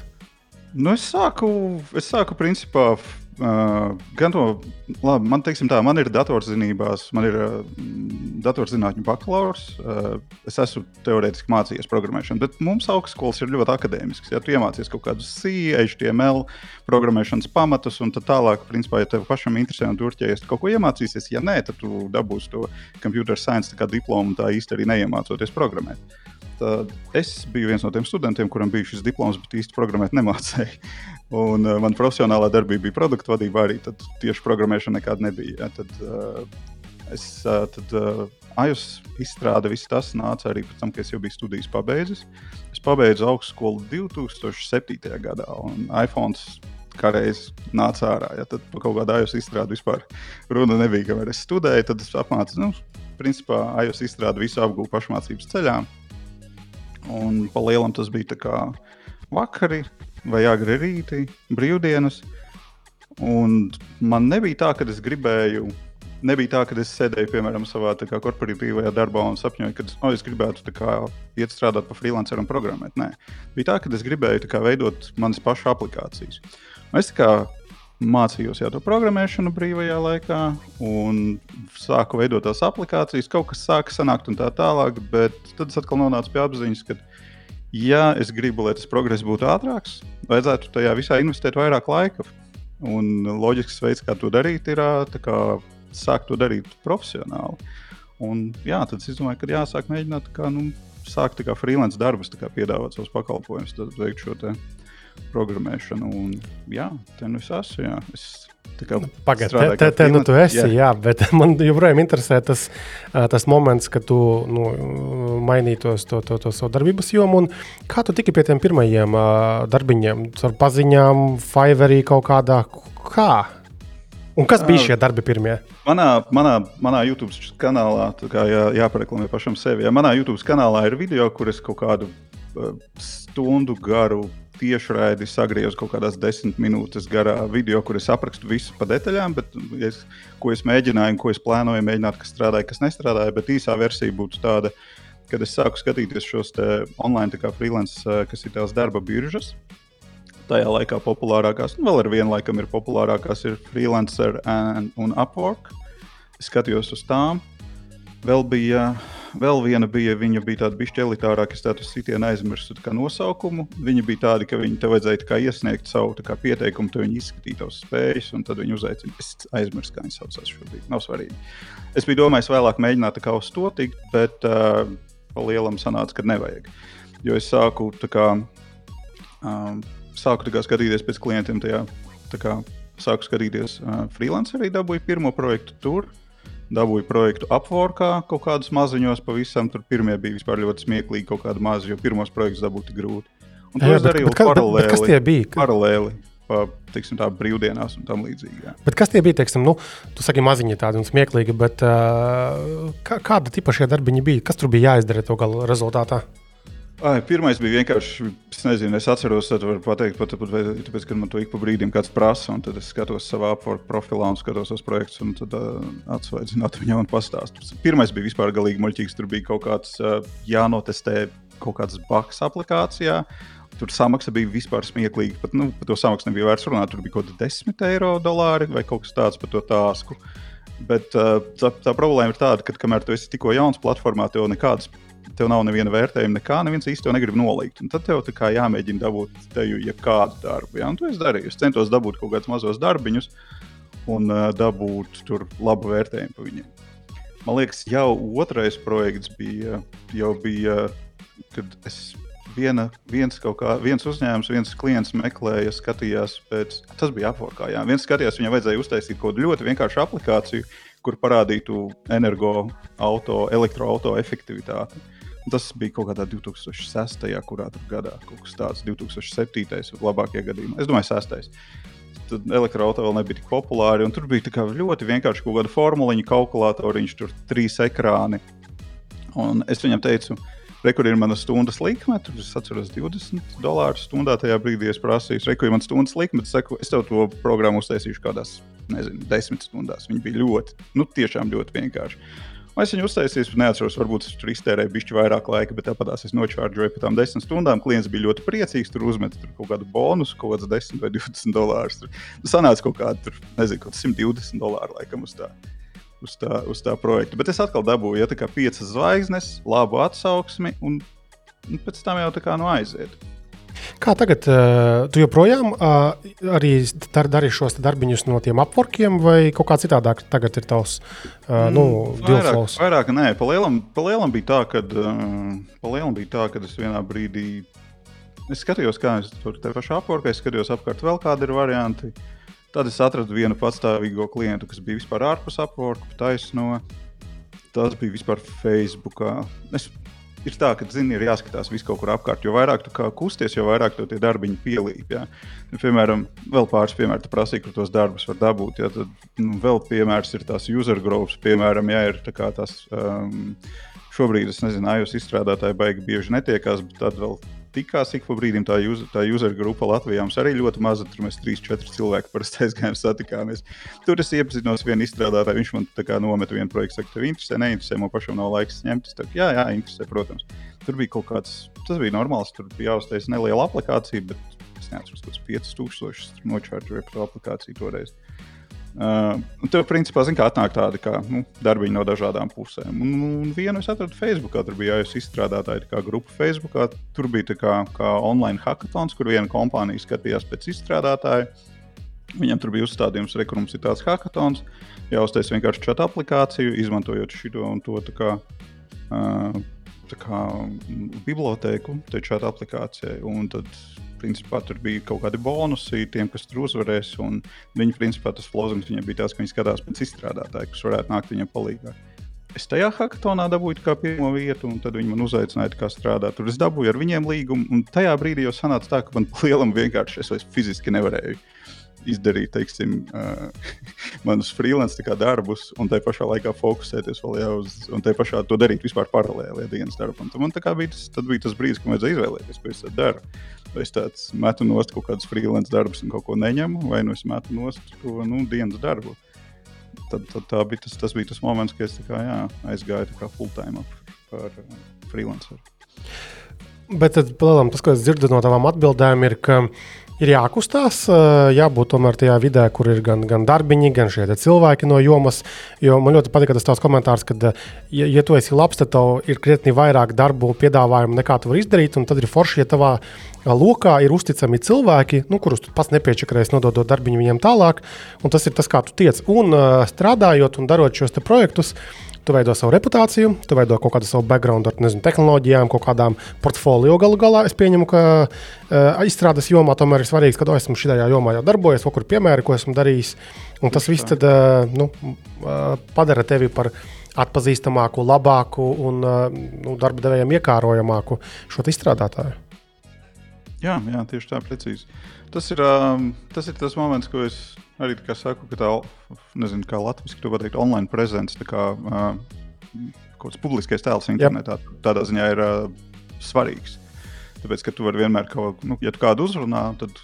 Nu, es sāku, es sāku principā. Uh, gan to, labi, man, teiksim, tā, man ir datorzinībās, man ir uh, datorzinātņu bakalaurs. Uh, es esmu teorētiski mācījies programmēšanu, bet mums augstskolas ir ļoti akadēmisks. Ja tu iemācies kaut kādus C, HTML, programmēšanas pamatus, un tā tālāk, principā, ja tev pašam interesē un turķējies, kaut ko iemācīsies, ja nē, tad tu dabūsi to computer science diplomu tā īsti arī neiemācoties programmēt tad es biju viens no tiem studentiem, kuram bija šis diploms, bet īsti programmēt nemācēju. Un uh, man profesionālā darbība bija produktu vadība arī, tad tieši programmēšana nekāda nebija. Ja? Tad, uh, es, uh, tad uh, iOS izstrāde, viss tas nāca arī pēc tam, kad es jau biju studijas pabeidzis. Es pabeidzu augstskolu 2007. gadā, un iPhone kā reizes nāca ārā. Ja, tad par kaut kādu iOS izstrādi vispār runa nebija, kamēr es studēju. Tad es apmācījos, nu, principā iOS izstrādi visu apgūstu pašmācības ceļā. Un pa lielam tas bija vakari vai agri rīti, brīvdienas. Un man nebija tā, ka es gribēju. Nebija tā, ka es sēdēju, piemēram, savā kā, korporatīvajā darbā un sapņoju, ka oh, es gribētu kā, iet strādāt par freelanceru un programmēt. Nē, bija tā, ka es gribēju kā, veidot manas pašas aplikācijas. Es kā, mācījos jau to programmēšanu brīvajā laikā, un sāku veidot tās aplikācijas. Kaut kas sāka sanākt un tā tālāk, bet tad es atkal nonācu pie apziņas, ka, ja es gribu, lai tas progress būtu ātrāks, vajadzētu tajā visā investēt vairāk laika. Un loģisks veids, kā to darīt, ir kā, sākt to darīt profesionāli. Un, jā, tad es domāju, ka jāsāk mēģināt kā, nu, sākt kā freelance darbus, kā piedāvāt savus pakalpojumus, tad veikt šo te programmēšanu. Un, jā, te nu es esmu. Jā. Es nu, Pagaidiet, te, te, te nu tu esi, jā. jā, bet man joprojām interesē tas, tas moments, kad tu nu, mainītos to, to, to savu darbības jomu. Kā tu tiki pie tiem pirmajiem darbiņiem? Ar paziņām, Fiverrī kaut kādā. Kā? Un kas bija šie darbi pirmie? Manā, manā, manā YouTube kanālā, kā jā, jāpareklamē pašam sevi. Ja manā YouTube kanālā ir video, kur es kaut kādu stundu garu tiešraidi sagriezu kaut kādās desmit minūtes garā video, kur es aprakstu visu pa detaļām, bet, es, ko es mēģināju, ko es plānoju mēģināt, kas strādāja, kas nestrādāja. Bet īsā versija būtu tāda, kad es sāku skatīties šos online freelance, eh, kas ir tās darba biržas. Tajā laikā populārākās, nu, vēl ar vienu laikam ir populārākās, ir Freelancer un Upwork. Es skatījos uz tām. Vēl bija uh, vēl viena bija, viņa bija tāda bišķi elitārāka, es tādu sitienu aizmirsu kā nosaukumu. Viņa bija tāda, ka viņi te vajadzēja kā iesniegt savu kā pieteikumu, tad viņi izskatīja tavas spējas, un tad viņi uzaicina. Es aizmirsu, kā viņi saucās šobrīd. Nav svarīgi. Es biju domājis vēlāk mēģināt kā uz to tikt, bet uh, pa lielam sanāca, ka nevajag. Jo es sāku kā, um, sāku kā skatīties pēc klientiem tajā, kā sāku skatīties uh, freelance arī dabūju pirmo projektu tur dabūju projektu apvorkā kaut kādus maziņos, pavisam tur pirmie bija vispār ļoti smieklīgi, kaut kādi mazi, jo pirmos projektus dabūt grūti. Un to Jā, es bet- darīju bet bet- paralēli. bet kas tie bija? Paralēli, pa, teiksim, tā brīvdienās un tam līdzīgi. jā. Bet kas tie bija? Teiksim, nu, tu saki, maziņi tādi un smieklīgi, bet uh, kā, kāda tipa šie darbiņi bija? Kas tur bija jāizdara to gala rezultātā? Ai, pirmais bija vienkārši, es nezinu, es atceros, tad varu pateikt, pat, pat, pat, tāpēc, ka man to ik pa brīdim kāds prasa, un tad es skatos savā apgabala profilā un skatos tos projektus, un tad uh, atsvaidzināt viņam un pastāstīt. Pirmais bija vispār galīgi muļķīgs, tur bija kaut kāds uh, jānotestē kaut kāds bugs aplikācijā. Tur samaksa bija vispār smieklīga. Pat, nu, par to samaksu nebija vērts runāt. Tur bija kaut kāda 10 eiro dolāri vai kaut kas tāds par to tāsku. Bet uh, tā, tā problēma ir tāda, ka kamēr tu esi tikko jauns platformā, tev nekādas tev nav neviena vērtējuma, nekā, neviens īsti to negrib nolikt. Un tad tev jāmēģina dabūt teju jebkādu darbu. Ja? Un to es darīju. Es centos dabūt kaut kādus mazus darbiņus un uh, dabūt tur labu vērtējumu par viņiem. Man liekas, jau otrais projekts bija, jau bija, kad es viena, viens, kā, viens uzņēmums, viens klients meklēja, skatījās pēc, tas bija apgabala. Viens skatījās, viņam vajadzēja uztaisīt kaut kādu ļoti vienkāršu aplikāciju, kur parādītu energo, auto, elektroautorāta efektivitāti. Tas bija kaut kādā 2006. kurā gadā, kaut kas tāds - 2007. labākajā gadījumā. Es domāju, 6. Tad elektroautorāta vēl nebija tik populāri. Tur bija ļoti vienkārši kaut kāda formuliņa, kalkulatoriņš, tur trīs ekrāni. Un es viņam teicu, Rekur ir mana stundas likme. Tur es atceros 20 dolārus stundā. Tajā brīdī es prasīju, rekur ir mana stundas likme. Es saku, es tev to programmu uztaisīšu kādās, nezinu, desmit stundās. Viņi bija ļoti, nu, tiešām ļoti vienkārši. Es viņu uztaisīju, neatceros, varbūt es tur iztērēju bišķi vairāk laika, bet tāpat es nočārģoju par tām desmit stundām. Klients bija ļoti priecīgs, tur uzmet tur kaut kādu bonusu, kaut kāds 10 vai 20 dolārus. Tur sanāca kaut kāda, tur, nezinu, kaut 120 dolāru laikam uz tā uz tā, uz tā projekta. Bet es atkal dabūju ja, kā piecas zvaigznes, labu atsauksmi, un, un pēc tam jau tā kā nu aiziet. Kā tagad, tu joprojām arī dar, dari šos darbiņus no tiem apvorkiem, vai kaut kā citādāk tagad ir tavs uh, nu, vairāk, dealflows? vairāk, nē, pa lielam, pa lielam bija tā, ka uh, bija tā, ka es vienā brīdī es skatījos, kā es tur te pašā apvorkā, es skatījos apkārt vēl kādi ir varianti. Tad es atradu vienu patstāvīgo klientu, kas bija vispār ārpus apgabala, taisno. Tas bija vispār Facebook. Es, ir tā, ka zini, ir jāskatās viss kaut kur apkārt. Jo vairāk tu kusties, jo vairāk tu tie darbiņi pielīp. Ja? Nu, piemēram, vēl pāris piemēru, tu prasīji, kur tos darbus var dabūt. Ja? Tad nu, vēl piemērs ir tās user groups, piemēram, ja ir tā tās. Um, Šobrīd es nezinu, iOS izstrādātāji baigi bieži netiekās, bet tad vēl tikās ik pa brīdim tā, user, tā user grupa Latvijā. Mums arī ļoti maza, tur mēs 3-4 cilvēki parasti aizgājām, satikāmies. Tur es iepazinos vienu izstrādātāju, viņš man tā kā nometa vienu projektu, saka, tev interesē, neinteresē, man pašam nav laiks ņemt. Es teiktu, jā, jā, interesē, protams. Tur bija kaut kāds, tas bija normāls, tur bija jāuztais neliela aplikācija, bet es neatceros, kāds 5000 nočārģoju par aplikāciju toreiz. Uh, tev, principā, zin, atnāk tādi kā, nu, darbiņi no dažādām pusēm. Un, un vienu es atradu Facebook, tur bija jājas izstrādātāji kā grupa Facebook. Tur bija kā, kā online hackathons, kur viena kompānija skatījās pēc izstrādātāja. Viņam tur bija uzstādījums, ka mums ir tāds hackathons, jāuztais vienkārši čata aplikāciju, izmantojot šo un to kā, uh, kā bibliotēku, te čata aplikācijai. Tad principā tur bija kaut kādi bonusi tiem, kas tur uzvarēs. Viņa, principā, tas flozings viņam bija tāds, ka viņi skatās pēc izstrādātāja, kas varētu nākt viņam palīdzēt. Es tajā hackathonā dabūju kā pirmo vietu, un tad viņi man uzaicināja, kā strādāt. Tur es dabūju ar viņiem līgumu, un tajā brīdī jau sanāca tā, ka man lielam vienkārši es vairs fiziski nevarēju izdarīt, teiksim, uh, manus freelance darbus, un tajā pašā laikā fokusēties vēl jau uz, un tajā pašā to darīt vispār paralēli dienas darbam. Tad man bija tas, bija tas brīdis, kad vajadzēja izvēlēties, ko es daru. Vai es tāds metu nost kaut kādus freelance darbus un kaut ko neņemu, vai nu es metu nost to nu, dienas darbu. Tad, tad bija tas, tas bija tas moments, kad es kā, jā, aizgāju kā full time par uh, freelanceru. Bet tad, palēlam, tas, ko es dzirdu no tavām atbildēm, ir, ka ir jākustās, jābūt tomēr tajā vidē, kur ir gan, gan darbiņi, gan šie cilvēki no jomas. Jo man ļoti patīk tas tavs komentārs, ka, ja, ja tu esi labs, tad tev ir krietni vairāk darbu piedāvājumu nekā tu vari izdarīt. Tad ir forši, ja tavā lokā ir uzticami cilvēki, nu, kurus tu pats nepiečakarēsi, nododot darbiņu viņiem tālāk. Un tas ir tas, kā tu tiec. Un strādājot un darot šos projektus, Tu veido savu reputāciju, tu veido kaut kādu savu background ar nezinu, tehnoloģijām, kaut kādām portfolio galu galā. Es pieņemu, ka uh, izstrādes jomā tomēr ir svarīgs, ka esmu šajā jomā jau darbojies, kaut kur piemēri, ko esmu darījis. Un tas viss tad, uh, nu, uh, padara tevi par atpazīstamāku, labāku un uh, nu, darba devējiem iekārojamāku šo izstrādātāju. Jā, jā, tieši tā, precīzi. Tas ir, um, tas ir tas moments, ko es arī saku, ka tā, nezinu, kā latviešu to pateikt, online prezence, tā kā uh, kaut kāds publiskais tēls internetā, yep. tādā ziņā ir uh, svarīgs. Tāpēc, ka tu vari vienmēr kaut ko, nu, ja tu kādu uzrunā, tad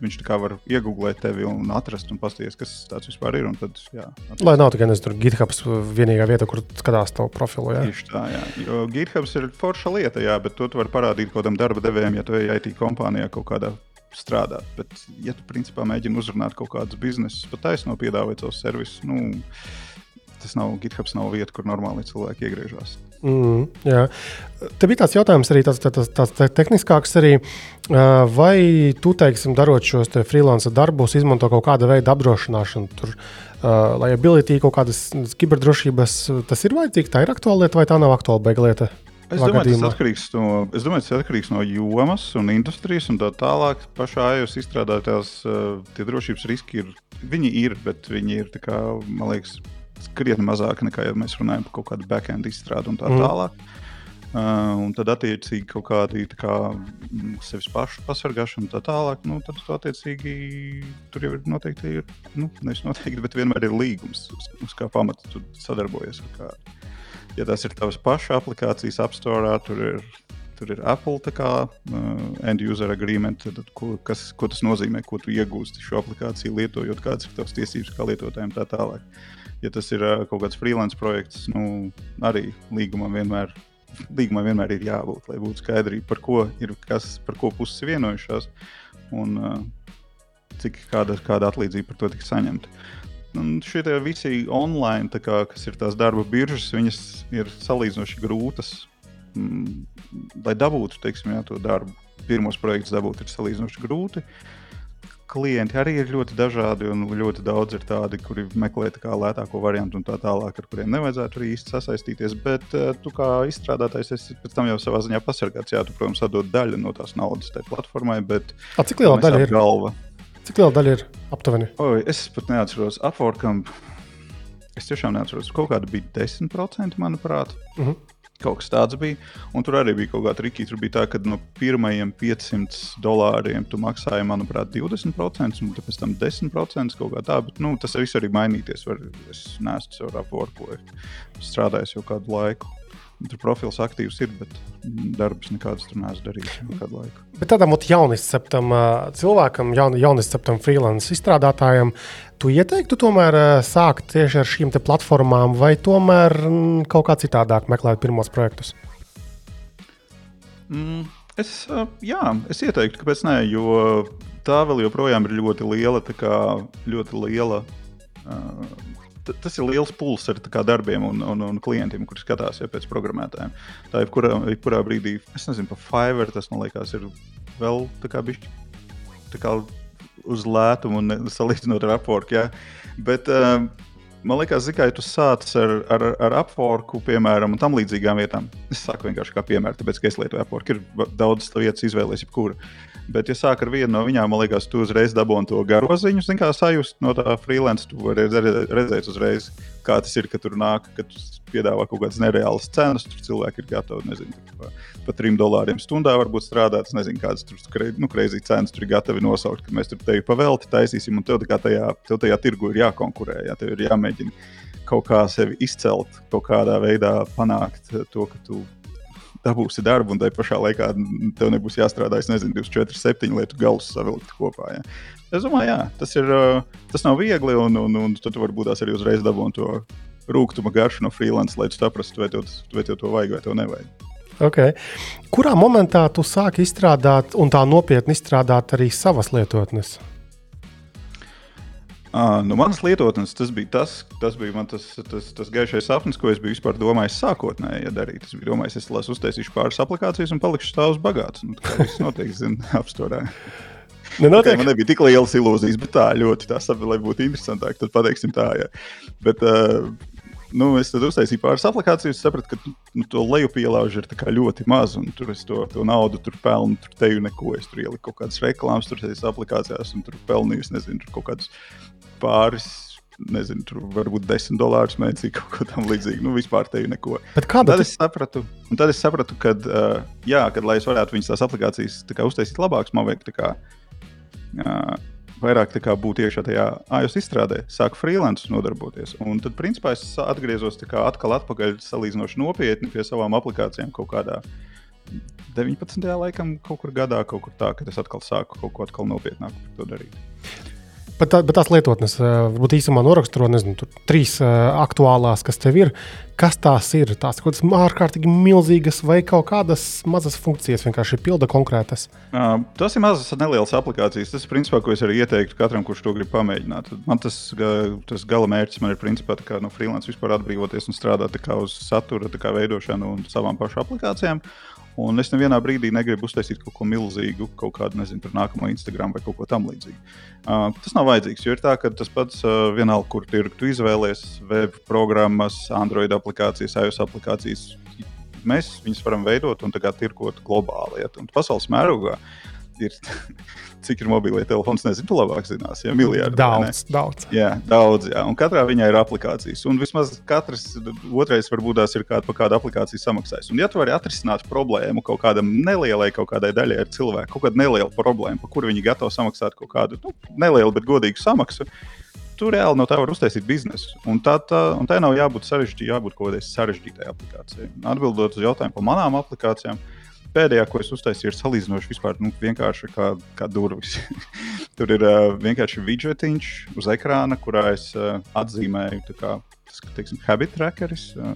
viņš var iegūglēt tevi un atrast un paskatīties, kas tas vispār ir. Tad, jā, atrast. Lai nav tikai tur GitHub vienīgā vieta, kur skatās tavu profilu. Jā. Tieši tā, jā. Jo GitHub ir forša lieta, jā, bet to tu vari parādīt kaut kādam darba devējam, ja tu ej IT kompānijā kaut kādā strādāt. Bet, ja tu principā mēģini uzrunāt kaut kādus biznesus, pat taisno piedāvāt savus servisus, nu, tas nav GitHub, nav vieta, kur normāli cilvēki iegriežas. Mm, jā. Te bija tāds jautājums, arī tāds, tāds, tāds tehniskāks. Arī. Vai tu, teiksim, darot šos te freelance darbus, izmanto kaut kādu veidu apdrošināšanu, tur, lai ability kaut kādas kiberdrošības, tas ir vajadzīgs, tā ir aktuāla lieta vai tā nav aktuāla beiga lieta? Es domāju, tas atkarīgs, no, es domāju, tas atkarīgs no jomas un industrijas un tā tālāk. Pašā AIOS izstrādātās uh, tie drošības riski ir, viņi ir, bet viņi ir, kā, man liekas, krietni mazāki nekā, ja mēs runājam par kaut kādu backend izstrādi un tā mm. tālāk. Uh, un tad, attiecīgi, kaut kādi kā, sevis pašu pasargāšana un tā tālāk, nu, tad, attiecīgi, tur jau ir noteikti, ir, nu, nevis noteikti, bet vienmēr ir līgums, uz, uz kā pamata tu sadarbojies ar kādu ja tas ir tavs paša aplikācijas apstorā, tur ir, tur ir Apple kā, uh, end user agreement, tad, ko, kas, ko tas nozīmē, ko tu iegūsti šo aplikāciju lietojot, kādas ir tavas tiesības kā lietotājiem tā tālāk. Ja tas ir uh, kaut kāds freelance projekts, nu, arī līgumam vienmēr, līgumam vienmēr ir jābūt, lai būtu skaidrība, par ko ir kas, par ko puses vienojušās. Un, uh, cik kāda, kāda atlīdzība par to tiks saņemta. Šie visi online, kā, kas ir tās darba biržas, viņas ir salīdzinoši grūtas. Mm, lai dabūtu teiksim, jā, to darbu, pirmos projektus dabūt, ir salīdzinoši grūti. Klienti arī ir ļoti dažādi, un ļoti daudz ir tādi, kuri meklē tā lētāko variantu un tā tālāk, ar kuriem nevajadzētu arī īsti sasaistīties. Bet uh, tu kā izstrādātājs esi pēc tam jau savā ziņā pasargāts. Jā, tu, protams, atdod daļu no tās naudas tai platformai, bet A, cik liela daļa ir galva? Cik liela daļa ir aptuveni? Oi, es pat neatceros. Upworkam es tiešām neatceros. Kaut kāda bija 10%, manuprāt. Uh mhm. -huh. Kaut kas tāds bija. Un tur arī bija kaut kāda trikīga. Tur bija tā, ka no pirmajiem 500 dolāriem tu maksāji, manuprāt, 20%, un pēc tam 10% kaut kā tā. Bet nu, tas viss arī mainīties. Var, es neesmu caur Upworku strādājis jau kādu laiku. Tur profils aktīvs ir, bet darbs nekādas tur neesmu darījis jau kādu laiku. Bet tādam jaunisceptam cilvēkam, jaun, jaunisceptam freelance izstrādātājam, tu ieteiktu tomēr sākt tieši ar šīm platformām, vai tomēr kaut kā citādāk meklēt pirmos projektus? Mm, es, jā, es ieteiktu, kāpēc nē, jo tā vēl joprojām ir ļoti liela, kā, ļoti liela uh, tas ir liels puls ar darbiem un, un, un klientiem, kuriem skatās jau pēc programmētājiem. Tā ir kurā, kurā brīdī, es nezinu, par Fiverr tas man liekas, ir vēl tā kā kā uz lētumu un salīdzinot ar Upwork. Ja? Bet, uh, man liekas, ka ja tu sāc ar, ar, ar Upworku, piemēram, un tam līdzīgām vietām. Es saku vienkārši kā piemēru, tāpēc, ka es lietoju Upwork. Ir daudz vietas izvēlēties, jebkura. Bet, ja sāk ar vienu no viņām, man liekas, tu uzreiz dabūji to garoziņu, kā sajust no tā freelance. Tu vari redzēt uzreiz, kā tas ir, kad tur nāk, kad tu piedāvā kaut kādas nereālas cenas. Tur cilvēki ir gatavi, nezinu, par trim dolāriem stundā varbūt strādāt. Es nezinu, kādas tur nu, kreizī cenas tur ir gatavi nosaukt, ka mēs tur tevi pavelti taisīsim, un tev, tajā, tev tajā tirgu ir jākonkurē, jā, tev ir jāmēģina kaut kā sevi izcelt, kaut kādā veidā panākt to, ka tu dabūsi darbu, un tajā pašā laikā tev nebūs jāstrādā, es nezinu, 24, 7 lietu galus savilkt kopā. Ja. Es domāju, jā, tas, ir, tas nav viegli, un, un, un tad varbūt tās arī uzreiz dabūni to rūkuma garšu no freelance, lai tu saprastu, vai tev, vai tev to vajag vai tev nevajag. Okay. Kurā momentā tu sāki izstrādāt un tā nopietni izstrādāt arī savas lietotnes? Uh, nu, manas lietotnes tas bija tas, tas bija tas, tas, tas gaišais sapnis, ko es biju vispār domājis sākotnēji ja darīt. Es biju domājis, es lasu, uztaisīšu pāris aplikācijas un palikšu stāvus bagāts. Nu, viss noteikti zina apstākļā. Nenotiek. Okay, man nebija tik lielas ilūzijas, bet tā ļoti tā sapratu, lai būtu interesantāk. Tad pateiksim tā, jā. Bet, uh, nu, es tad uztaisīju pāris aplikācijas, sapratu, ka nu, to lejupielāžu ir ļoti maz, un tur es to, to naudu tur pelnu, tur teju neko. Es tur ieliku kaut kādas reklāmas, tur tajās aplikācijās, un tur pelnīju, nezinu, tur kaut kādus pāris. Nezinu, tur varbūt 10 dolārus mēnesī kaut ko tam līdzīgu. Nu, vispār te ir neko. Kāda tad es sapratu, un tad es sapratu, ka, uh, jā, kad, lai es varētu viņas tās aplikācijas kā, uztaisīt labākas, man vajag kā, uh, vairāk kā, būt iekšā tajā iOS izstrādē, sāku freelance nodarboties. Un tad, principā, es atgriezos kā, atkal atpakaļ salīdzinoši nopietni pie savām aplikācijām kaut kādā 19. laikam, kaut kur gadā, kaut kur tā, kad es atkal sāku kaut ko atkal nopietnāk par to darīt. Bet, tā, bet tās lietotnes, varbūt īsumā noraksturo, nezinu, tur trīs aktuālās, kas tev ir. Kas tās ir? Tās kaut kādas ārkārtīgi milzīgas vai kaut kādas mazas funkcijas, vienkārši pilda konkrētas. Tas ir mazas, nelielas aplikācijas. Tas, principā, ko es arī ieteiktu katram, kurš to grib pamēģināt. Man tas, tas gala mērķis man ir principā, kā, no freelance vispār atbrīvoties un strādāt uz satura veidošanu un savām pašu aplikācijām. Un es nevienā brīdī negribu uztaisīt kaut ko milzīgu, kaut kādu, nezinu, par nākamo Instagram vai kaut ko tamlīdzīgu. Uh, tas nav vajadzīgs, jo ir tā, ka tas pats uh, vienalga, kur tirgu tu izvēlies, web programmas, Android aplikācijas, iOS aplikācijas. Mēs viņus varam veidot un tirgot globāli, ja, un pasaules mērogā. Ir cik ir mobilie telefons, nezinu, tu labāk zinās. Ja, miljardi, daudz, daudz. Jā, daudz. Jā. Un katrā viņā ir aplikācijas. Un vismaz katrs otrais varbūt tās ir kāda par kādu aplikāciju samaksājis. Un, ja tu vari atrisināt problēmu kaut kādam nelielai, kaut kādai daļai ar cilvēku, kaut kāda neliela problēma, par kuru viņi gatavi samaksāt kaut kādu nu, nelielu, bet godīgu samaksu. Tu reāli no tā var uztaisīt biznesu. Un tā, tā, un tā nav jābūt sarežģītai, jābūt kaut kādai sarežģītai aplikācijai. Atbildot uz jautājumu par manām aplikācijām, uh, pēdējā, ko es uztaisīju, ir salīdzinoši vispār, nu, vienkārši kā, kā durvis. Tur ir uh, vienkārši widgetiņš uz ekrāna, kurā es uh, atzīmēju kā, tas, teiksim, habit trackeris, uh,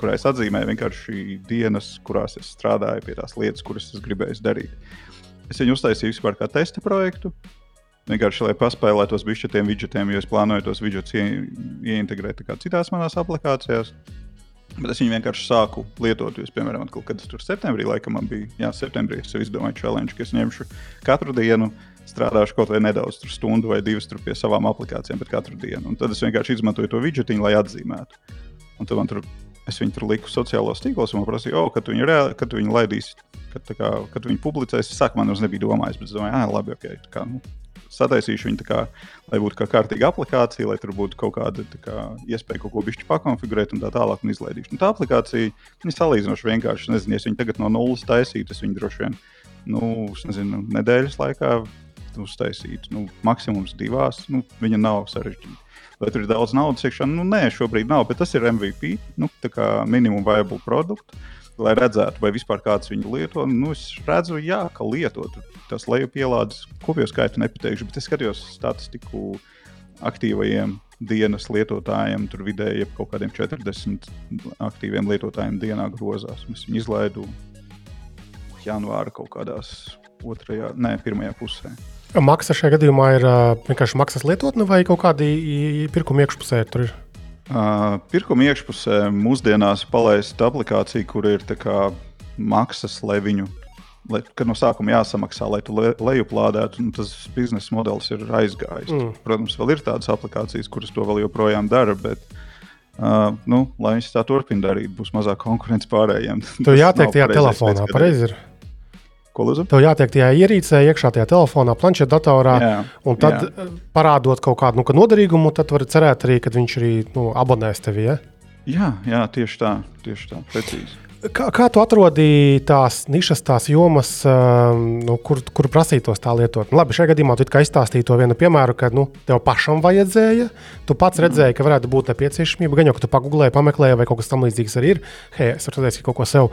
kurā es atzīmēju vienkārši dienas, kurās es strādāju pie tās lietas, kuras es gribēju darīt. Es viņu uztaisīju vispār kā testa projektu. Vienkārši, lai paspēlētos bišķi tiem widgetiem, jo es plānoju tos widgetus ie, ieintegrēt citās manās aplikācijās. Bet es viņu vienkārši sāku lietot. Es, piemēram, kaut kad tur septembrī, laikam, man bija, jā, septembrī es izdomāju challenge, ka es ņemšu katru dienu, strādāšu kaut vai nedaudz, stundu vai divas pie savām aplikācijām, bet katru dienu. Un tad es vienkārši izmantoju to widgetiņu, lai atzīmētu. Un tad man tur, es viņu tur liku sociālajos tīklos, un man prasīja, oh, kad viņi, reāli, kad viņi laidīs, kad, kā, kad viņi publicēs. Es sākumā nemaz nebiju domājis, bet es domāju, ah, labi, ok. Kā, nu, sataisīšu viņu tā, kā, lai būtu kā kārtīga aplikācija, lai tur būtu kaut kāda kā, iespēja kaut ko bišķi pakonfigurēt un tā tālāk un izlaidīšu. Un tā aplikācija ir salīdzinoši vienkārši. Nezinu, ja viņi tagad no nulles taisītu, es viņu droši vien nu, nezinu, nedēļas laikā uztaisītu. Nu, maksimums divās. Nu, viņa nav sarežģīta. Vai tur ir daudz naudas iekšā? Nu, nē, šobrīd nav, bet tas ir MVP, nu, minimum viable produkts lai redzētu, vai vispār kāds viņu lieto. Nu, es redzu, jā, ka lieto. Tas lejupielādes kopējo skaitu nepateikšu, bet es skatījos statistiku aktīvajiem dienas lietotājiem. Tur vidēji ap kaut kādiem 40 aktīviem lietotājiem dienā grozās. Es viņu izlaidu janvāra kaut kādās otrajā, ne, pirmajā pusē. Maksa šajā gadījumā ir vienkārši maksas lietotne vai kaut kādi pirkuma iekšpusē tur ir? Pirkuma iekšpusē mūsdienās palaist aplikāciju, kur ir maksas, lai viņu, lai, no sākuma jāsamaksā, lai tu le, lejuplādētu, un tas biznesa modelis ir aizgājis. Mm. Protams, vēl ir tādas aplikācijas, kuras to vēl joprojām dara, bet uh, nu, lai viņas tā turpina darīt, būs mazāk konkurence pārējiem. Tev jātiek tajā telefonā, pareizi ir. Ko lūdzu? Tev jātiek tajā ierīcē, iekšā tajā telefonā, planšetdatorā, un tad jā. parādot kaut kādu nu, noderīgumu, tad var cerēt arī, ka viņš arī nu, abonēs tevi. Ja? Jā, jā, tieši tā, tieši tā, precīzi. Kā, kā tu atrodi tās nišas, tās jomas, um, nu, kur, kur prasītos tā lietot? Nu, labi, šajā gadījumā tu izstāstīji to vienu piemēru, kad nu, tev pašam vajadzēja. Tu pats redzēji, ka varētu būt nepieciešamība. Gan jau, ka tu pagūlēji, pameklēji, vai kaut kas tamlīdzīgs arī ir. Hei, es varu redzēt kaut ko sev.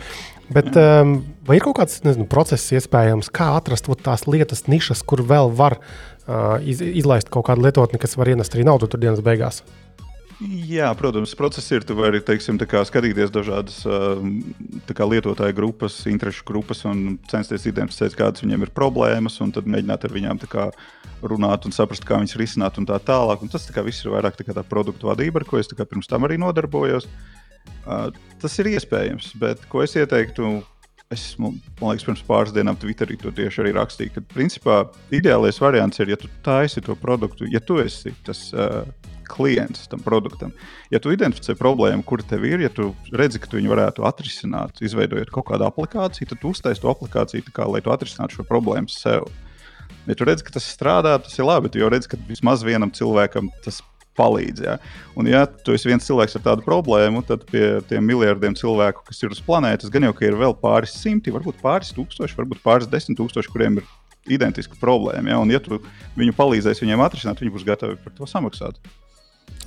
Bet um, vai ir kaut kāds nezinu, process iespējams, kā atrast tās lietas, nišas, kur vēl var uh, iz, izlaist kaut kādu lietotni, kas var ienest arī naudu tur dienas beigās? Jā, protams, process ir. Tu vari teiksim, kā, skatīties dažādas kā, lietotāju grupas, interešu grupas un censties identificēt, kādas viņiem ir problēmas, un tad mēģināt ar viņiem kā, runāt un saprast, kā viņas risināt un tā tālāk. Un tas tā kā, viss ir vairāk tā, tā produktu vadība, ar ko es kā, pirms tam arī nodarbojos. Uh, tas ir iespējams, bet ko es ieteiktu? Es man liekas, pirms pāris dienām Twitterī to tieši arī rakstīju. Ka, principā, ideālais variants ir, ja tu taisi to produktu, ja tu esi tas uh, klients tam produktam. Ja tu identificē problēmu, kur tev ir, ja tu redzi, ka tu viņu varētu atrisināt, izveidojot kaut kādu aplikāciju, tad tu uztaisīsi to aplikāciju, kā, lai tu atrisinātu šo problēmu sev. Ja tu redzi, ka tas strādā, tas ir labi. Tu jau redzi, ka vismaz vienam cilvēkam tas palīdz. Ja? Un, ja tu esi viens cilvēks ar tādu problēmu, tad pie tiem miljardiem cilvēku, kas ir uz planētas, gan jau ka ir vēl pāris simti, varbūt pāris tūkstoši, varbūt pāris desmit tūkstoši, kuriem ir identiska problēma. Ja? Un, ja tu viņu palīdzēsi viņiem atrisināt, viņi būs gatavi par to samaksāt.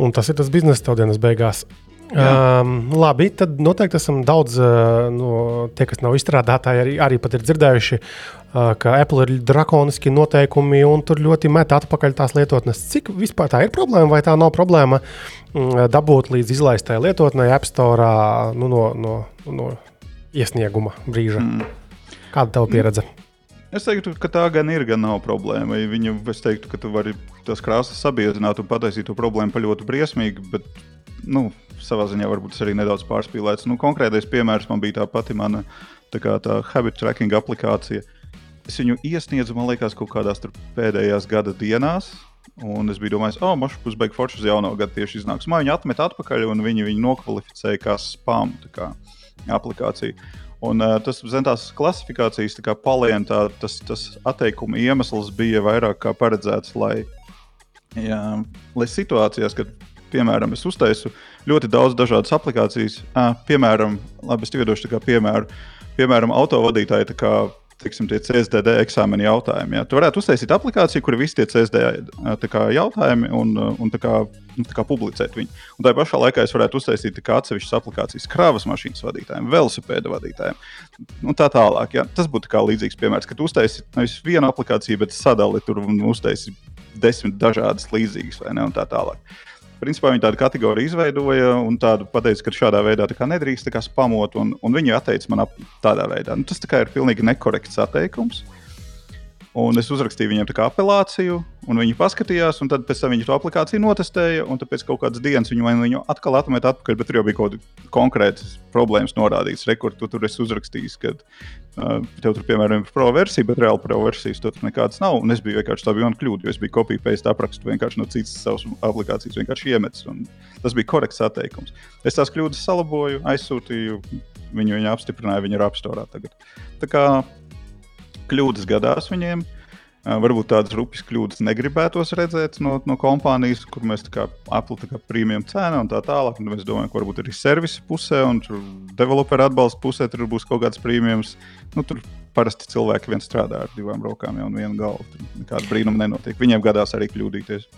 Un tas ir tas biznesa tev dienas beigās. Um, labi, tad noteikti esam daudz uh, no tie, kas nav izstrādātāji, arī, arī ir dzirdējuši, uh, ka Apple ir drakoniski noteikumi un tur ļoti met atpakaļ tās lietotnes. Cik vispār tā ir problēma vai tā nav problēma mm, dabūt līdz izlaistai lietotnei App Store nu, no, no, no iesnieguma brīža? Mm. Kāda ir tava pieredze? Mm. Es teiktu, ka tā gan ir, gan nav problēma. Viņu, es teiktu, ka tu vari tās krāsas sabiedrināt un pataisīt to problēmu par ļoti briesmīgu, bet nu, savā ziņā varbūt tas arī nedaudz pārspīlēts. Nu, konkrētais piemērs man bija tā pati mana tā, kā, tā habit tracking aplikācija. Es viņu iesniedzu, man liekas, kaut kādās pēdējās gada dienās. Un es biju domājis, oh, mašs būs beigas foršs uz jauno gadu tieši iznāks. Man viņa atmet atpakaļ, un viņi viņu nokvalificēja kā spam kā aplikāciju. Un, uh, tas zin, tās klasifikācijas tā palientā, tas, tas atteikuma iemesls bija vairāk kā paredzēts, lai, jā, lai situācijās, kad, piemēram, es uztaisu ļoti daudz dažādas aplikācijas, uh, piemēram, labi, es iedošu piemēru, piemēram, autovadītāji teiksim, tie CSDD eksāmena jautājumi. Ja? Tu varētu uztaisīt aplikāciju, kur ir visi tie CSDD kā, jautājumi un, un kā, nu, kā publicēt viņu. Un tā pašā laikā es varētu uztaisīt atsevišķas aplikācijas kravas mašīnas vadītājiem, velosipēda vadītājiem un tā tālāk. Ja? Tas būtu līdzīgs piemērs, ka tu uztaisītu nevis vienu aplikāciju, bet sadali tur un uztaisītu desmit dažādas līdzīgas vai ne un tā tālāk. Principā viņi tādu kategoriju izveidoja un tādu pateica, ka šādā veidā nedrīkst spamot, un, un viņi atteica man tādā veidā. Nu, tas ir pilnīgi nekorekts atteikums. Un es uzrakstīju viņiem apelāciju, un viņi paskatījās, un tad pēc tam viņi to aplikāciju notestēja, un pēc kaut kādas dienas viņi man viņu atkal atmet atpakaļ, bet tur jau bija kaut kāda konkrēta problēmas norādīts. Rekord, tu tur esi uzrakstījis, ka uh, tev tur, piemēram, ir pro versija, bet reāli pro versijas tur nekādas nav. Un es biju vienkārši tā bija kļūda, jo es biju kopija pēc aprakstu vienkārši no citas savas aplikācijas vienkārši iemetis. Tas bija korekts atteikums. Es tās kļūdas salaboju, aizsūtīju, viņu, viņu apstiprināja, viņa ir apstorā tagad. Tā kā kļūdas gadās viņiem. Varbūt tādas rupjas kļūdas negribētos redzēt no, no kompānijas, kur mēs aplūkojam prēmiju cenu un tā tālāk. Un mēs domājam, ka varbūt arī servisa pusē un developer atbalsta pusē tur būs kaut kāds prēmijums. Nu, tur parasti cilvēki viens strādā ar divām rokām jau un vienu galvu. Nekāda brīnuma nenotiek. Viņiem gadās arī kļūdīties.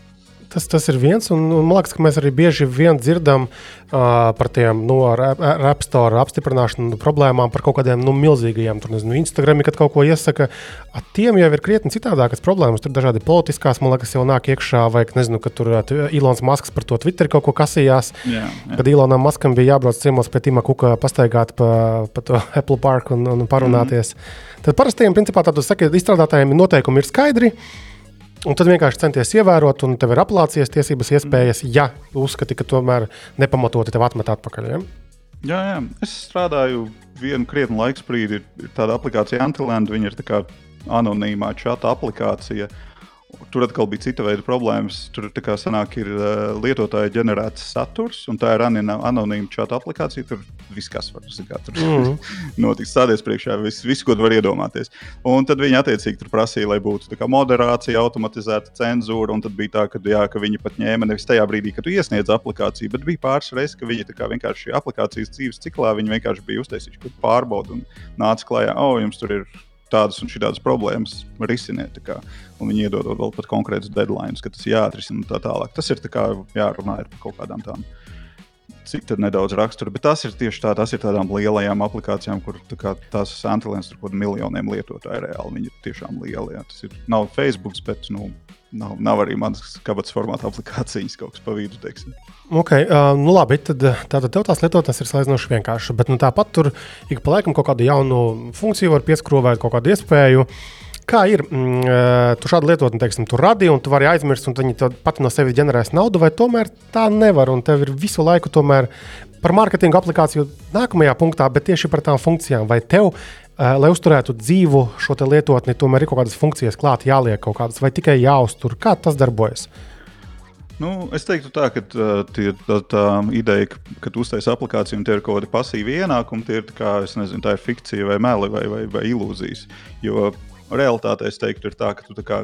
Tas, tas ir viens, un, un man liekas, ka mēs arī bieži vien dzirdam uh, par tiem no App Store apstiprināšanu problēmām, par kaut kādiem nu, milzīgajiem, tur nezinu, Instagram, kad kaut ko iesaka. At tiem jau ir krietni citādākas problēmas. Tur dažādi politiskās, man liekas, jau nāk iekšā, vai nezinu, ka tur Ilons Masks par to Twitter kaut ko kasījās. Jā, jā. Kad Ilonam Maskam bija jābrauc ciemos pie Tima Kuka pastaigāt pa, pa to Apple Park un, un parunāties. Mm -hmm. Tad parastiem, principā, tādu saka, izstrādātājiem noteikumi ir skaidri. Un tad vienkārši centies ievērot, un tev ir apelācijas tiesības, iespējas, ja uzskati, ka tomēr nepamatoti tev atmet atpakaļ. Ja? Jā, jā, es strādāju vienu krietnu laiku brīdi. Ir tāda aplikācija Antiland, viņa ir anonīmā čata aplikācija. Uh, Tur atkal bija cita veida problēmas. Tur kā sanāk, ir uh, lietotāja ģenerēts saturs, un tā ir anonīma čata aplikācija. Tur viss, kas var būt, tur mm -hmm. notiks stāties priekšā, viss, viss, ko var iedomāties. Un tad viņi attiecīgi prasīja, lai būtu moderācija, automatizēta cenzūra. Un tad bija tā, ka, jā, ka viņi pat ņēma nevis tajā brīdī, kad iesniedz aplikāciju, bet bija pāris reizes, ka viņi vienkārši aplikācijas dzīves ciklā vienkārši bija uztaisījuši pārbaudi un nāca klajā, oh, jums tur ir tādas un šādas problēmas risiniet. Un viņi iedod vēl pat konkrētus deadlines, ka tas jāatrisina tā tālāk. Tas ir tā kā jārunā par kaut kādām tādām cita nedaudz rakstura. Bet tas ir tieši tā, tas ir tādām lielajām aplikācijām, kur tā kā, tās antilēns tur kaut miljoniem lietotāju reāli. Viņi ir tiešām lieli. Jā. Tas ir, nav Facebook, bet nu, nav, nav arī manas kabatas formāta aplikācijas kaut kas pa vidu. Teiksim. Okay, uh, nu labi, tad, tātad tev tās lietotnes ir salīdzinoši vienkāršas. Bet nu, tāpat tur ik pa laikam kaut kādu jaunu funkciju var pieskrūvēt, kaut kādu iespēju. Kā ir? Mm, tu šādu lietotni, teiksim, tu radīji, un tu vari aizmirst, un viņi pati no sevis ģenerēs naudu, vai tomēr tā nevar, un tev ir visu laiku tomēr par mārketinga aplikāciju nākamajā punktā, bet tieši par tām funkcijām. Vai tev, lai uzturētu dzīvu šo lietotni, tomēr ir kaut kādas funkcijas klāt, jāliek kaut kādas, vai tikai jāuztur? Kā tas darbojas? Nu, es teiktu, tā, ka tie, tā, tā ideja, ka, kad uztaisīs aplikāciju un tie ir kaut kādi pasīvi ienākumi, tie ir, kā, nezinu, tā ir fikcija vai meli vai, vai, vai ilūzijas. Jo realitāte, es teiktu, ir tā, ka tu, tā kā,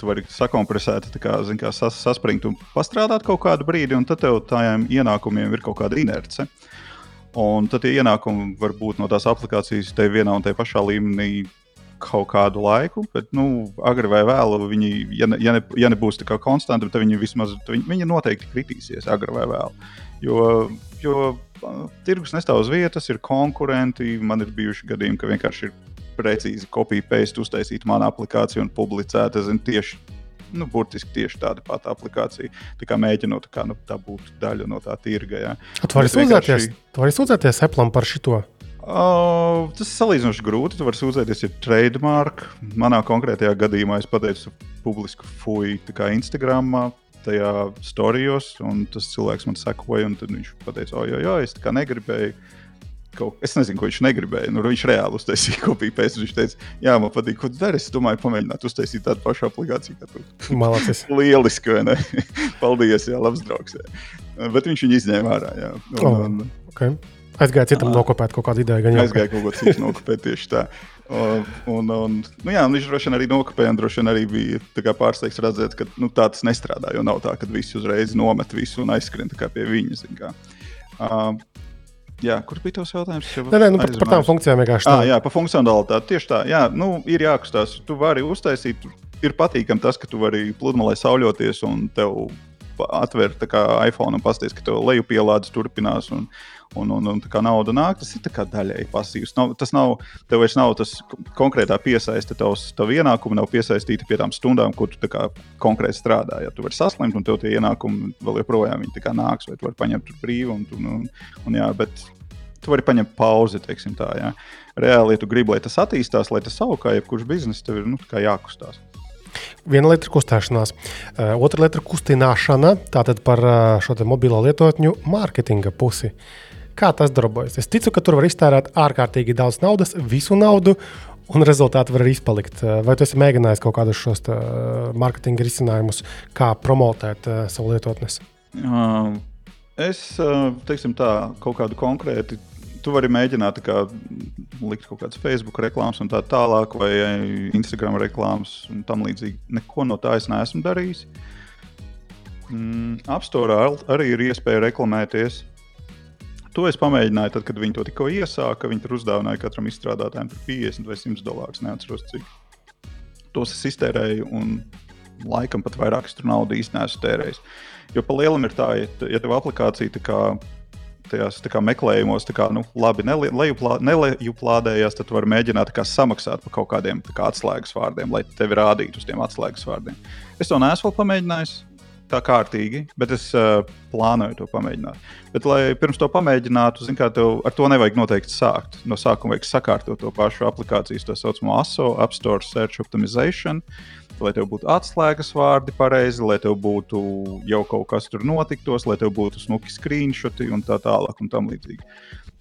tu vari sakompresēt, kā, zin, kā sas, saspringt un pastrādāt kaut kādu brīdi, un tad tev tādiem ienākumiem ir kaut kāda inerce. Un tad tie ienākumi var būt no tās aplikācijas te vienā un tajā pašā līmenī kaut kādu laiku, bet, nu, agri vai vēlu, viņi, ja, ne, ja, ne, ja nebūs tā kā konstanti, tad viņi vismaz, viņi, viņi noteikti kritīsies agri vai vēlu. Jo, jo tirgus nestāv uz vietas, ir konkurenti, man ir bijuši gadījumi, ka vienkārši ir precīzi kopija-paste uztaisīt manu aplikāciju un publicēt. Es zinu, tieši nu, burtiski tieši tāda pati aplikācija. Tā kā mēģinot, kā nu, tā būtu daļa no tā tirga. Jā. Tu vari sūdzēties, vienkārši... tu vari sūdzēties Apple par šo. Uh, tas ir salīdzinoši grūti. Tu vari sūdzēties, ir trademark. Manā konkrētajā gadījumā es pateicu publisku fuju Instagram. Tajā storijos, un tas cilvēks man sekoja, un viņš teica, oi, oi, oi, es tā kā negribēju kaut, es nezinu, ko viņš negribēja. Nu, viņš reāli uztaisīja kopiju pēc. Viņš teica, jā, man patīk, ko tu dari. Es domāju, pamēģināt uztaisīt tādu pašu aplikāciju kā tu. Malacis. Lieliski, vai ne? Paldies, jā, labs draugs. Jā. Bet viņš viņu izņēma ārā. Jā. Un, oh, okay. Aizgāja citam nokopēt kaut kādu ideju. Aizgāja kaut ko citu nokopēt tieši tā. Un, un, un, nu jā, viņš droši vien arī nokopēja, un droši vien arī bija pārsteigts redzēt, ka nu, tā tas nestrādā. Jo nav tā, ka visi uzreiz nomet visu un aizskrien pie viņa. Uh, Jā, kur bija tavs jautājums? Nē, nē, nu, par, par tām funkcijām vienkārši. Ah, jā, par funkcionalitāti. Tieši tā. Jā, nu, ir jākustās. Tu vari uztaisīt, ir patīkami tas, ka tu vari pludmalē sauļoties un tev atver iPhone un pasties, ka tev lejupielādes turpinās. Un, un, un, un nauda nāk, tas ir daļēji pasīvs. Nav, tas nav, tev vairs nav tas konkrētā piesaiste, tavs tav ienākumi nav piesaistīti pie tām stundām, kur tu kā, konkrēti strādā. Ja tu vari saslimt, un tev tie ienākumi vēl joprojām nāks, vai tu vari paņemt brīvi. Un, un, un, un, jā, bet tu vari paņemt pauzi, teiksim tā. Jā. Reāli, ja tu gribi, lai tas attīstās, lai tas savu kā jebkurš biznesa, tev ir nu, jākustās. Viena lieta ir kustēšanās, uh, otra lieta ir kustināšana. Tātad par uh, šo mobilo lietotņu mārketinga pusi. Kā tas darbojas? Es ticu, ka tur var iztērēt ārkārtīgi daudz naudas, visu naudu, un rezultāti var arī izpalikt. Vai tu esi mēģinājis kaut kādus šos tā, mārketinga risinājumus, kā promotēt uh, savu lietotnes? Uh, es teiksim, tā, kaut kādu konkrētu. Tu vari mēģināt kā, likt kaut kādas Facebook reklāmas un tā tālāk, vai Instagram reklāmas un tam līdzīgi. Neko no tā es neesmu darījis. Mm, Apstorā arī ir iespēja reklamēties. To es pamēģināju, tad, kad viņi to tikko iesāka. Viņi tur uzdāvināja katram izstrādātājam 50 vai 100 dolārus. Neatceros, cik. Tos es iztērēju, un laikam pat vairāk es tur naudu īstenībā neesmu tērējis. Jo pa lielam ir tā, ja, ja tev aplikācija tā kā tajās kā, meklējumos, kā, nu, labi nelejuplādējās, tad var mēģināt kā, samaksāt par kaut kādiem kā, atslēgas vārdiem, lai tevi rādītu uz tiem atslēgas vārdiem. Es to neesmu pamēģinājis tā kārtīgi, bet es uh, plānoju to pamēģināt. Bet, lai pirms to pamēģinātu, zin, kā, tev ar to nevajag noteikti sākt. No sākuma vajag sakārtot to pašu aplikācijas, tā saucamo ASO, App Store Search Optimization. Lai tev būtu atslēgas vārdi pareizi, lai tev būtu jau kaut kas tur notiktos, lai tev būtu smuki screenshoti un tā tālāk un tam līdzīgi.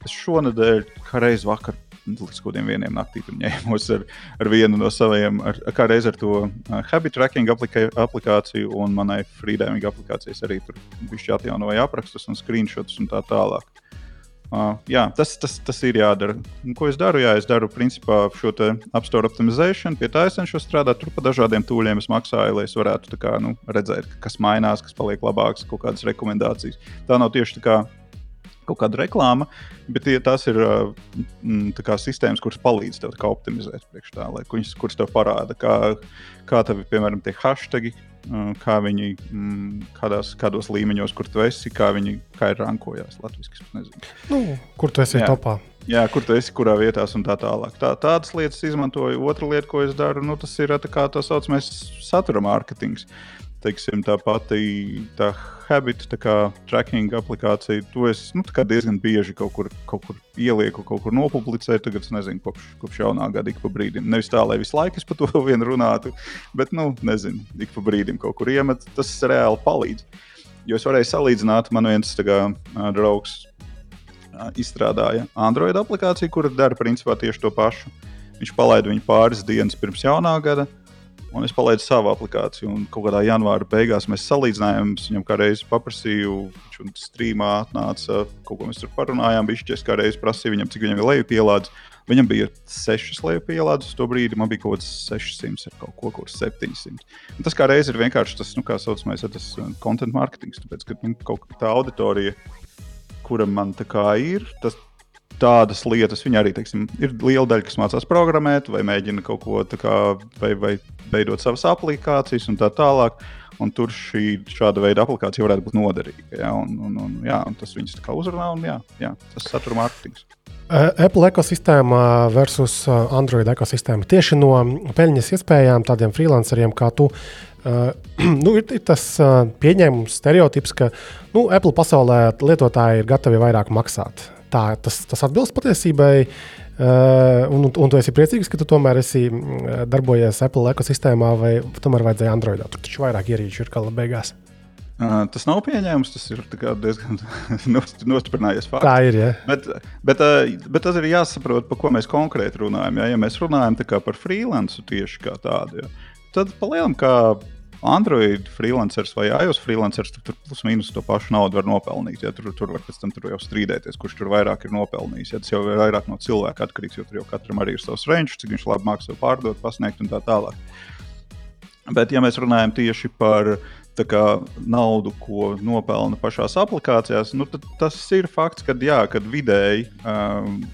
Es šonadēļ, kā reiz vakar līdz kaut kādiem vieniem naktī ņēmos ar, ar vienu no saviem, ar, kā reiz ar to habit tracking aplika aplikāciju un manai freediving aplikācijas arī tur bija atjaunoja aprakstus un screenshots un tā tālāk. Uh, jā, tas, tas, tas ir jādara. Un, ko es daru? Jā, es daru principā šo apstākļu optimizēšanu, pie tā es cenšos strādāt. Tur pa dažādiem tūļiem es maksāju, lai es varētu kā, nu, redzēt, kas mainās, kas paliek labāks, kādas rekomendācijas. Tā nav tieši tā kā kaut kāda reklāma, bet tie, tās ir kā, sistēmas, kuras palīdz tev optimizēt priekšā, lai kuras, kuras tev parāda, kā, kā tev, piemēram, tie hashtagi, kā viņi, kādās, kādos līmeņos, kur tu esi, kā viņi kā ir rankojās latviešu. Nu, kur tu esi Jā. topā? Jā, kur tu esi, kurā vietā un tā tālāk. Tā, tādas lietas izmantoju. Otra lieta, ko es daru, nu, tas ir tā kā tā saucamais satura mārketings. Teiksim, tā pati tā habit, tā kā tracking aplikācija, to es nu, diezgan bieži kaut kur, kaut kur ielieku, kaut kur nopublicēju. Tagad es nezinu, kopš, kopš jaunā gada ik pa brīdim. Nevis tā, lai visu laiku es par to vien runātu, bet, nu, nezinu, ik pa brīdim kaut kur iemet. Tas reāli palīdz. Jo es varēju salīdzināt, man viens kā, draugs izstrādāja Android aplikāciju, kura dara principā tieši to pašu. Viņš palaida viņu pāris dienas pirms jaunā gada, un es palaidu savu aplikāciju. Un kaut kādā janvāra beigās mēs salīdzinājām, viņam kā reizi paprasīju, viņš strīmā atnāca, kaut ko mēs tur parunājām, viņš šķiet, kā reizi prasīja viņam, cik viņam ir lejupielādes. Viņam bija 6 lejupielādes, uz to brīdi man bija kaut kāds 600 ar kaut ko, kurš 700. Un tas kā reizi ir vienkārši tas, nu, kā saucamais, tas content marketing, tāpēc, ka nu, kaut kā tā auditorija kura man ir. Tas, tādas lietas viņa arī teiksim, ir liela daļa, kas mācās programmēt, vai mēģina kaut ko tādu, vai, vai veidot savas aplikācijas un tā tālāk. Un tur šī šāda veida aplikācija varētu būt noderīga. Ja? Un, un, un, jā, un tas viņus uzrunā, un jā, jā, tas satura mārketings. Apple ekosistēma versus Android ekosistēma. Tieši no peļņas iespējām tādiem freelanceriem kā tu, uh, nu, ir, ir tas uh, pieņēmums, stereotips, ka nu, Apple pasaulē lietotāji ir gatavi vairāk maksāt. Tā, tas, tas atbilst patiesībai. Uh, un, un tu esi priecīgs, ka tu tomēr esi darbojies Apple ekosistēmā, vai tomēr vajadzēja Androidā. Tur taču vairāk ierīču ir gala beigās. Uh, tas nav pieņēmums, tas ir diezgan nostiprinājies fakts. Tā ir. Ja. Bet, bet, uh, bet tas ir jāsaprot, par ko mēs konkrēti runājam. Ja, ja mēs runājam par freelancu tieši kā tādu, ja, tad palielam, kā Android freelancers vai iOS freelancers, tur, tur plus mīnus to pašu naudu var nopelnīt. Ja, tur, tur var pēc tam tur jau strīdēties, kurš tur vairāk ir nopelnījis. Ja, tas jau ir vairāk no cilvēka atkarīgs, jo tur jau katram arī ir savs range, cik viņš labi mākslinieks pārdot, pasniegt un tā tālāk. Bet, ja mēs runājam tieši par kā, naudu, ko nopelna pašās aplikācijās, nu, tas ir fakts, ka jā, kad vidēji. Um,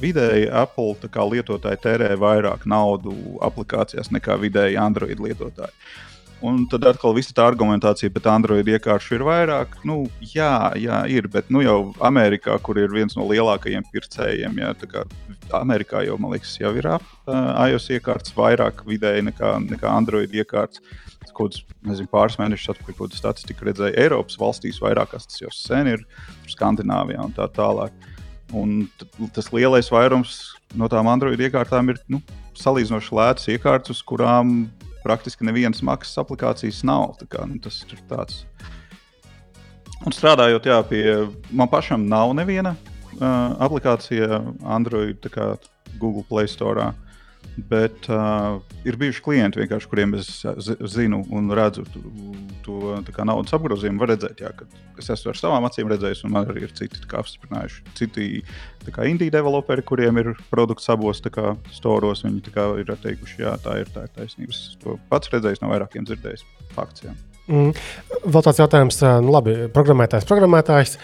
Vidēji Apple lietotāji tērē vairāk naudu aplikācijās nekā vidēji Android lietotāji. Un tad atkal viss tā argumentācija, bet Android iekāršu ir vairāk. Nu, jā, jā, ir, bet nu, jau Amerikā, kur ir viens no lielākajiem pircējiem, jā, kā, Amerikā jau, man liekas, jau ir uh, iOS iekārtas vairāk vidēji nekā, nekā Android iekārtas kaut nezinu, pāris mēnešus atpakaļ, kaut kādu statistiku redzēju Eiropas valstīs, vairākās tas jau sen ir, Skandināvijā un tā tālāk. Un tas lielais vairums no tām Android iekārtām ir nu, salīdzinoši lētas iekārtas, uz kurām praktiski nevienas maksas aplikācijas nav. Kā, nu, tas ir tāds. Un strādājot jā, pie man pašam, nav neviena uh, aplikācija Android Google Play Store. Uh, Bet uh, ir bijuši klienti, kuriem es zinu un redzu to, naudas apgrozījumu. Var redzēt, jā, ka es esmu ar savām acīm redzējis, un man arī ir citi apstiprinājuši. Citi indie developeri, kuriem ir produkts abos storos, viņi ir teikuši, jā, tā ir, tā ir taisnība. Es to pats redzējis, no vairākiem dzirdējis. Fakts, jā. Mm. Vēl tāds jautājums, nu labi, programmētājs, programmētājs,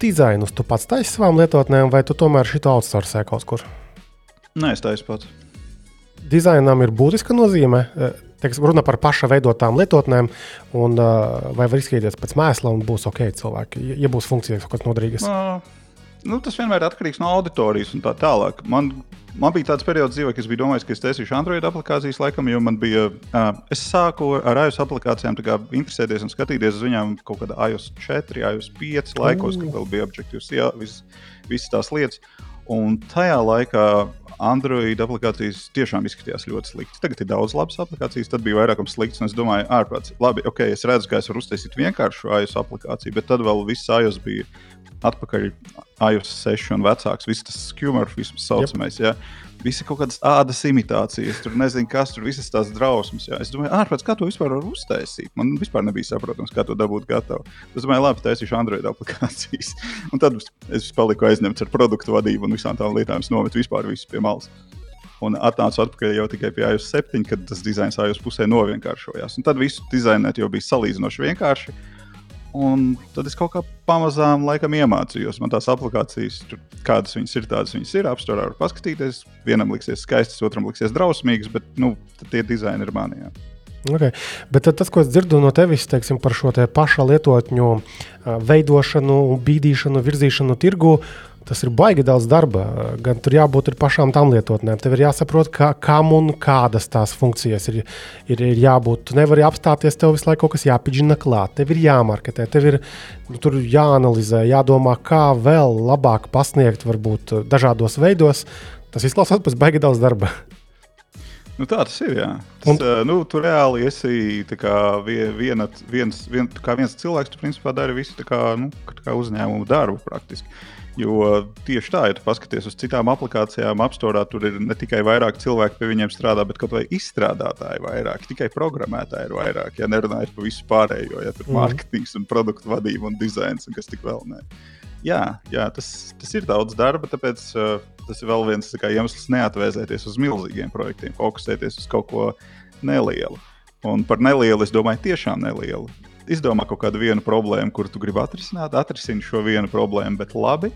dizainus tu pats taisi savām lietotnēm, vai tu tomēr šito outsourcē kaut kur? Nē, es taisu pats dizainam ir būtiska nozīme. Eh, Teiks, runa par paša veidotām lietotnēm, un, uh, vai var izskatīties pēc mēsla, un būs ok, cilvēki, ja būs funkcijas kādas noderīgas. Nu, tas vienmēr ir atkarīgs no auditorijas un tā tālāk. Man, man bija tāds periods dzīvē, kad es biju domājis, ka es taisīšu Android aplikācijas, laikam, jo man bija. Uh, es sāku ar iOS aplikācijām interesēties un skatīties uz viņiem kaut kādā iOS 4, iOS 5 laikos, kad vēl bija Objective, visas, visas tās lietas. Un tajā laikā Android aplikācijas tiešām izskatījās ļoti slikti. Tagad ir daudz labas aplikācijas, tad bija vairākums slikts. Es domāju, ārprāts, labi, ok, es redzu, ka es varu uztaisīt vienkāršu iOS aplikāciju, bet tad vēl viss iOS bija atpakaļ iOS 6 un vecāks. Viss tas skumjš, saucamais. Yep. Ja? Visi kaut kādas ādas imitācijas, tur nezinu, kas tur visas tās drausmas. Jā. Es domāju, ārprāts, kā to vispār var uztaisīt. Man vispār nebija saprotams, kā to dabūt gatavu. Es domāju, labi, taisīšu Android aplikācijas. un tad es paliku aizņemts ar produktu vadību un visām tām lietām. Es nometu vispār visu pie malas. Un atnācu atpakaļ jau tikai pie iOS 7, kad tas dizains iOS pusē novienkāršojās. Un tad visu dizainēt jau bija salīdzinoši vienkārši. Un tad es kaut kā pamazām laikam iemācījos. Man tās aplikācijas, tur, kādas viņas ir, tādas viņas ir. Apstākļā var paskatīties. Vienam liksies skaistas, otram liksies drausmīgas, bet nu, tie dizaini ir mani. Jā. Okay. Bet tas, ko es dzirdu no tevis teiksim, par šo te paša lietotņu veidošanu, bīdīšanu, virzīšanu tirgu, Tas ir baigi daudz darba. Gan tur jābūt pašām tam lietotnēm. Tev ir jāsaprot, kā, kam un kādas tās funkcijas ir, ir, ir jābūt. Tu nevari apstāties, tev visu laiku kaut kas jāpiģina klāt. Tev ir jāmarketē, tev ir nu, jāanalizē, jādomā, kā vēl labāk pasniegt, varbūt dažādos veidos. Tas izklausās pēc baigi daudz darba. Nu, tā tas ir. Jā. Tas, un, uh, nu, tu reāli esi viena, viens, vien, viens cilvēks, tu principā dari visu kā, nu, kā uzņēmumu darbu praktiski. Jo tieši tā, ja tu paskaties uz citām aplikācijām, apstākļā tur ir ne tikai vairāk cilvēku pie viņiem strādā, bet kaut vai izstrādātāji vairāk, tikai programmētāji ir vairāk. Ja nerunājot par visu pārējo, ja tur ir mm. mārketings un produktu vadība un dizains un kas tik vēl ne. Jā, jā tas, tas ir daudz darba, tāpēc uh, tas ir vēl viens kā, iemesls neatvēsēties uz milzīgiem projektiem, fokusēties uz kaut ko nelielu. Un par nelielu es domāju, tiešām nelielu izdomā kaut kādu vienu problēmu, kur tu gribi atrisināt, atrisini šo vienu problēmu, bet labi.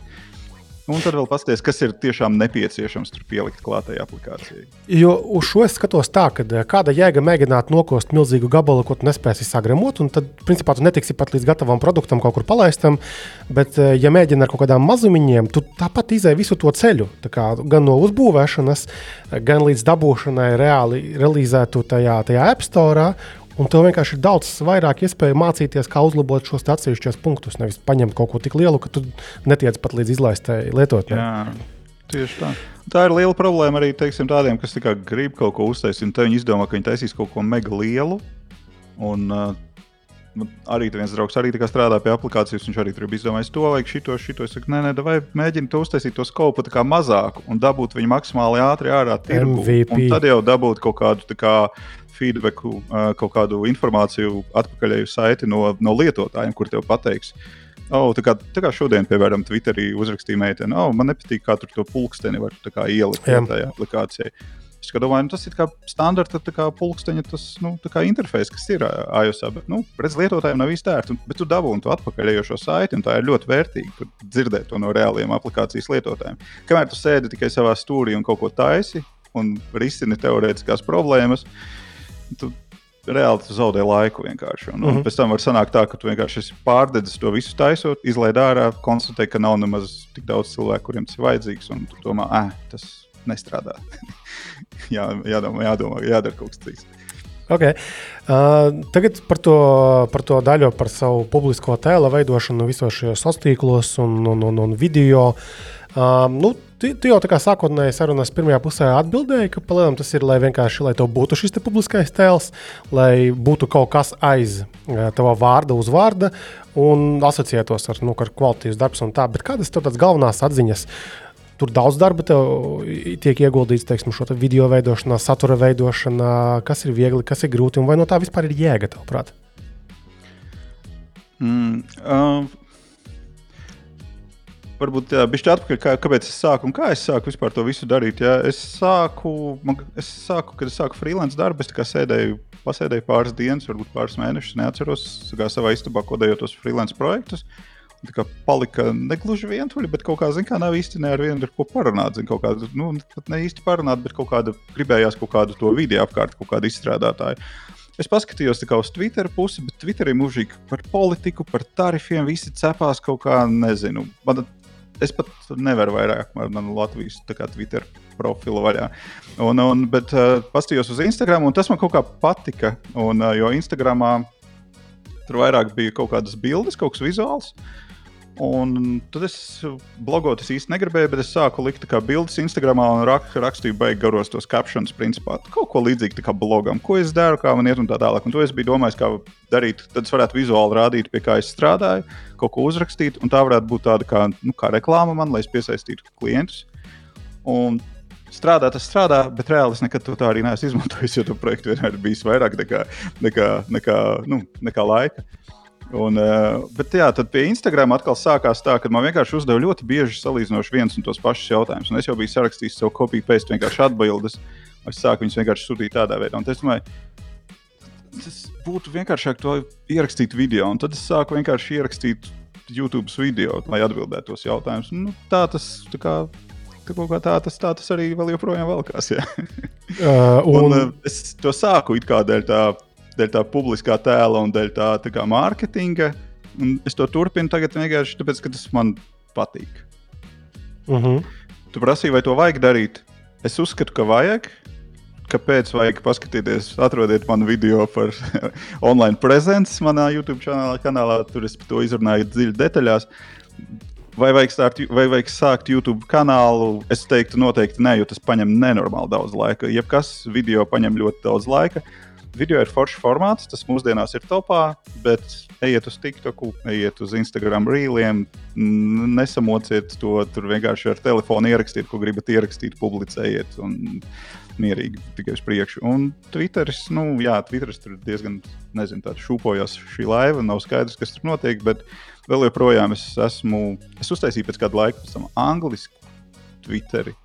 Un tad vēl paskatās, kas ir tiešām nepieciešams tur pielikt klātai aplikācijai. Jo uz šo es skatos tā, ka eh, kāda jēga mēģināt nokost milzīgu gabalu, ko tu nespēsi sagremot, un tad, principā, tu netiksi pat līdz gatavam produktam, kaut kur palaistam. Bet, eh, ja mēģini ar kaut kādām mazumiņiem, tu tāpat izēji visu to ceļu. Kā, gan no uzbūvēšanas, gan līdz dabūšanai reāli realizētu tajā, tajā App Store. Un tev vienkārši ir daudz vairāk iespēju mācīties, kā uzlabot šos atsevišķos punktus. Nevis paņemt kaut ko tik lielu, ka tu netiec pat līdz izlaistai lietotnē. Tieši tā. Tā ir liela problēma arī teiksim, tādiem, kas tā grib kaut ko uztaisīt. Tad viņi izdomā, ka viņi taisīs kaut ko mega lielu. Un, uh, arī viens draugs arī strādā pie aplikācijas. Viņš arī tur bija izdomājis to, vajag šito, šito. Es saku, nē, nē, vai mēģini to uztaisīt to skopu mazāku un dabūt viņu maksimāli ātri ārā tirgu. Un tad jau dabūt kaut kādu kā, feedbacku, kaut kādu informāciju atpakaļ uz saiti no, no lietotājiem, kur tev pateiks. Oh, tā, kā, tā kā šodien, piemēram, Twitterī uzrakstīja meitene, oh, man nepatīk, kā tur to pulksteni var ielikt tajā aplikācijā. Es domāju, nu, tas ir kā standarta kā pulksteņa tas, nu, interfejs, kas ir iOS. Bet, nu, redz, lietotājiem nav īsti ērti. Bet tu dabūji to atpakaļējošo saiti, un tā ir ļoti vērtīgi dzirdēt to no reāliem aplikācijas lietotājiem. Kamēr tu sēdi tikai savā stūrī un kaut ko taisi un risini teorētiskās problēmas, uh, tu reāli tu zaudē laiku vienkārši. Un, mm -hmm. un pēc tam var sanākt tā, ka tu vienkārši esi pārdedzis to visu taisot, izlaid ārā, konstatē, ka nav nemaz tik daudz cilvēku, kuriem tas ir vajadzīgs, un tu domā, ah, tas nestrādā. Jā, jādomā, jādomā, jādara kaut kas cits. Okay. Uh, tagad par to, par to daļu, par savu publisko tēla veidošanu visos šajos tīklos un, un, un, un video. Uh, nu, Tu, tu jau tā kā sākotnēji sarunas pirmajā pusē atbildēji, ka palielam tas ir, lai vienkārši lai būtu šis publiskais tēls, lai būtu kaut kas aiz tava vārda, uzvārda un asociētos ar, nu, ar kvalitātes darbs un tā. Bet kādas ir tās galvenās atziņas? Tur daudz darba tiek ieguldīts teiksim, šo te video veidošanā, satura veidošanā, kas ir viegli, kas ir grūti un vai no tā vispār ir jēga, tavuprāt? Mm, uh Varbūt bija atpakaļ, kā, kāpēc es sāku un kā es sāku vispār to visu darīt. Jā. Es sāku, man, es sāku, kad es sāku freelance darbu, es sēdēju, pasēdēju pāris dienas, varbūt pāris mēnešus, neatceros savā istabā kodējot tos freelance projektus. Tā kā palika negluži vientuļi, bet kaut kā, zin, kā nav īsti ne ar vienu ar ko parunāt. Zin, kādu, nu, pat ne īsti parunāt, bet kaut kāda gribējās kaut kādu to vidi apkārt, kaut kādu izstrādātāju. Es paskatījos uz Twitter pusi, bet Twitterī mūžīgi par politiku, par tarifiem, visi cepās kaut kā, nezinu. Man es pat nevaru vairāk ar manu Latvijas Twitter profilu vaļā. Un, un, bet uh, paskatījos uz Instagram, un tas man kaut kā patika. Un, uh, jo Instagramā tur vairāk bija kaut kādas bildes, kaut kas vizuāls. Un tad es blogot es īsti negribēju, bet es sāku likt bildes Instagram un rak, rakstīju beigās garos tos captions, principā kaut ko līdzīgu kā blogam, ko es daru, kā man iet un tā tālāk. Un to es biju domājis, kā darīt. Tad es varētu vizuāli rādīt, pie kā es strādāju, kaut ko uzrakstīt, un tā varētu būt tāda kā, nu, kā reklāma man, lai es piesaistītu klientus. Un strādā, tas strādā, bet reāli es nekad to tā arī neesmu izmantojis, jo to projektu vienmēr ir bijis vairāk nekā, nekā, nekā, nu, nekā laika. Un, uh, bet jā, tad pie Instagram atkal sākās tā, ka man vienkārši uzdeva ļoti bieži salīdzinoši viens un tos pašus jautājumus. Un es jau biju sarakstījis savu kopiju, pēc vienkārši atbildes. Es sāku viņus vienkārši sūtīt tādā veidā. Un es domāju, tas būtu vienkāršāk to ierakstīt video, un tad es sāku vienkārši ierakstīt YouTube video, lai atbildētu tos jautājumus. Nu, tā tas tā kā, tā kā tā, tas, tā tas arī vēl joprojām valkās. Uh, Un, un, un, es to sāku it kā dēļ tā, dēļ tā publiskā tēla un dēļ tā, tā kā mārketinga. Un es to turpinu tagad vienkārši tāpēc, ka tas man patīk. uh -huh. Tu prasīji, vai to vajag darīt? Es uzskatu, ka vajag. Kāpēc vajag paskatīties? Atrodiet manu video par online prezenci manā YouTube kanālā. kanālā. Tur es to izrunāju dziļi detaļās. Vai vajag, start, vai vajag sākt YouTube kanālu? Es teiktu, noteikti nē, jo tas prasa nenormāli daudz laika. Jebkas video prasa ļoti daudz laika. Video ir foršs formāts, tas mūsdienās ir topā, bet ejiet uz TikTok, ejiet uz Instagram rīliem, nesamociet to tur vienkārši ar telefonu ierakstīt, ko gribat ierakstīt, publicējiet un mierīgi tikai uz priekšu. Un Twitteris, nu, jā, Twitteris tur diezgan, nezinu, tāds šūpojas šī laiva, nav skaidrs, kas tur notiek, bet vēl joprojām es esmu, es uztaisīju pēc kāda laika pēc tam anglisku Twitteri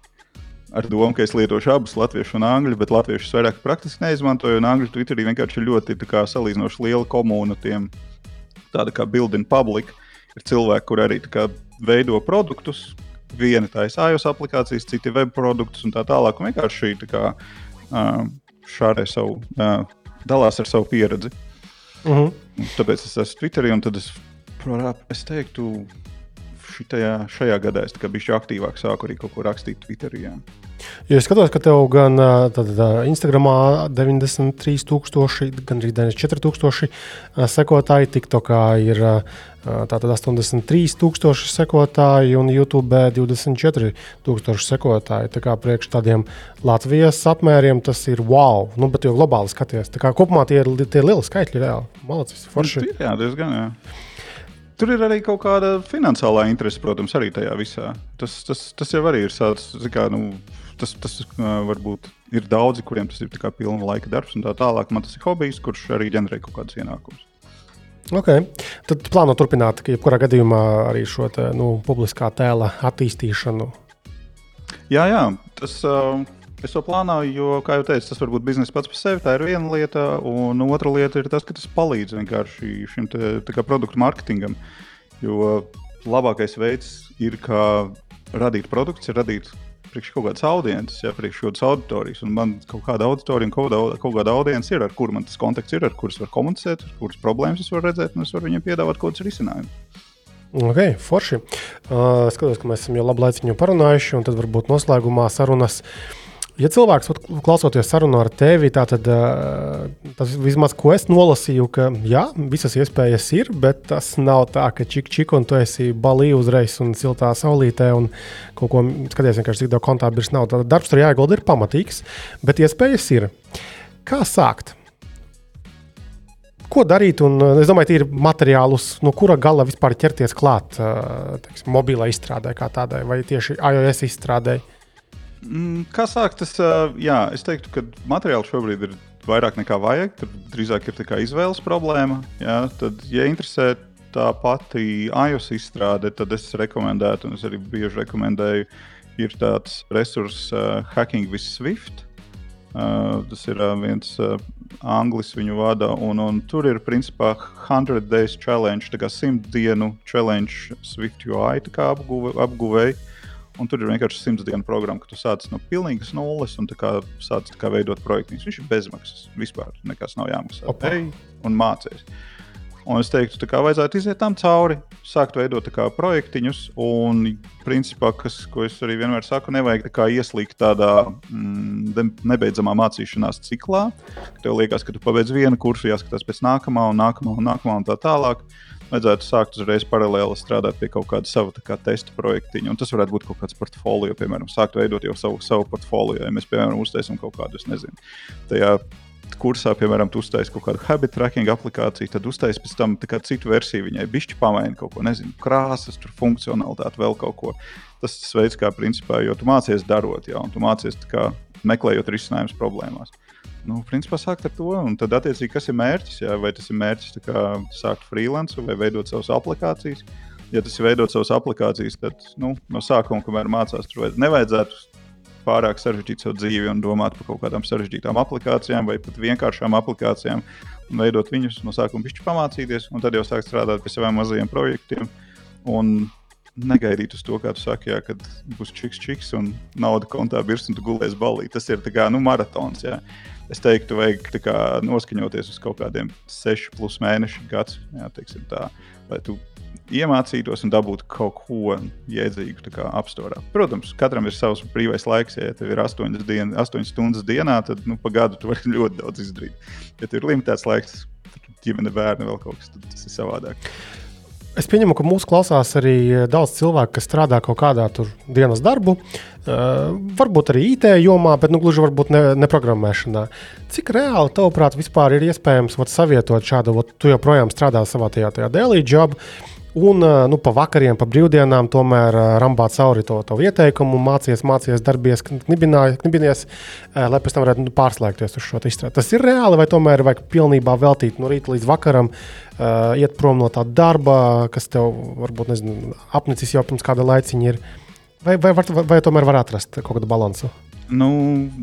ar domu, ka es lietošu abus latviešu un angļu, bet latviešu es vairāk praktiski neizmantoju. Un angļu Twitterī vienkārši ir ļoti kā, salīdzinoši liela komūna tiem, tāda kā Building Public. Ir cilvēki, kur arī kā, veido produktus. Viena taisa iOS aplikācijas, citi web produktus un tā tālāk. Un vienkārši tā kā uh, šārē savu, uh, dalās ar savu pieredzi. Uh -huh. Tāpēc es esmu Twitterī, un tad es, es teiktu, šitajā, šajā gadā es biju aktīvāk, sāku arī kaut ko rakstīt Twitterī. Jā. Jo es skatos, ka tev gan ā, tad, ā, Instagramā 93,000, gan arī 94,000 ā, sekotāji, TikTokā ir tātad 83,000 sekotāji un YouTube 24,000 sekotāji. Tā kā priekš tādiem Latvijas apmēriem tas ir wow. Nu, bet jau globāli skaties. Tā kā kopumā tie ir, tie lieli skaitļi reāli. Malacis, forši. Nu, Jā, diezgan. Jā. Tur ir arī kaut kāda finansiālā interese, protams, arī tajā visā. Tas, tas, tas jau arī ir tāds, kā, nu, tas, tas varbūt ir daudzi, kuriem tas ir pilna laika darbs un tā tālāk. Man tas ir hobijs, kurš arī ģenerē kaut kādus ienākumus. Okay. Tad plāno turpināt, ka jebkurā gadījumā arī šo te, nu, publiskā tēla attīstīšanu. Jā, jā, tas uh, es to plānoju, jo, kā jau teicu, tas var būt biznesa pats par sevi. Tā ir viena lieta, un otra lieta ir tas, ka tas palīdz vienkārši šim te, produktu mārketingam. Jo labākais veids ir, kā radīt produktus, ir radīt priekš kaut kādas audiences, ja priekš kaut kādas auditorijas. Un man kaut kāda auditorija kaut kāda, kaut kāda audience ir, ar kuru man tas kontakts ir, ar kuras var komunicēt, ar kuras problēmas es varu redzēt, un es varu viņiem piedāvāt kaut kādus risinājumus. Okay, forši. Uh, skatos, ka mēs esam jau labu laiku parunājuši, un tad varbūt noslēgumā sarunas. Ja cilvēks klausoties sarunu ar tevi, tad uh, tas vismaz, ko es nolasīju, ka jā, visas iespējas ir, bet tas nav tā, ka čik čik un tu esi balī uzreiz un siltā saulītē un kaut ko skaties vienkārši cik daudz kontā birs nav. Tad darbs tur jāiegulda ir pamatīgs, bet iespējas ir. Kā sākt? Ko darīt? Un, es domāju, ir materiālus, no kura gala vispār ķerties klāt teiksim, mobilai izstrādē, kā tādai, vai tieši iOS izstrādē. Mm, Kā sākt? Tas, jā, es teiktu, ka materiāli šobrīd ir vairāk nekā vajag. Tur drīzāk ir izvēles problēma. Jā, tad, ja interesē tā pati iOS izstrāde, tad es rekomendētu, un es arī bieži rekomendēju, ir tāds resurss uh, Hacking with Swift. Uh, tas ir uh, viens uh, anglis viņu vada, un, un tur ir principā 100 days challenge, tā kā 100 dienu challenge Swift UI apguve, apguvēja. Un tur ir vienkārši simts dienu programma, ka tu sāc no pilnīgas nulles un kā sāc kā veidot projektu. Viņš ir bezmaksas. Vispār nekas nav jāmaksā. Ej un mācies. Un es teiktu, ka vajadzētu iziet tam cauri, sākt veidot projektiņus. Un, principā, kas, ko es arī vienmēr saku, nevajag tā ieslīgt tādā mm, nebeidzamā mācīšanās ciklā. Tev liekas, ka tu pabeidz vienu kursu, jāskatās pēc nākamā, un nākamā, un nākamā, un tā tālāk. Vajadzētu sākt uzreiz paralēli strādāt pie kaut kāda sava kā, testa projektiņa. Un tas varētu būt kaut kāds portfolio, piemēram, sākt veidot jau savu, savu portfolio. Ja mēs, piemēram, uztaisām kaut kādu, es nezinu, tajā kursā, piemēram, tu uztaisīji kaut kādu habit tracking aplikāciju, tad uztaisīji pēc tam citu versiju viņai, bišķi pamaini kaut ko, nezinu, krāsas, tur funkcionalitāti, vēl kaut ko. Tas ir veids, kā principā, jo tu mācies darot, jā, un tu mācies kā meklējot risinājumus problēmās. Nu, principā sākt ar to, un tad, attiecīgi, kas ir mērķis? Jā, vai tas ir mērķis kā, sākt freelance vai veidot savas aplikācijas? Ja tas ir veidot savas aplikācijas, tad nu, no sākuma, kamēr mācās, tur vajadz, nevajadzētu pārāk sarežģīt savu dzīvi un domāt par kaut kādām sarežģītām aplikācijām vai pat vienkāršām aplikācijām un veidot viņus no sākuma pišķi pamācīties, un tad jau sākt strādāt pie saviem mazajiem projektiem. Un negaidīt uz to, kā tu saki, jā, kad būs čiks, čiks un nauda kontā virs un tu gulēsi balī. Tas ir kā, nu, maratons. Jā. Es teiktu, vajag kā, noskaņoties uz kaut kādiem sešu plus mēnešu tā, lai tu iemācītos un dabūtu kaut ko jēdzīgu apstākļā. Protams, katram ir savs brīvais laiks. Ja tev ir 8, dien, 8 stundas dienā, tad nu, pa gadu tu vari ļoti daudz izdarīt. Ja tev ir limitēts laiks, ģimene, bērni vēl kaut kas, tad tas ir savādāk. Es pieņemu, ka mūsu klausās arī daudz cilvēku, kas strādā kaut kādā dienas darbu, uh, varbūt arī IT jomā, bet nu, gluži varbūt ne, ne programmēšanā. Cik reāli, tavuprāt, vispār ir iespējams vat, savietot šādu, vat, tu joprojām strādā savā tajā, tajā daily job, Un nu, pa vakariem, pa brīvdienām, tomēr rambāt cauri to, to ieteikumu, mācīties, mācīties, darbies, knibinies, lai pēc tam varētu nu, pārslēgties uz šo izstrādi. Tas ir reāli, vai tomēr vajag pilnībā veltīt no rīta līdz vakaram, uh, iet prom no tā darba, kas tev varbūt nezinu, apnicis jau pirms kāda laiciņa ir. Vai, vai, vai, vai tomēr var atrast kaut kādu līdzsvaru? Nu,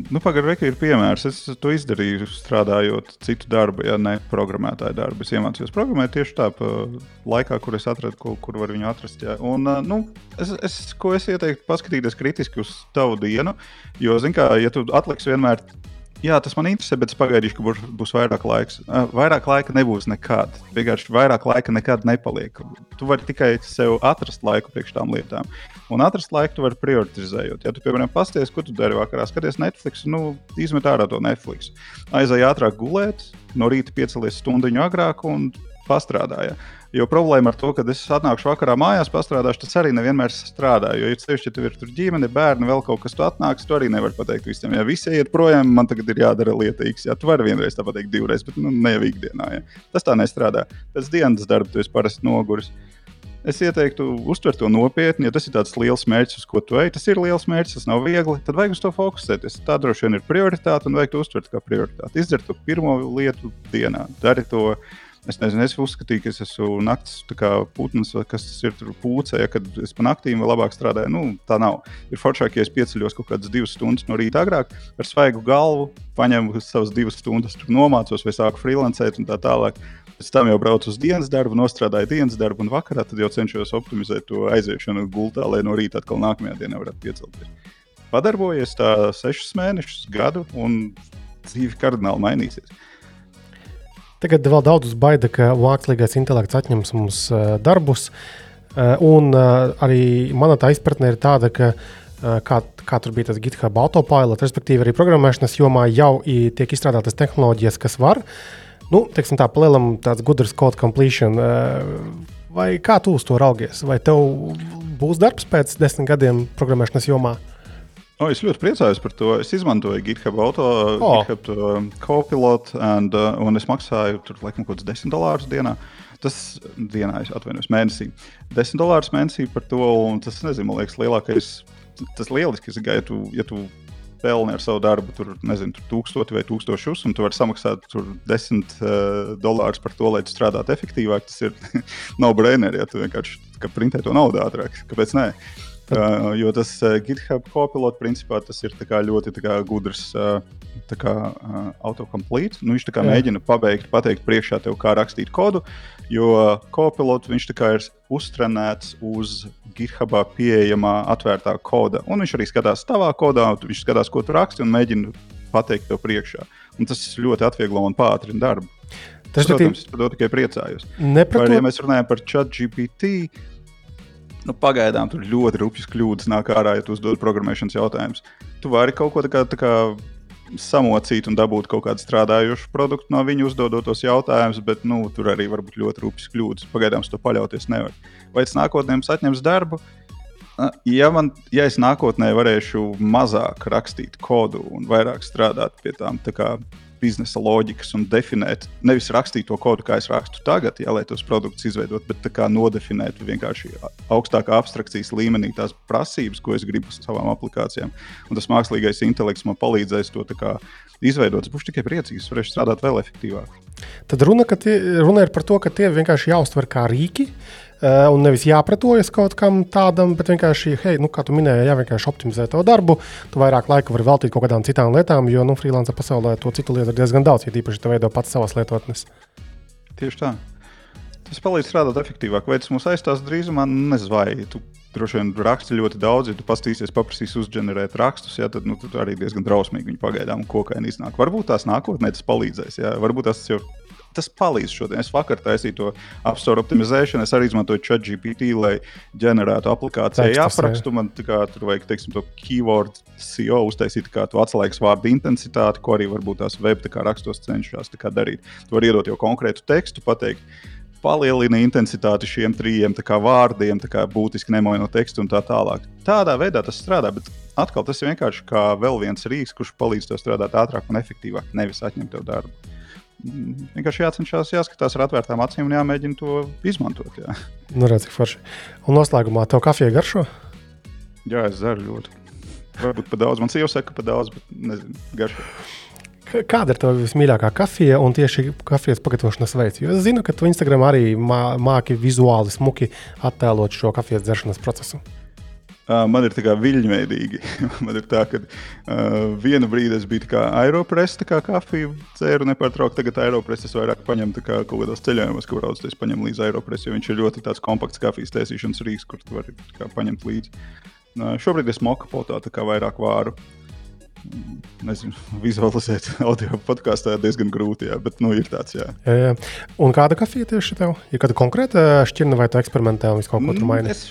nu pagaidiet, ir piemērs. Es to izdarīju, strādājot citu darbu, ja ne programmētāju darbu. Es iemācījos programmēt tieši tā, laikā, kur es atradu, kur, kur var viņu atrast. Ja. Un, nu, es, es, ko es ieteiktu, paskatīties kritiski uz tavu dienu. Jo, zināmā mērā, ja tu atliksi vienmēr Jā, tas man interesē, bet es pagaidīšu, ka būs, būs vairāk laika. Vairāk laika nebūs nekad. Vienkārši vairāk laika nekad nepaliek. Tu vari tikai sev atrast laiku priekš tām lietām. Un atrast laiku tu vari prioritizējot. Ja tu, piemēram, pasties, ko tu dari vakarā, skaties Netflix, nu, izmet ārā to Netflix. Aizej ātrāk gulēt, no rīta piecelies stundu agrāk un pastrādāja. Jo problēma ar to, ka es atnākšu vakarā mājās, pastrādāšu, tas arī nevienmēr strādā. Jo, ja ceļš, ja tev ir tur ģimene, bērni, vēl kaut kas, tu atnāks, tu arī nevari pateikt visiem. Ja visi iet projām, man tagad ir jādara lieta X. Jā, tu vari vienreiz tā pateikt, divreiz, bet nu, ne jau ikdienā. Ja. Tas tā nestrādā. Pēc dienas darba tu esi parasti noguris. Es ieteiktu uztvert to nopietni, ja tas ir tāds liels mērķis, uz ko tu ej. Tas ir liels mērķis, tas nav viegli. Tad vajag uz to fokusēties. Tā droši vien ir prioritāte un vajag to uztvert kā prioritāti. Izdari to pirmo lietu dienā, dari to Es nezinu, es uzskatīju, ka es esmu naktas putns, kas ir tur pūcē, ja, kad es pa naktīm labāk strādāju. Nu, tā nav. Ir foršāk, ja es pieceļos kaut kādas divas stundas no rīta agrāk, ar svaigu galvu, paņemu savas divas stundas, nomācos vai sāku freelancēt un tā tālāk. Pēc tam jau braucu uz dienas darbu, nostrādāju dienas darbu, un vakarā tad jau cenšos optimizēt to aiziešanu gultā, lai no rīta atkal nākamajā dienā varētu piecelties. Padarbojies tā sešus mēnešus, gadu, un dzīve kardināli mainīsies. Tagad vēl daudz baida, ka mākslīgais intelekts atņems mums uh, darbus. Uh, un uh, arī mana tā izpratne ir tāda, ka uh, kā, kā tur bija tas GitHub autopilot, respektīvi arī programmēšanas jomā jau tiek izstrādātas tehnoloģijas, kas var, nu, teiksim tā, palielam tāds gudrs code completion. Uh, vai kā tu uz to raugies? Vai tev būs darbs pēc desmit gadiem programmēšanas jomā? Oh, es ļoti priecājos par to. Es izmantoju GitHub auto, oh. GitHub um, copilotu, and, uh, un es maksāju tur laikam kaut kāds 10 dolārus dienā. Tas dienā, atvainojos, mēnesī. 10 dolārus mēnesī par to, un tas, nezinu, man liekas, lielākais, tas lieliskais, ja tu, ja tu pelni ar savu darbu, tur, nezinu, tur tūkstoti vai tūkstošus, un tu vari samaksāt tur 10 uh, dolārus par to, lai tu strādātu efektīvāk. Tas ir no brainer, ja tu vienkārši printē to naudu ātrāk. Kāpēc ne? Uh, Uh, jo tas uh, GitHub kopilot, principā, tas ir ļoti kā, gudrs uh, kā, uh, autocomplete. Nu, viņš kā, mēģina pabeigt, pateikt priekšā tev, kā rakstīt kodu, jo kopilot viņš ir uztrenēts uz GitHub pieejamā atvērtā koda. Un viņš arī skatās tavā kodā, viņš skatās, ko tu raksti un mēģina pateikt tev priekšā. Un tas ļoti atvieglo un pātrina darbu. Tas, Protams, par to tikai priecājos. Vai, ja mēs runājam par ChatGPT, nu, pagaidām tur ļoti rupjas kļūdas nāk ārā, ja tu uzdod programmēšanas jautājumus. Tu vari kaut ko tā kā, tā kā samocīt un dabūt kaut kādu strādājošu produktu no viņa uzdodot tos jautājumus, bet nu, tur arī var būt ļoti rupjas kļūdas. Pagaidām to paļauties nevar. Vai tas nākotnē mums atņems darbu? Ja, man, ja es nākotnē varēšu mazāk rakstīt kodu un vairāk strādāt pie tām tā kā, biznesa loģikas un definēt, nevis rakstīt to kodu, kā es rakstu tagad, ja, lai tos produktus izveidot, bet kā nodefinēt vienkārši augstākā abstrakcijas līmenī tās prasības, ko es gribu savām aplikācijām. Un tas mākslīgais intelekts man palīdzēs to izveidot. Es būšu tikai priecīgs, varēšu strādāt vēl efektīvāk. Tad runa, tie, runa ir par to, ka tie vienkārši jāuztver kā rīki. Uh, un nevis jāpretojas kaut kam tādam, bet vienkārši, hei, nu, kā tu minēji, jā, vienkārši optimizē to darbu. Tu vairāk laika vari veltīt kaut kādām citām lietām, jo nu, freelance pasaulē to citu lietu ir diezgan daudz, ja īpaši tu veido pats savas lietotnes. Tieši tā. Tas palīdz strādāt efektīvāk. Vai tas mums aizstās drīzumā? Nezinu, vai tu droši vien raksti ļoti daudz. Ja tu pastīsies, paprasīs uzģenerēt rakstus, ja, tad, nu, tad arī diezgan drausmīgi viņi pagaidām kokaini iznāk. Varbūt tās nākotnē tas palīdzēs. Ja. Varbūt tas jau tas palīdz šodien. Es vakar taisīju to apstākļu optimizēšanu. Es arī izmantoju ChatGPT, lai ģenerētu aplikāciju aprakstu. Man kā, tur vajag teiksim, to keyword SEO uztaisīt, kā tu atslēgas vārdu intensitāti, ko arī varbūt tās web rakstos cenšas darīt. Tu vari iedot jau konkrētu tekstu, pateikt. Palielina intensitāti šiem trim vārdiem, kā būtiski nemainot tekstu un tā tālāk. Tādā veidā tas strādā, bet atkal tas ir vienkārši kā vēl viens rīks, kurš palīdz tev strādāt ātrāk un efektīvāk, nevis atņemt tev darbu vienkārši jācenšas, jāskatās ar atvērtām acīm un jāmēģina to izmantot. Jā. Nu, redz, cik forši. Un noslēgumā tev kafija garšo? Jā, es dzeru ļoti. Varbūt par daudz. Man sieva saka, ka par daudz, bet nezinu, garšo. Kāda ir tava vismīļākā kafija un tieši kafijas pagatavošanas veids? Jo es zinu, ka tu Instagram arī māki vizuāli smuki attēlot šo kafijas dzeršanas procesu. Uh, man ir tā kā viļņveidīgi. man ir tā, ka uh, vienu brīdi es biju kā aeropress, tā kā kafiju dzēru nepārtraukti. Tagad aeropress es vairāk paņemu kā kaut kādos ceļojumos, kur braucu, es paņemu līdzi aeropress, jo viņš ir ļoti tāds kompakts kafijas taisīšanas rīks, kur tu vari paņemt līdzi. Uh, šobrīd es moku potā, tā kā vairāk vāru. Nezinu, vizualizēt audio podkāstā diezgan grūti, jā, bet nu, ir tāds. Jā. Jā, jā. Un kāda kafija tieši tev? Ir kāda konkrēta šķirne vai tu eksperimentē un visu kaut ko tur maini? Es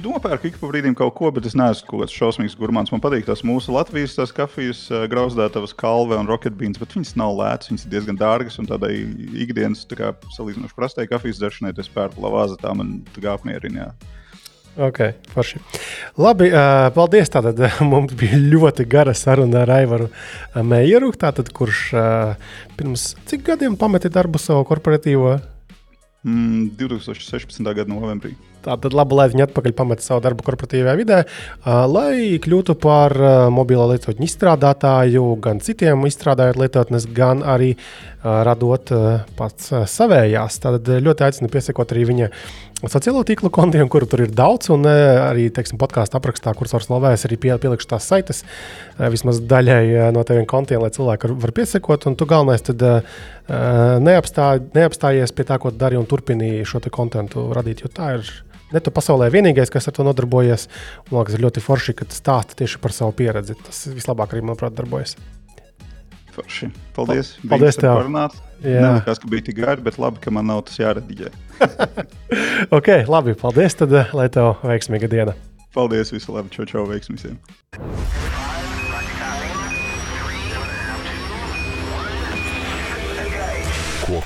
nopērku ik pa brīdim kaut ko, bet es neesmu kaut kāds šausmīgs gurmāns. Man patīk tās mūsu Latvijas tās kafijas, grauzdētavas kalve un rocketbeans, bet viņas nav lētas, viņas ir diezgan dārgas un tādai ikdienas, tā kā salīdzinoši prastai kafijas dzeršanai, tas pērku lavāza tā man apmierina. Ok, forši. Labi, uh, paldies. Tātad mums bija ļoti gara saruna ar Aivaru Meijeru, tātad, kurš uh, pirms cik gadiem pameta darbu savu korporatīvo? Mm, 2016. gada novembrī. Tātad labi, lai viņi atpakaļ pameta savu darbu korporatīvajā vidē, lai kļūtu par mobilo lietotņu izstrādātāju, gan citiem izstrādājot lietotnes, gan arī radot pats savējās. Tad ļoti aicinu piesakot arī viņa sociālo tīklu kontiem, kuru tur ir daudz, un arī podkāstu aprakstā, kurš var slavēs, arī pielikšu tās saites vismaz daļai no teviem kontiem, lai cilvēki var piesakot. Un tu galvenais tad neapstā, neapstājies pie tā, ko dari un turpini šo kontentu radīt, jo tā ir ne tu pasaulē vienīgais, kas ar to nodarbojas. Man liekas, ir ļoti forši, ka stāsta tieši par savu pieredzi. Tas vislabāk arī, manuprāt, darbojas. Forši. Paldies! Paldies tev! Parunāt. Jā, tas bija tik gari, bet labi, ka man nav tas jārediģē. ok, labi. Paldies, tad, lai tev veiksmīga diena. Paldies, visu labi, čau, čau, veiksmi